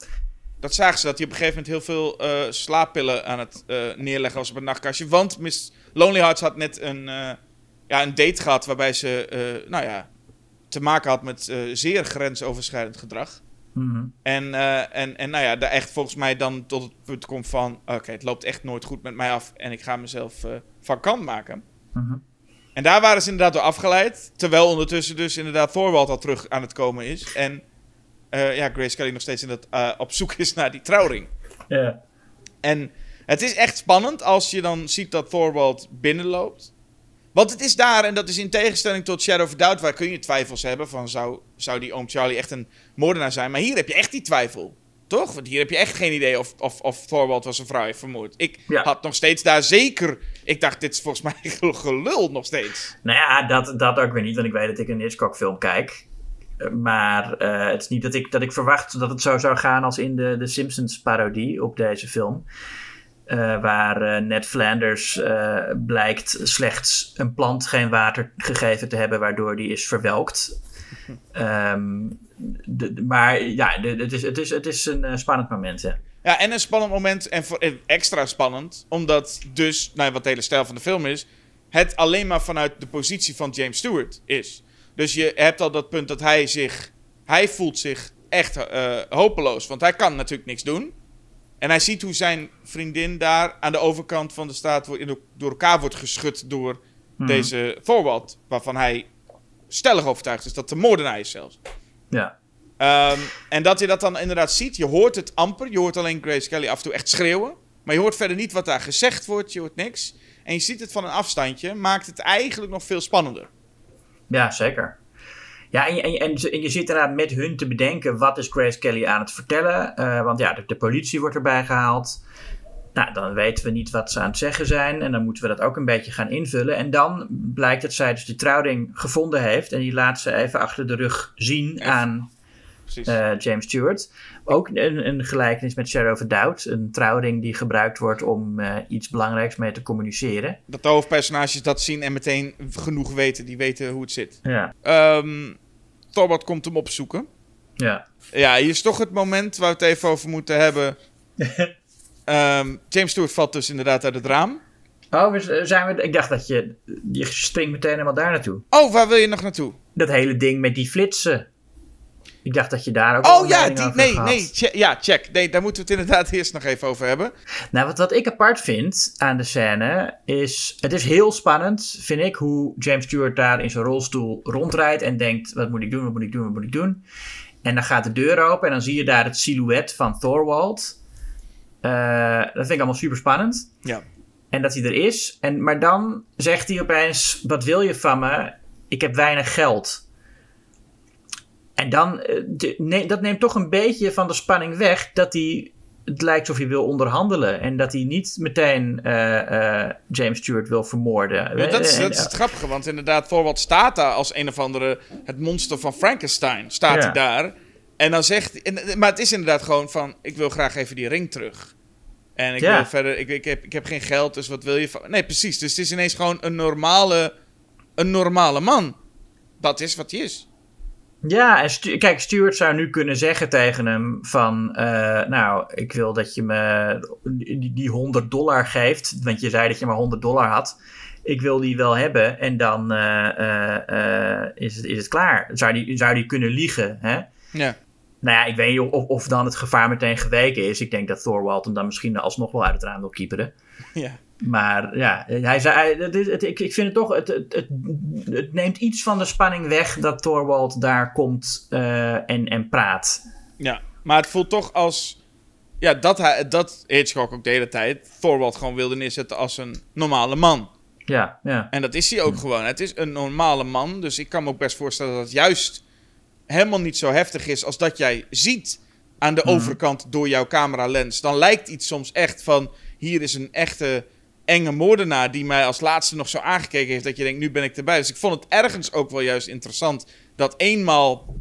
Dat zagen ze dat hij op een gegeven moment heel veel slaappillen aan het neerleggen was op het nachtkastje. Want Miss Lonely Hearts had net een, eh, ja, een date gehad waarbij ze eh, nou ja, te maken had met eh, zeer grensoverschrijdend gedrag. Mhm. En, en, en nou ja, daar echt volgens mij dan tot het punt komt van... Oké, het loopt echt nooit goed met mij af en ik ga mezelf van kant maken. Mhm. En daar waren ze inderdaad door afgeleid. Terwijl ondertussen dus inderdaad Thorwald al terug aan het komen is. En ja, Grace Kelly nog steeds in dat, op zoek is naar die trouwring. Ja. En het is echt spannend als je dan ziet dat Thorwald binnenloopt. Want het is daar, en dat is in tegenstelling tot Shadow of Doubt, waar kun je twijfels hebben van zou, zou die oom Charlie echt een moordenaar zijn. Maar hier heb je echt die twijfel. Toch? Want hier heb je echt geen idee of, of, of Thorwald was een vrouw heeft vermoord. Ik Ja. had nog steeds daar zeker... Ik dacht, dit is volgens mij [LAUGHS] gelul nog steeds. Nou ja, dat, dat ook weer niet, want ik weet dat ik een Hitchcock film kijk. Eh, Maar eh, het is niet dat ik, dat ik verwacht dat het zo zou gaan als in de, de Simpsons parodie op deze film. Eh, waar eh, Ned Flanders eh, blijkt slechts een plant geen water gegeven te hebben, waardoor die is verwelkt. [LAUGHS] Ehm, de, de- maar ja, de- het, is, het, is, het is een spannend moment. Ja. Ja, en een spannend moment. En voor, extra spannend. Omdat dus, nou, wat de hele stijl van de film is. Het alleen maar vanuit de positie van James Stewart is. Dus je hebt al dat punt dat hij zich. Hij voelt zich echt hopeloos. Want hij kan natuurlijk niks doen. En hij ziet hoe zijn vriendin daar aan de overkant van de straat door elkaar wordt geschud door deze Thorwald. Waarvan hij stellig overtuigd is dat de moordenaar is zelfs. Ja. Ehm, en dat je dat dan inderdaad ziet. Je hoort het amper. Je hoort alleen Grace Kelly af en toe echt schreeuwen. Maar je hoort verder niet wat daar gezegd wordt. Je hoort niks. En je ziet het van een afstandje. Maakt het eigenlijk nog veel spannender. Ja, zeker. Ja, en je, en, je, en je zit inderdaad met hun te bedenken wat is Grace Kelly aan het vertellen. Uh, want ja, de, de, politie wordt erbij gehaald. Nou, dan weten we niet wat ze aan het zeggen zijn. En dan moeten we dat ook een beetje gaan invullen. En dan blijkt dat zij dus die trouwring gevonden heeft. En die laat ze even achter de rug zien aan uh, James Stewart. Ook een, een, gelijkenis met Shadow of a Doubt. Een trouwring die gebruikt wordt om uh, iets belangrijks mee te communiceren. Dat de hoofdpersonages dat zien en meteen genoeg weten. Die weten hoe het zit. Ja. Um, Thorbot komt hem opzoeken. Ja. Ja, hier is toch het moment waar we het even over moeten hebben. um, [LAUGHS] James Stewart valt dus inderdaad uit het raam. Oh, zijn we, ik dacht dat je, je springt meteen helemaal daar naartoe. Oh, waar wil je nog naartoe? Dat hele ding met die flitsen. Ik dacht dat je daar ook. Oh ja, die, nee, nee, check, ja, check. Nee, daar moeten we het inderdaad [LAUGHS] eerst nog even over hebben. Nou, wat, wat ik apart vind aan de scène is. Het is heel spannend, vind ik, hoe James Stewart daar in zijn rolstoel rondrijdt en denkt: wat moet ik doen, wat moet ik doen, wat moet ik doen? En dan gaat de deur open en dan zie je daar het silhouet van Thorwald. Uh, dat vind ik allemaal super spannend. Ja. En dat hij er is. En, maar dan zegt hij opeens: Wat wil je van me? Ik heb weinig geld. En dan, uh, dat neemt toch een beetje van de spanning weg dat hij, het lijkt alsof hij wil onderhandelen. En dat hij niet meteen uh, uh, James Stewart wil vermoorden. Ja, dat is, dat is het grappige, want inderdaad, Thorwald staat daar als een of andere, het monster van Frankenstein, staat ja. hij daar. En dan zegt en, maar het is inderdaad gewoon van, ik wil graag even die ring terug. En ik ja. wil verder, ik, ik, heb, ik heb geen geld, dus wat wil je van... Nee, precies, dus het is ineens gewoon een normale, een normale man. Dat is wat hij is. Ja, en kijk, Stuart zou nu kunnen zeggen tegen hem van... Uh, nou, ik wil dat je me die, die 100 dollar geeft. Want je zei dat je maar 100 dollar had. Ik wil die wel hebben en dan uh, uh, is, het, is het klaar. Zou die, zou die kunnen liegen, hè? Ja. Nou ja, ik weet niet of, of dan het gevaar meteen geweken is. Ik denk dat Thorwald hem dan misschien alsnog wel uit het raam wil kieperen. Ja. Maar ja, hij zei, het, het, ik, ik vind het toch, het, het, het, neemt iets van de spanning weg dat Thorwald daar komt uh, en, en praat. Ja, maar het voelt toch als, ja, dat, hij, dat Hitchcock ook de hele tijd Thorwald gewoon wilde neerzetten als een normale man. Ja, ja. En dat is hij ook ja. gewoon. Het is een normale man, dus ik kan me ook best voorstellen dat het juist helemaal niet zo heftig is als dat jij ziet aan de Mhm. overkant door jouw cameralens. Dan lijkt iets soms echt van, hier is een echte enge moordenaar die mij als laatste nog zo aangekeken heeft dat je denkt, nu ben ik erbij. Dus ik vond het ergens ook wel juist interessant dat eenmaal,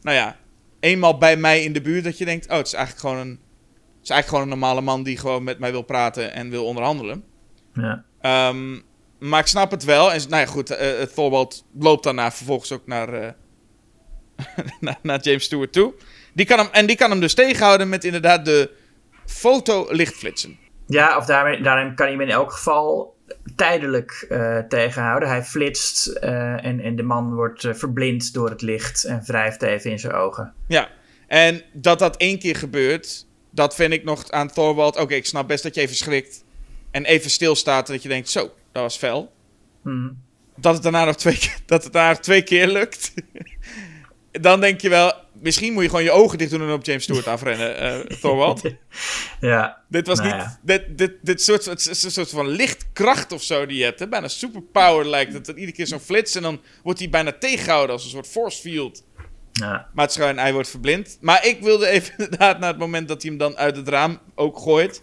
nou ja, eenmaal bij mij in de buurt dat je denkt, oh, het is eigenlijk gewoon een, het is eigenlijk gewoon een normale man die gewoon met mij wil praten en wil onderhandelen. Ja. Um, maar ik snap het wel. En nou ja, goed, uh, Thorwald loopt daarna vervolgens ook naar, uh, [LAUGHS] naar, naar James Stewart toe. Die kan hem, en die kan hem dus tegenhouden met inderdaad de fotolichtflitsen. Ja, of daarmee, daarin kan hij hem in elk geval tijdelijk uh, tegenhouden. Hij flitst uh, en, en de man wordt uh, verblind door het licht en wrijft even in zijn ogen. Ja, en dat dat één keer gebeurt, dat vind ik nog aan Thorwald. Oké, okay, ik snap best dat je even schrikt en even stilstaat en dat je denkt, zo, dat was fel. Hmm. Dat het daarna nog twee, [LAUGHS] dat het daarna nog twee keer lukt. Dan denk je wel, misschien moet je gewoon je ogen dicht doen en op James Stewart afrennen, uh, [LAUGHS] Thorwald. ja. Dit was nou niet, ja. dit, dit, dit soort, het een soort van lichtkracht of zo die je hebt. Hè? Bijna superpower lijkt het. Dat iedere keer zo'n flits en dan wordt hij bijna tegengehouden als een soort force field. Ja. Maar het gewoon, hij wordt verblind. Maar ik wilde even [LAUGHS] inderdaad naar het moment dat hij hem dan uit het raam ook gooit.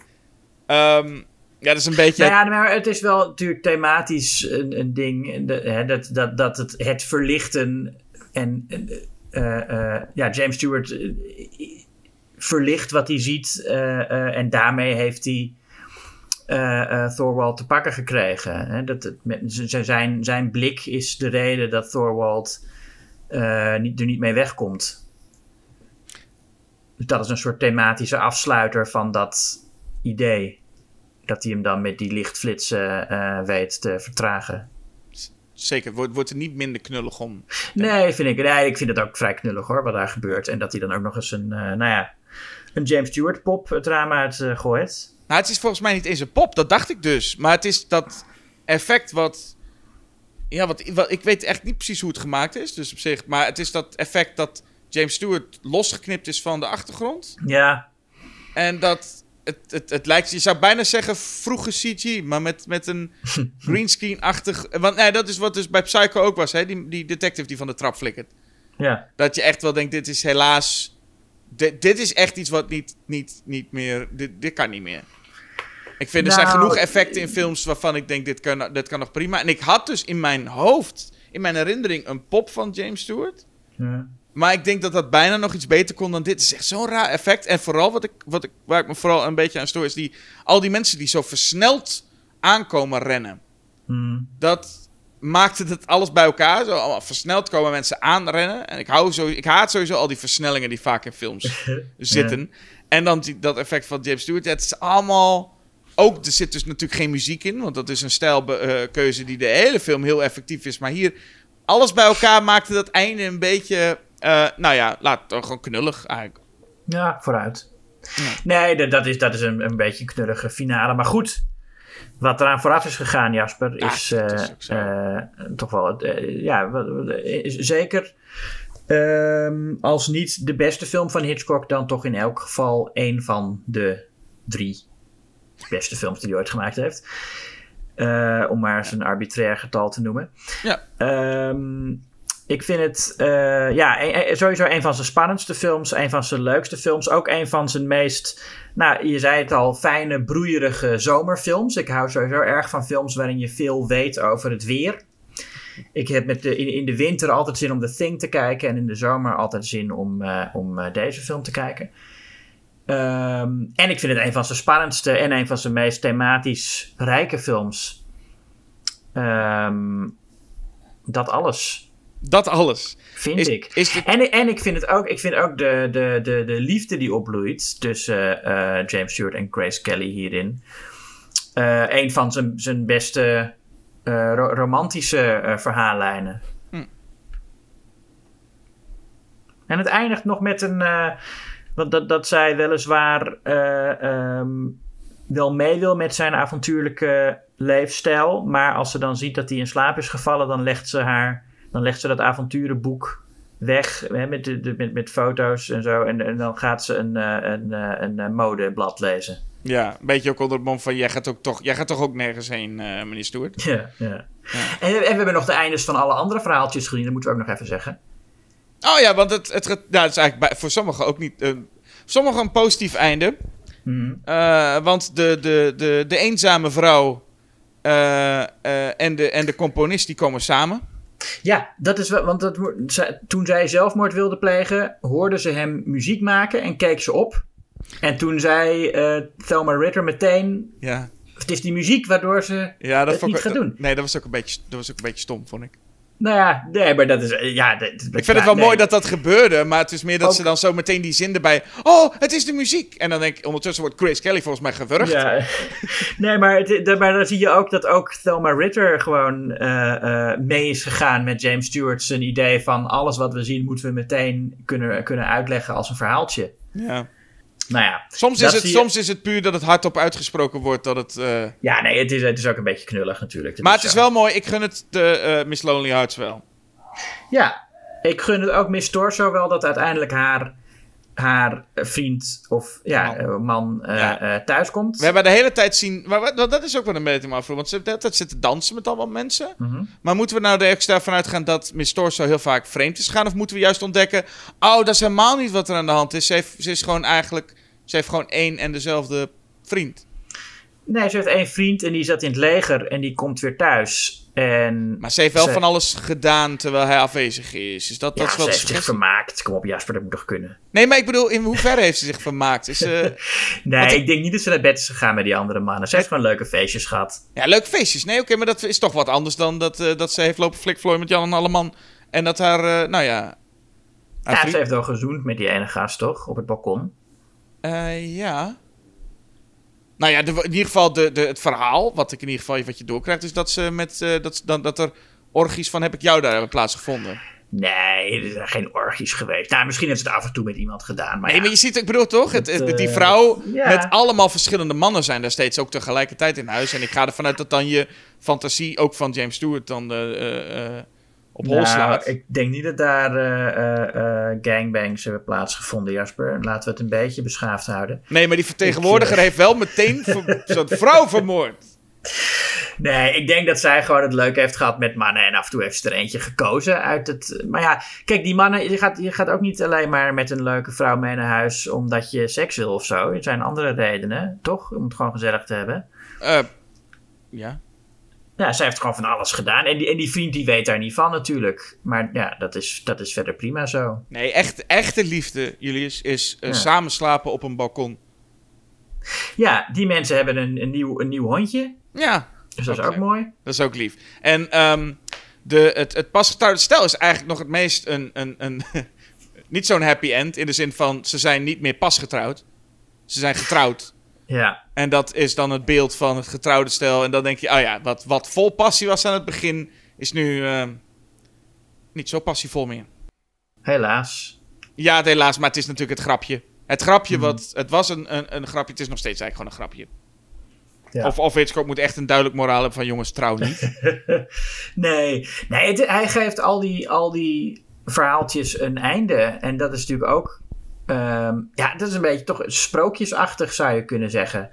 Um, ja, dat is een beetje... Nou ja, maar het is wel natuurlijk thematisch een, een ding. De, hè, dat, dat, dat het, het verlichten en... Uh, ja, James Stewart uh, verlicht wat hij ziet uh, en daarmee heeft hij Thorwald te pakken gekregen. Hè? Dat met, zijn, zijn blik is de reden dat Thorwald er niet mee wegkomt. Dus dat is een soort thematische afsluiter van dat idee. Dat hij hem dan met die lichtflitsen weet te vertragen. Zeker, wordt, wordt er niet minder knullig om. Nee, vind ik, nee, ik vind het ook vrij knullig hoor, wat daar gebeurt. En dat hij dan ook nog eens een, uh, nou ja, een James Stewart pop het raam uit uh, gooit. Nou, het is volgens mij niet eens een pop, dat dacht ik dus. Maar het is dat effect wat... Ja, wat, wat, ik weet echt niet precies hoe het gemaakt is, dus op zich. Maar het is dat effect dat James Stewart losgeknipt is van de achtergrond. Ja, En dat het, het, het lijkt, je zou bijna zeggen vroege CG, maar met, met een [LAUGHS] greenscreen-achtig... Want nee, dat is wat dus bij Psycho ook was, hè? Die, die detective die van de trap flikkert. ja. Dat je echt wel denkt, dit is helaas... Dit, dit is echt iets wat niet, niet, niet meer... Dit, dit kan niet meer. Ik vind, er zijn Nou, genoeg effecten in films waarvan ik denk, dit kan, dit kan nog prima. En ik had dus in mijn hoofd, in mijn herinnering, een pop van James Stewart. ja. Maar ik denk dat dat bijna nog iets beter kon dan dit. Het is echt zo'n raar effect. En vooral wat ik, wat ik, waar ik me vooral een beetje aan stoor, is die, al die mensen die zo versneld aankomen rennen. Hmm. Dat maakte het alles bij elkaar. Zo versneld komen mensen aanrennen. En ik, hou zo, ik haat sowieso al die versnellingen die vaak in films [LAUGHS] [LAUGHS] zitten. En dan die, dat effect van James Stewart. Het is allemaal... Ook, er zit dus natuurlijk geen muziek in. Want dat is een stijlkeuze die de hele film heel effectief is. Maar hier, alles bij elkaar maakte dat einde een beetje... eh, nou ja, laat het gewoon knullig eigenlijk. Ja, vooruit. Nee, dat- dat is, dat is een, een beetje een knullige finale. Maar goed, wat eraan vooraf is gegaan, Jasper, Ja, is, dat is eh, eh, toch wel... eh, ja, is zeker... ehm, als niet de beste film van Hitchcock, dan toch in elk geval een van de drie beste films die hij ooit gemaakt heeft. Om maar eens een arbitrair getal te noemen. Ja. Ehm, ik vind het eh, ja, e- e- sowieso een van zijn spannendste films, een van zijn leukste films. Ook een van zijn meest, nou, je zei het al, fijne, broeierige zomerfilms. Ik hou sowieso erg van films waarin je veel weet over het weer. Ik heb met de, in, in de winter altijd zin om The Thing te kijken en in de zomer altijd zin om, eh, om eh, deze film te kijken. Ehm, en ik vind het een van zijn spannendste en een van zijn meest thematisch rijke films. Ehm, dat alles, Dat alles. vind Is, ik. is dit, En, en ik vind het ook, ik vind ook de, de, de, de liefde die opbloeit tussen eh, James Stewart en Grace Kelly hierin. eh, een van zijn, zijn beste eh, ro- romantische eh, verhaallijnen. Hm. En het eindigt nog met een. eh, want dat, dat zij weliswaar eh, ehm, wel mee wil met zijn avontuurlijke leefstijl. Maar als ze dan ziet dat hij in slaap is gevallen, dan legt ze haar. Dan legt ze dat avonturenboek weg hè, met, de, de- met, met foto's en zo. En, en dan gaat ze een, eh, een, eh, een, eh, modeblad lezen. ja, een beetje ook onder het mom van... Jij gaat, ook toch, jij gaat toch ook nergens heen, eh, meneer Stewart? Ja, ja. En, en we hebben nog de eindes van alle andere verhaaltjes gezien. Dat moeten we ook nog even zeggen. Oh ja, want het, het, nou, het is eigenlijk bij, voor sommigen ook niet... eh, sommigen een positief einde. Mhm. Want de, de, de, de eenzame vrouw en, de, en de componist die komen samen. Ja, dat is wel, want dat, toen zij zelfmoord wilde plegen, hoorde ze hem muziek maken en keek ze op. En toen zei eh Thelma Ritter meteen: Ja, Het is die muziek waardoor ze. ja dat Het niet ik, gaat doen. Nee, dat was, ook een beetje, dat was ook een beetje stom, vond ik. Nou ja, nee, maar dat is. eh, Ja, dat- Ik vind het wel nee. mooi dat dat gebeurde, maar het is meer dat Ook- ze dan zo meteen die zin erbij... Oh, het is de muziek! En dan denk ik, ondertussen wordt Grace Kelly volgens mij gewurgd. Ja. [LAUGHS] nee, maar, het, maar dan zie je ook dat ook Thelma Ritter gewoon eh, eh, mee is gegaan met James Stewart zijn idee van alles wat we zien moeten we meteen kunnen, kunnen uitleggen als een verhaaltje. Ja. Nou ja, Soms, is het, je- soms is het puur dat het hardop uitgesproken wordt. Dat het, eh, ja nee, het is, het is ook een beetje knullig natuurlijk. Dat Maar het is wel mooi. Ik gun het de eh, Miss Lonely Hearts wel. Ja, ik gun het ook Miss Torso wel dat uiteindelijk haar, haar eh, vriend of ja, Man. man, man eh, eh, thuiskomt. We hebben de hele tijd zien... Maar dat is ook wel een beetje me afvroeg. Want ze hebben de hele tijd zitten dansen met allemaal mensen. Mhm. Maar moeten we nou er extra vanuit gaan dat Miss Torso heel vaak vreemd is gegaan? Of moeten we juist ontdekken... Oh, dat is helemaal niet wat er aan de hand is. Ze, heeft, ze is gewoon eigenlijk... Ze heeft gewoon één en dezelfde vriend. Nee, ze heeft één vriend en die zat in het leger en die komt weer thuis. En Maar ze heeft wel Ze- van alles gedaan terwijl hij afwezig is. Dus dat, ja, dat is wel ze heeft zich vermaakt. Kom op Jasper, dat moet toch kunnen. Nee, maar ik bedoel, in hoeverre heeft ze zich vermaakt? Is, eh, [LAUGHS] Nee, ik- denk niet dat ze naar bed is gegaan met die andere mannen. Ze heeft gewoon leuke feestjes gehad. Ja, leuke feestjes. Nee, oké, maar dat is toch wat anders dan dat, eh, dat ze heeft lopen flikvlooien met Jan en Alleman. En dat haar, eh, nou ja... Ja, vriend- ze heeft wel gezoend met die ene gast, toch? Op het balkon. Ja. Nou ja, de, in ieder geval de, de, het verhaal, wat ik in ieder geval wat je doorkrijgt, is dat ze met eh, dat, dat, dat er orgies van heb ik jou daar hebben plaatsgevonden. Nee, er zijn geen orgies geweest. Nou, misschien heeft ze het af en toe met iemand gedaan. Maar Nee, ja. maar je ziet, ik bedoel toch, het, die eh, vrouw ja. met allemaal verschillende mannen zijn daar steeds ook tegelijkertijd in huis. En ik ga ervan uit dat dan je fantasie ook van James Stewart dan eh, op hol slaat. Nou, ik denk niet dat daar eh, eh, eh, gangbangs hebben plaatsgevonden, Jasper. Laten we het een beetje beschaafd houden. Nee, maar die vertegenwoordiger Ik, heeft wel meteen [LAUGHS] zo'n vrouw vermoord. Nee, ik denk dat zij gewoon het leuk heeft gehad met mannen. En af en toe heeft ze er eentje gekozen uit het. Maar ja, kijk, die mannen. Je gaat, je gaat ook niet alleen maar met een leuke vrouw mee naar huis. omdat je seks wil of zo. Er zijn andere redenen, toch? Om het gewoon gezellig te hebben. Ja. Ja, zij heeft gewoon van alles gedaan. En die, en die vriend die weet daar niet van natuurlijk. Maar ja, dat is, dat is verder prima zo. Nee, echt, echte liefde, Julius, is Ja. samen slapen op een balkon. Ja, die mensen hebben een, een, nieuw, een nieuw hondje. Ja, Dus dat is ook mooi. dat is ook lief. En ehm, de, het, het pasgetrouwde stel is eigenlijk nog het meest een... een, een [LAUGHS] niet zo'n happy end, in de zin van ze zijn niet meer pasgetrouwd. Ze zijn getrouwd. Ja, En dat is dan het beeld van het getrouwde stel. En dan denk je, oh ja, wat, wat vol passie was aan het begin, is nu ehm, niet zo passievol meer. helaas. Ja, helaas, maar het is natuurlijk het grapje. Het grapje, Mhm. wat, het was een, een, een grapje, het is nog steeds eigenlijk gewoon een grapje. Ja. Of, of Hitchcock moet echt een duidelijk moraal hebben van jongens, trouw niet. [LAUGHS] nee, nee het- hij geeft al die, al die verhaaltjes een einde. En dat is natuurlijk ook. Ehm, ja, dat is een beetje toch sprookjesachtig, zou je kunnen zeggen.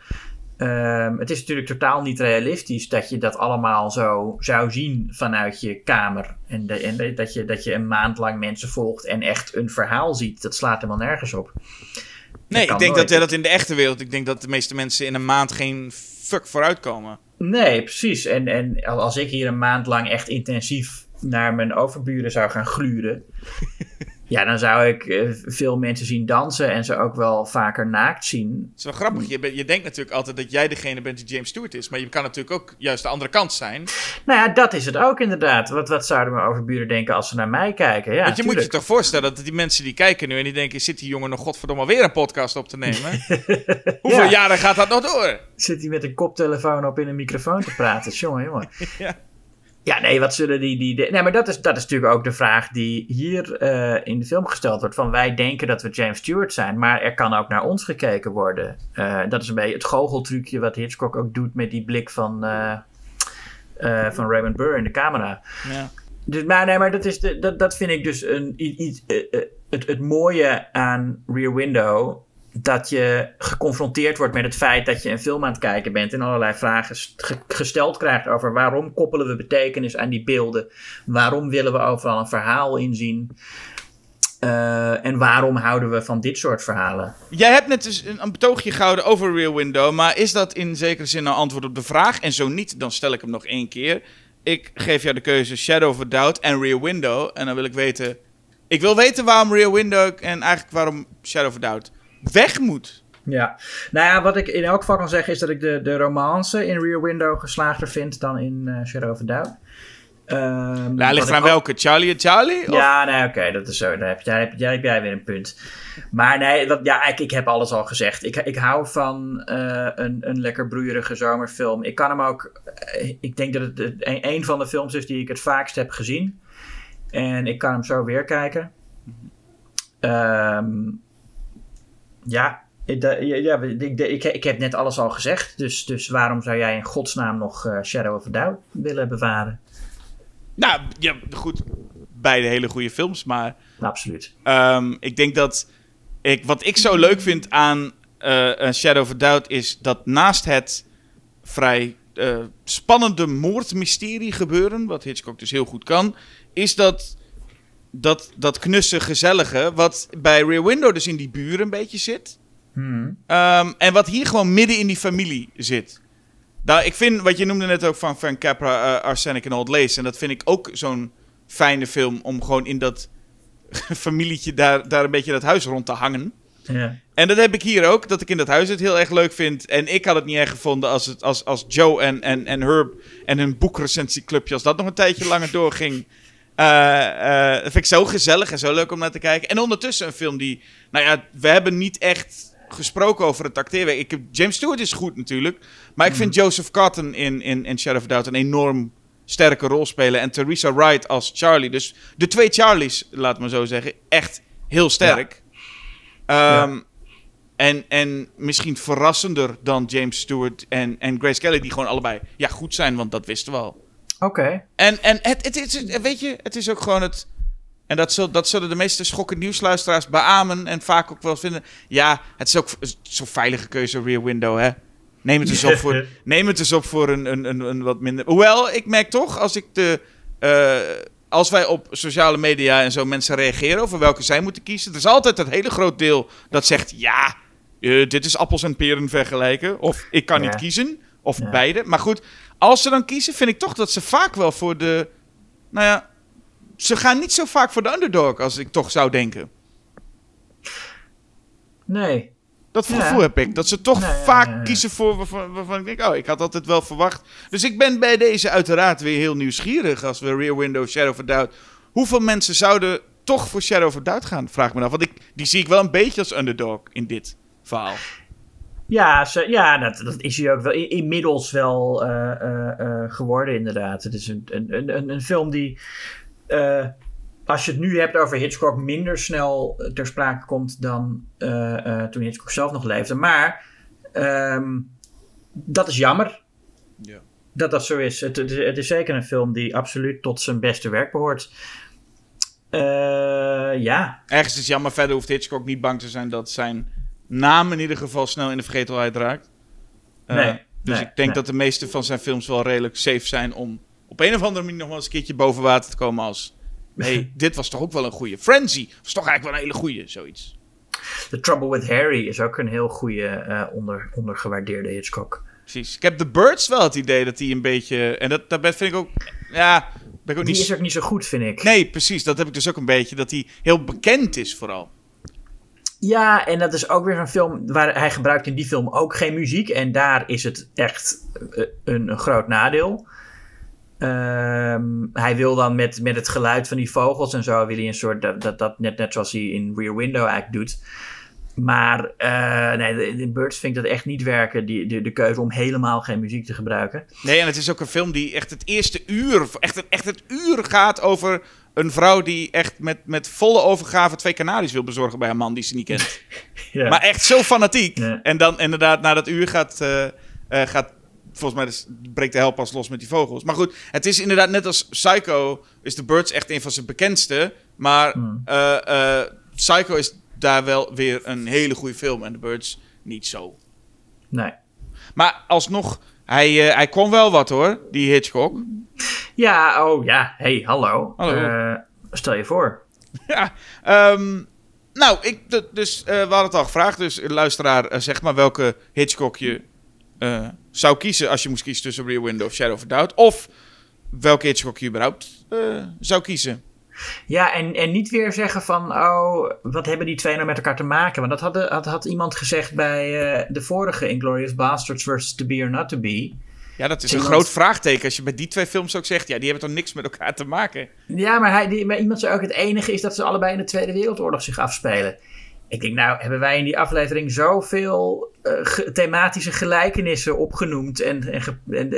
Ehm, het is natuurlijk totaal niet realistisch dat je dat allemaal zo zou zien vanuit je kamer. En, de- en de- dat, je, dat je een maand lang mensen volgt en echt een verhaal ziet. Dat slaat helemaal nergens op. Nee, ik denk nooit. dat, ja, dat in de echte wereld, ik denk dat de meeste mensen in een maand geen fuck vooruitkomen. Nee, precies. En, en als ik hier een maand lang echt intensief naar mijn overburen zou gaan gluren. [LAUGHS] ja, dan zou ik eh, veel mensen zien dansen en ze ook wel vaker naakt zien. Het is wel grappig, je, bent- je denkt natuurlijk altijd dat jij degene bent die James Stewart is. Maar je kan natuurlijk ook juist de andere kant zijn. Nou ja, dat is het ook inderdaad. Wat, wat zouden mijn overburen denken als ze naar mij kijken? Ja, Want je moet je toch voorstellen dat die mensen die kijken nu en die denken... zit die jongen nog godverdomme weer een podcast op te nemen? [LAUGHS] Hoeveel Ja. jaren gaat dat nog door? Zit hij met een koptelefoon op in een microfoon te praten? [LAUGHS] jongen, jongen. Ja. Ja, nee, wat zullen die... die nee, maar dat is, dat is natuurlijk ook de vraag die hier eh, in de film gesteld wordt. Van wij denken dat we James Stewart zijn, maar er kan ook naar ons gekeken worden. Eh, dat is een beetje het goocheltrucje wat Hitchcock ook doet met die blik van, eh, van Raymond Burr in de camera. Ja. Dus, maar nee, maar dat, is de, dat, dat vind ik dus een, iets het, het mooie aan Rear Window. Dat je geconfronteerd wordt met het feit dat je een film aan het kijken bent. En allerlei vragen st- ge- gesteld krijgt over waarom koppelen we betekenis aan die beelden. Waarom willen we overal een verhaal inzien. Eh, en waarom houden we van dit soort verhalen? Jij hebt net een, betoogje gehouden over Real Window, maar is dat in zekere zin een antwoord op de vraag? En zo niet, dan stel ik hem nog één keer. Ik geef jou de keuze Shadow of Doubt en Rear Window. En dan wil ik weten... Ik wil weten waarom Rear Window en eigenlijk waarom Shadow of Doubt weg moet. Ja, nou ja, wat ik in elk geval kan zeggen is dat ik de, de romance in Rear Window geslaagder vind dan in eh, Shadow of a Doubt. Ehm, Nou, ligt ook- welke? Charlie en Charlie? Of- Ja, nee, oké, dat is zo. Daar heb, jij, heb, jij, heb jij weer een punt. Maar nee, wat, ja, ik, ik heb alles al gezegd. Ik, ik hou van eh, een, een lekker broeierige zomerfilm. Ik kan hem ook... eh, ik denk dat het een, een van de films is die ik het vaakst heb gezien. En ik kan hem zo weer kijken. Ehm, ja, ik, da- ja, ja, ik, ik, ik heb net alles al gezegd. Dus, dus waarom zou jij in godsnaam nog eh, Shadow of a Doubt willen bewaren? Nou, ja, goed. Beide hele goede films, maar... Absoluut. Ehm, ik denk dat ik, wat ik zo leuk vind aan eh, Shadow of a Doubt is dat naast het vrij eh, spannende moordmysterie gebeuren, wat Hitchcock dus heel goed kan, is dat dat, dat knusse gezellige, wat bij Rear Window dus in die buren een beetje zit. Hmm. Ehm, en wat hier gewoon midden in die familie zit. Nou, ik vind, wat je noemde net ook van Frank Capra, eh, Arsenic en Old Lace. En dat vind ik ook zo'n fijne film om gewoon in dat [LAUGHS] familietje daar, daar een beetje dat huis rond te hangen. Ja. En dat heb ik hier ook, dat ik in dat huis het heel erg leuk vind. En ik had het niet erg gevonden als, het, als, als Joe en, en, en Herb en hun boekrecensieclubje, als dat nog een tijdje langer doorging. Dat vind ik zo gezellig en zo leuk om naar te kijken. En ondertussen een film die, nou ja, we hebben niet echt gesproken over het acteerwerk. Ik heb, James Stewart is goed natuurlijk, maar ik vind Joseph Cotton in, in, in a Doubt een enorm sterke rol spelen. En Theresa Wright als Charlie. Dus de twee Charlies, laat maar zo zeggen, echt heel sterk. Ehm, en, en misschien verrassender dan James Stewart en, en Grace Kelly, die gewoon allebei ja, goed zijn, want dat wisten we al. Oké. En, en het, het, is, weet je, het is ook gewoon het... En dat, zul, dat zullen de meeste schokkend nieuwsluisteraars beamen en vaak ook wel vinden. Ja, het is ook zo'n veilige keuze, Rear Window, hè. Neem het eens op voor, [LAUGHS] neem het eens op voor een, een, een, een wat minder... Hoewel, ik merk toch, als ik de... eh, als wij op sociale media en zo mensen reageren over welke zij moeten kiezen... Er is altijd dat hele groot deel dat zegt... Ja, eh, dit is appels en peren vergelijken. Of ik kan Ja. niet kiezen. Of Ja. beide. Maar goed, als ze dan kiezen, vind ik toch dat ze vaak wel voor de... Nou ja, ze gaan niet zo vaak voor de underdog als ik toch zou denken. Nee. Dat Ja. gevoel heb ik. Dat ze toch Nee, vaak ja, ja. kiezen voor waarvan, waarvan ik denk... Oh, ik had altijd wel verwacht. Dus ik ben bij deze uiteraard weer heel nieuwsgierig... als we Rear Window, Shadow of Doubt... Hoeveel mensen zouden toch voor Shadow of Doubt gaan? Vraag me af. Want ik, die zie ik wel een beetje als underdog in dit verhaal. Ja, ze, ja dat, dat is hij ook wel inmiddels wel eh, eh, eh, geworden, inderdaad. Het is een, een, een, een film die, als je het nu hebt over Hitchcock, minder snel ter sprake komt dan toen Hitchcock zelf nog leefde. Maar ehm, dat is jammer Ja. dat dat zo is. Het, het, is- het is zeker een film die absoluut tot zijn beste werk behoort. Eh, ja, Ergens is jammer. Verder hoeft Hitchcock niet bang te zijn dat zijn naam in ieder geval snel in de vergetelheid raakt. Eh, Nee, dus nee, ik denk nee. dat de meeste van zijn films wel redelijk safe zijn om op een of andere manier nog wel eens een keertje boven water te komen als... hey, [LAUGHS] dit was toch ook wel een goeie. Frenzy was toch eigenlijk wel een hele goeie, zoiets. The Trouble with Harry is ook een heel goede eh, onder, ondergewaardeerde Hitchcock. Precies. Ik heb The Birds wel het idee dat die een beetje... En dat, dat vind ik ook... Ja, ben ik ook Die niet... is ook niet zo goed, vind ik. Nee, precies. Dat heb ik dus ook een beetje. Dat hij heel bekend is vooral. Ja, en dat is ook weer zo'n film waar hij gebruikt in die film ook geen muziek. En daar is het echt eh, een, een groot nadeel. Ehm, hij wil dan met, met het geluid van die vogels en zo, wil hij een soort, dat, dat, net, net zoals hij in Rear Window eigenlijk doet. Maar eh, nee, in Birds vind ik dat echt niet werken, die, de, de keuze om helemaal geen muziek te gebruiken. Nee, en het is ook een film die echt het eerste uur, echt echt het uur gaat over een vrouw die echt met, met volle overgave twee kanaries wil bezorgen bij een man die ze niet kent. [LAUGHS] Ja. Maar echt zo fanatiek. Ja. En dan inderdaad, na dat uur gaat, eh, eh, gaat volgens mij dus, breekt de hel pas los met die vogels. Maar goed, het is inderdaad net als Psycho, is The Birds echt een van zijn bekendste. Maar eh, Psycho is daar wel weer een hele goede film en The Birds niet zo. nee. Maar alsnog, hij, eh, hij kon wel wat hoor, die Hitchcock. Ja, oh ja, hey, hallo. Hallo. Eh, stel je voor. [LAUGHS] Ja, ehm, nou, ik, dus, eh, we hadden het al gevraagd. Dus luisteraar, zeg maar welke Hitchcock je zou kiezen als je moest kiezen tussen Rear Window of Shadow of Doubt. Of welke Hitchcock je überhaupt zou kiezen. Ja, en, en niet weer zeggen van, oh, wat hebben die twee nou met elkaar te maken? Want dat had, had, had iemand gezegd bij eh, de vorige Inglourious Basterds versus To Be or Not To Be. Ja, dat is een groot vraagteken als je bij die twee films ook zegt. Ja, die hebben toch niks met elkaar te maken. Ja, maar, hij, die, maar iemand zei ook, het enige is dat ze allebei in de Tweede Wereldoorlog zich afspelen. Ik denk, nou, hebben wij in die aflevering zoveel ge- thematische gelijkenissen opgenoemd. En, en, ge- en,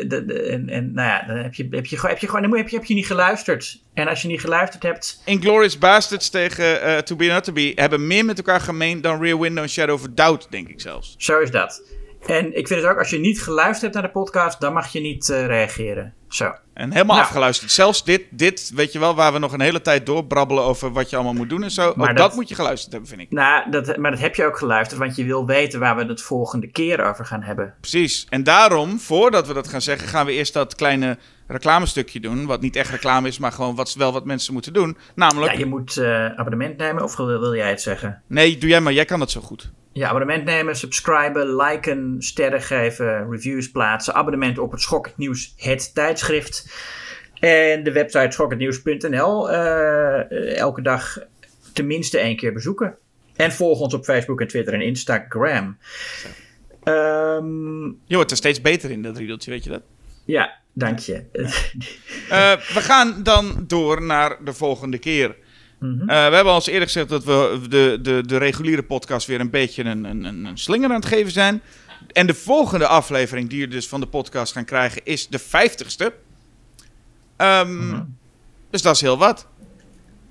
en, en nou ja, dan heb je, heb je, heb je gewoon, dan moet- heb je, heb je niet geluisterd. En als je niet geluisterd hebt, Inglourious Bastards tegen eh, To Be Not To Be hebben meer met elkaar gemeen dan Rear Window en Shadow of Doubt, denk ik zelfs. Zo is dat. En ik vind het ook, als je niet geluisterd hebt naar de podcast, dan mag je niet eh, reageren. Zo. En helemaal Nou. afgeluisterd. Zelfs dit, dit, weet je wel, waar we nog een hele tijd doorbrabbelen over wat je allemaal moet doen en zo. Ook Maar dat, dat- moet je geluisterd hebben, vind ik. Nou, dat, maar dat heb je ook geluisterd, want je wil weten waar we het volgende keer over gaan hebben. Precies. En daarom, voordat we dat gaan zeggen, gaan we eerst dat kleine reclamestukje doen. Wat niet echt reclame is, maar gewoon wat, wel wat mensen moeten doen. Namelijk, Ja, je moet eh, abonnement nemen, of wil, wil jij het zeggen? nee, doe jij maar, jij kan dat zo goed. Ja, abonnement nemen, subscriben, liken, sterren geven, reviews plaatsen, abonnement op het Schokkend Nieuws, het tijdschrift. En de website schokkendnieuws.nl eh, elke dag tenminste één keer bezoeken. En volg ons op Facebook en Twitter en Instagram. Ehm, Je wordt er steeds beter in, dat riedeltje, weet je dat? ja, dank je. Eh, we gaan dan door naar de volgende keer. Mhm. Eh, we hebben al eens eerder gezegd dat we de, de, de reguliere podcast weer een beetje een, een, een slinger aan het geven zijn. En de volgende aflevering die je dus van de podcast gaan krijgen is de vijftigste. Ehm, Mhm. Dus dat is heel wat.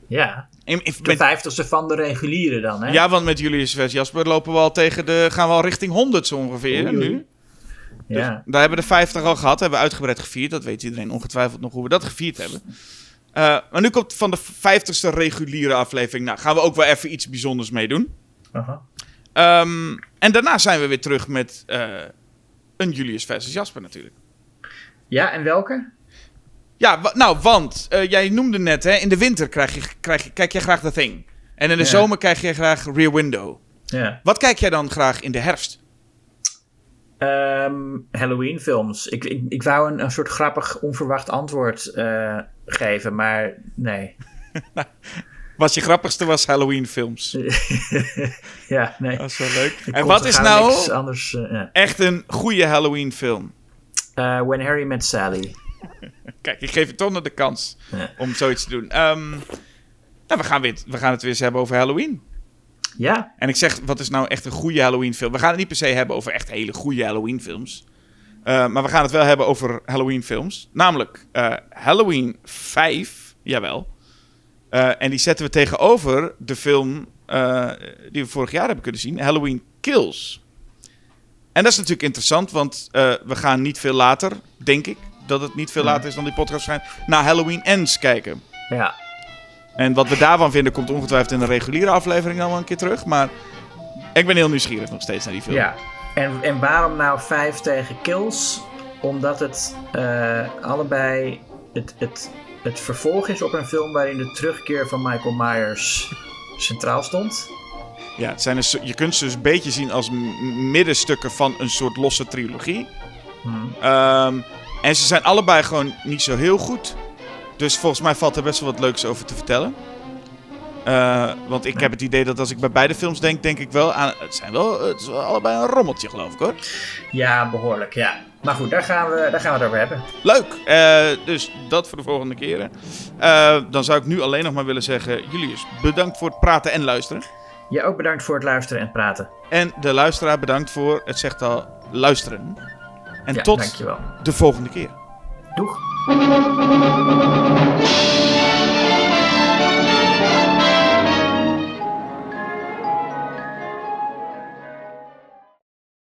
ja, In, in- de vijftigste van de reguliere dan, hè? ja, want met Julius Vers Jasper lopen we al tegen de... gaan we al richting 100 zo ongeveer Oei, oei. nu. Dus Ja. daar hebben we de 50 al gehad, hebben we uitgebreid gevierd. Dat weet iedereen ongetwijfeld nog hoe we dat gevierd hebben. Eh, maar nu komt van de 50ste reguliere aflevering. Nou, gaan we ook wel even iets bijzonders mee doen. Aha. Ehm, en daarna zijn we weer terug met eh, een Julius versus Jasper natuurlijk. Ja, en welke? Ja, nou, want eh, jij noemde net, hè, in de winter krijg je, krijg je, kijk jij graag The Thing. En in de Ja. zomer krijg je graag Rear Window. Ja. Wat kijk jij dan graag in de herfst? Ehm, Halloween films. Ik, ik, ik wou een, een soort grappig onverwacht antwoord eh, geven, maar nee. [LAUGHS] Wat je grappigste was Halloween films. [LAUGHS] ja, nee. Dat is wel leuk. En wat is nou anders, eh, ja. echt een goede Halloween film? Eh, When Harry Met Sally. [LAUGHS] Kijk, ik geef je toch nog de kans Ja. om zoiets te doen. Ehm, nou, we gaan, weer, we gaan het weer eens hebben over Halloween. Ja, En ik zeg, wat is nou echt een goede Halloween film? We gaan het niet per se hebben over echt hele goede Halloween films. Eh, maar we gaan het wel hebben over Halloween films. Namelijk eh, Halloween 5, jawel. Eh, en die zetten we tegenover de film die we vorig jaar hebben kunnen zien, Halloween Kills. En dat is natuurlijk interessant, want we gaan niet veel later, denk ik, dat het niet veel later is dan die podcast schijnt, naar Halloween Ends kijken. ja. En wat we daarvan vinden komt ongetwijfeld in de reguliere aflevering al een keer terug. Maar ik ben heel nieuwsgierig nog steeds naar die film. ja. En, en waarom nou 5 tegen Kills? Omdat het eh, allebei het, het, het vervolg is op een film waarin de terugkeer van Michael Myers centraal stond. Ja, het zijn een, so- je kunt ze dus een beetje zien als middenstukken van een soort losse trilogie. Hmm. Ehm, en ze zijn allebei gewoon niet zo heel goed. Dus volgens mij valt er best wel wat leuks over te vertellen. Eh, want ik heb het idee dat als ik bij beide films denk, denk ik wel aan... Het zijn wel, het is wel allebei een rommeltje, geloof ik hoor. Ja, behoorlijk, ja. Maar goed, daar gaan we, daar gaan we het over hebben. Leuk. Eh, dus dat voor de volgende keren. Eh, dan zou ik nu alleen nog maar willen zeggen... Julius, bedankt voor het praten en luisteren. Jij ook bedankt voor het luisteren en praten. En de luisteraar bedankt voor, het zegt al, luisteren. En Ja, tot dankjewel. de volgende keer. Doeg.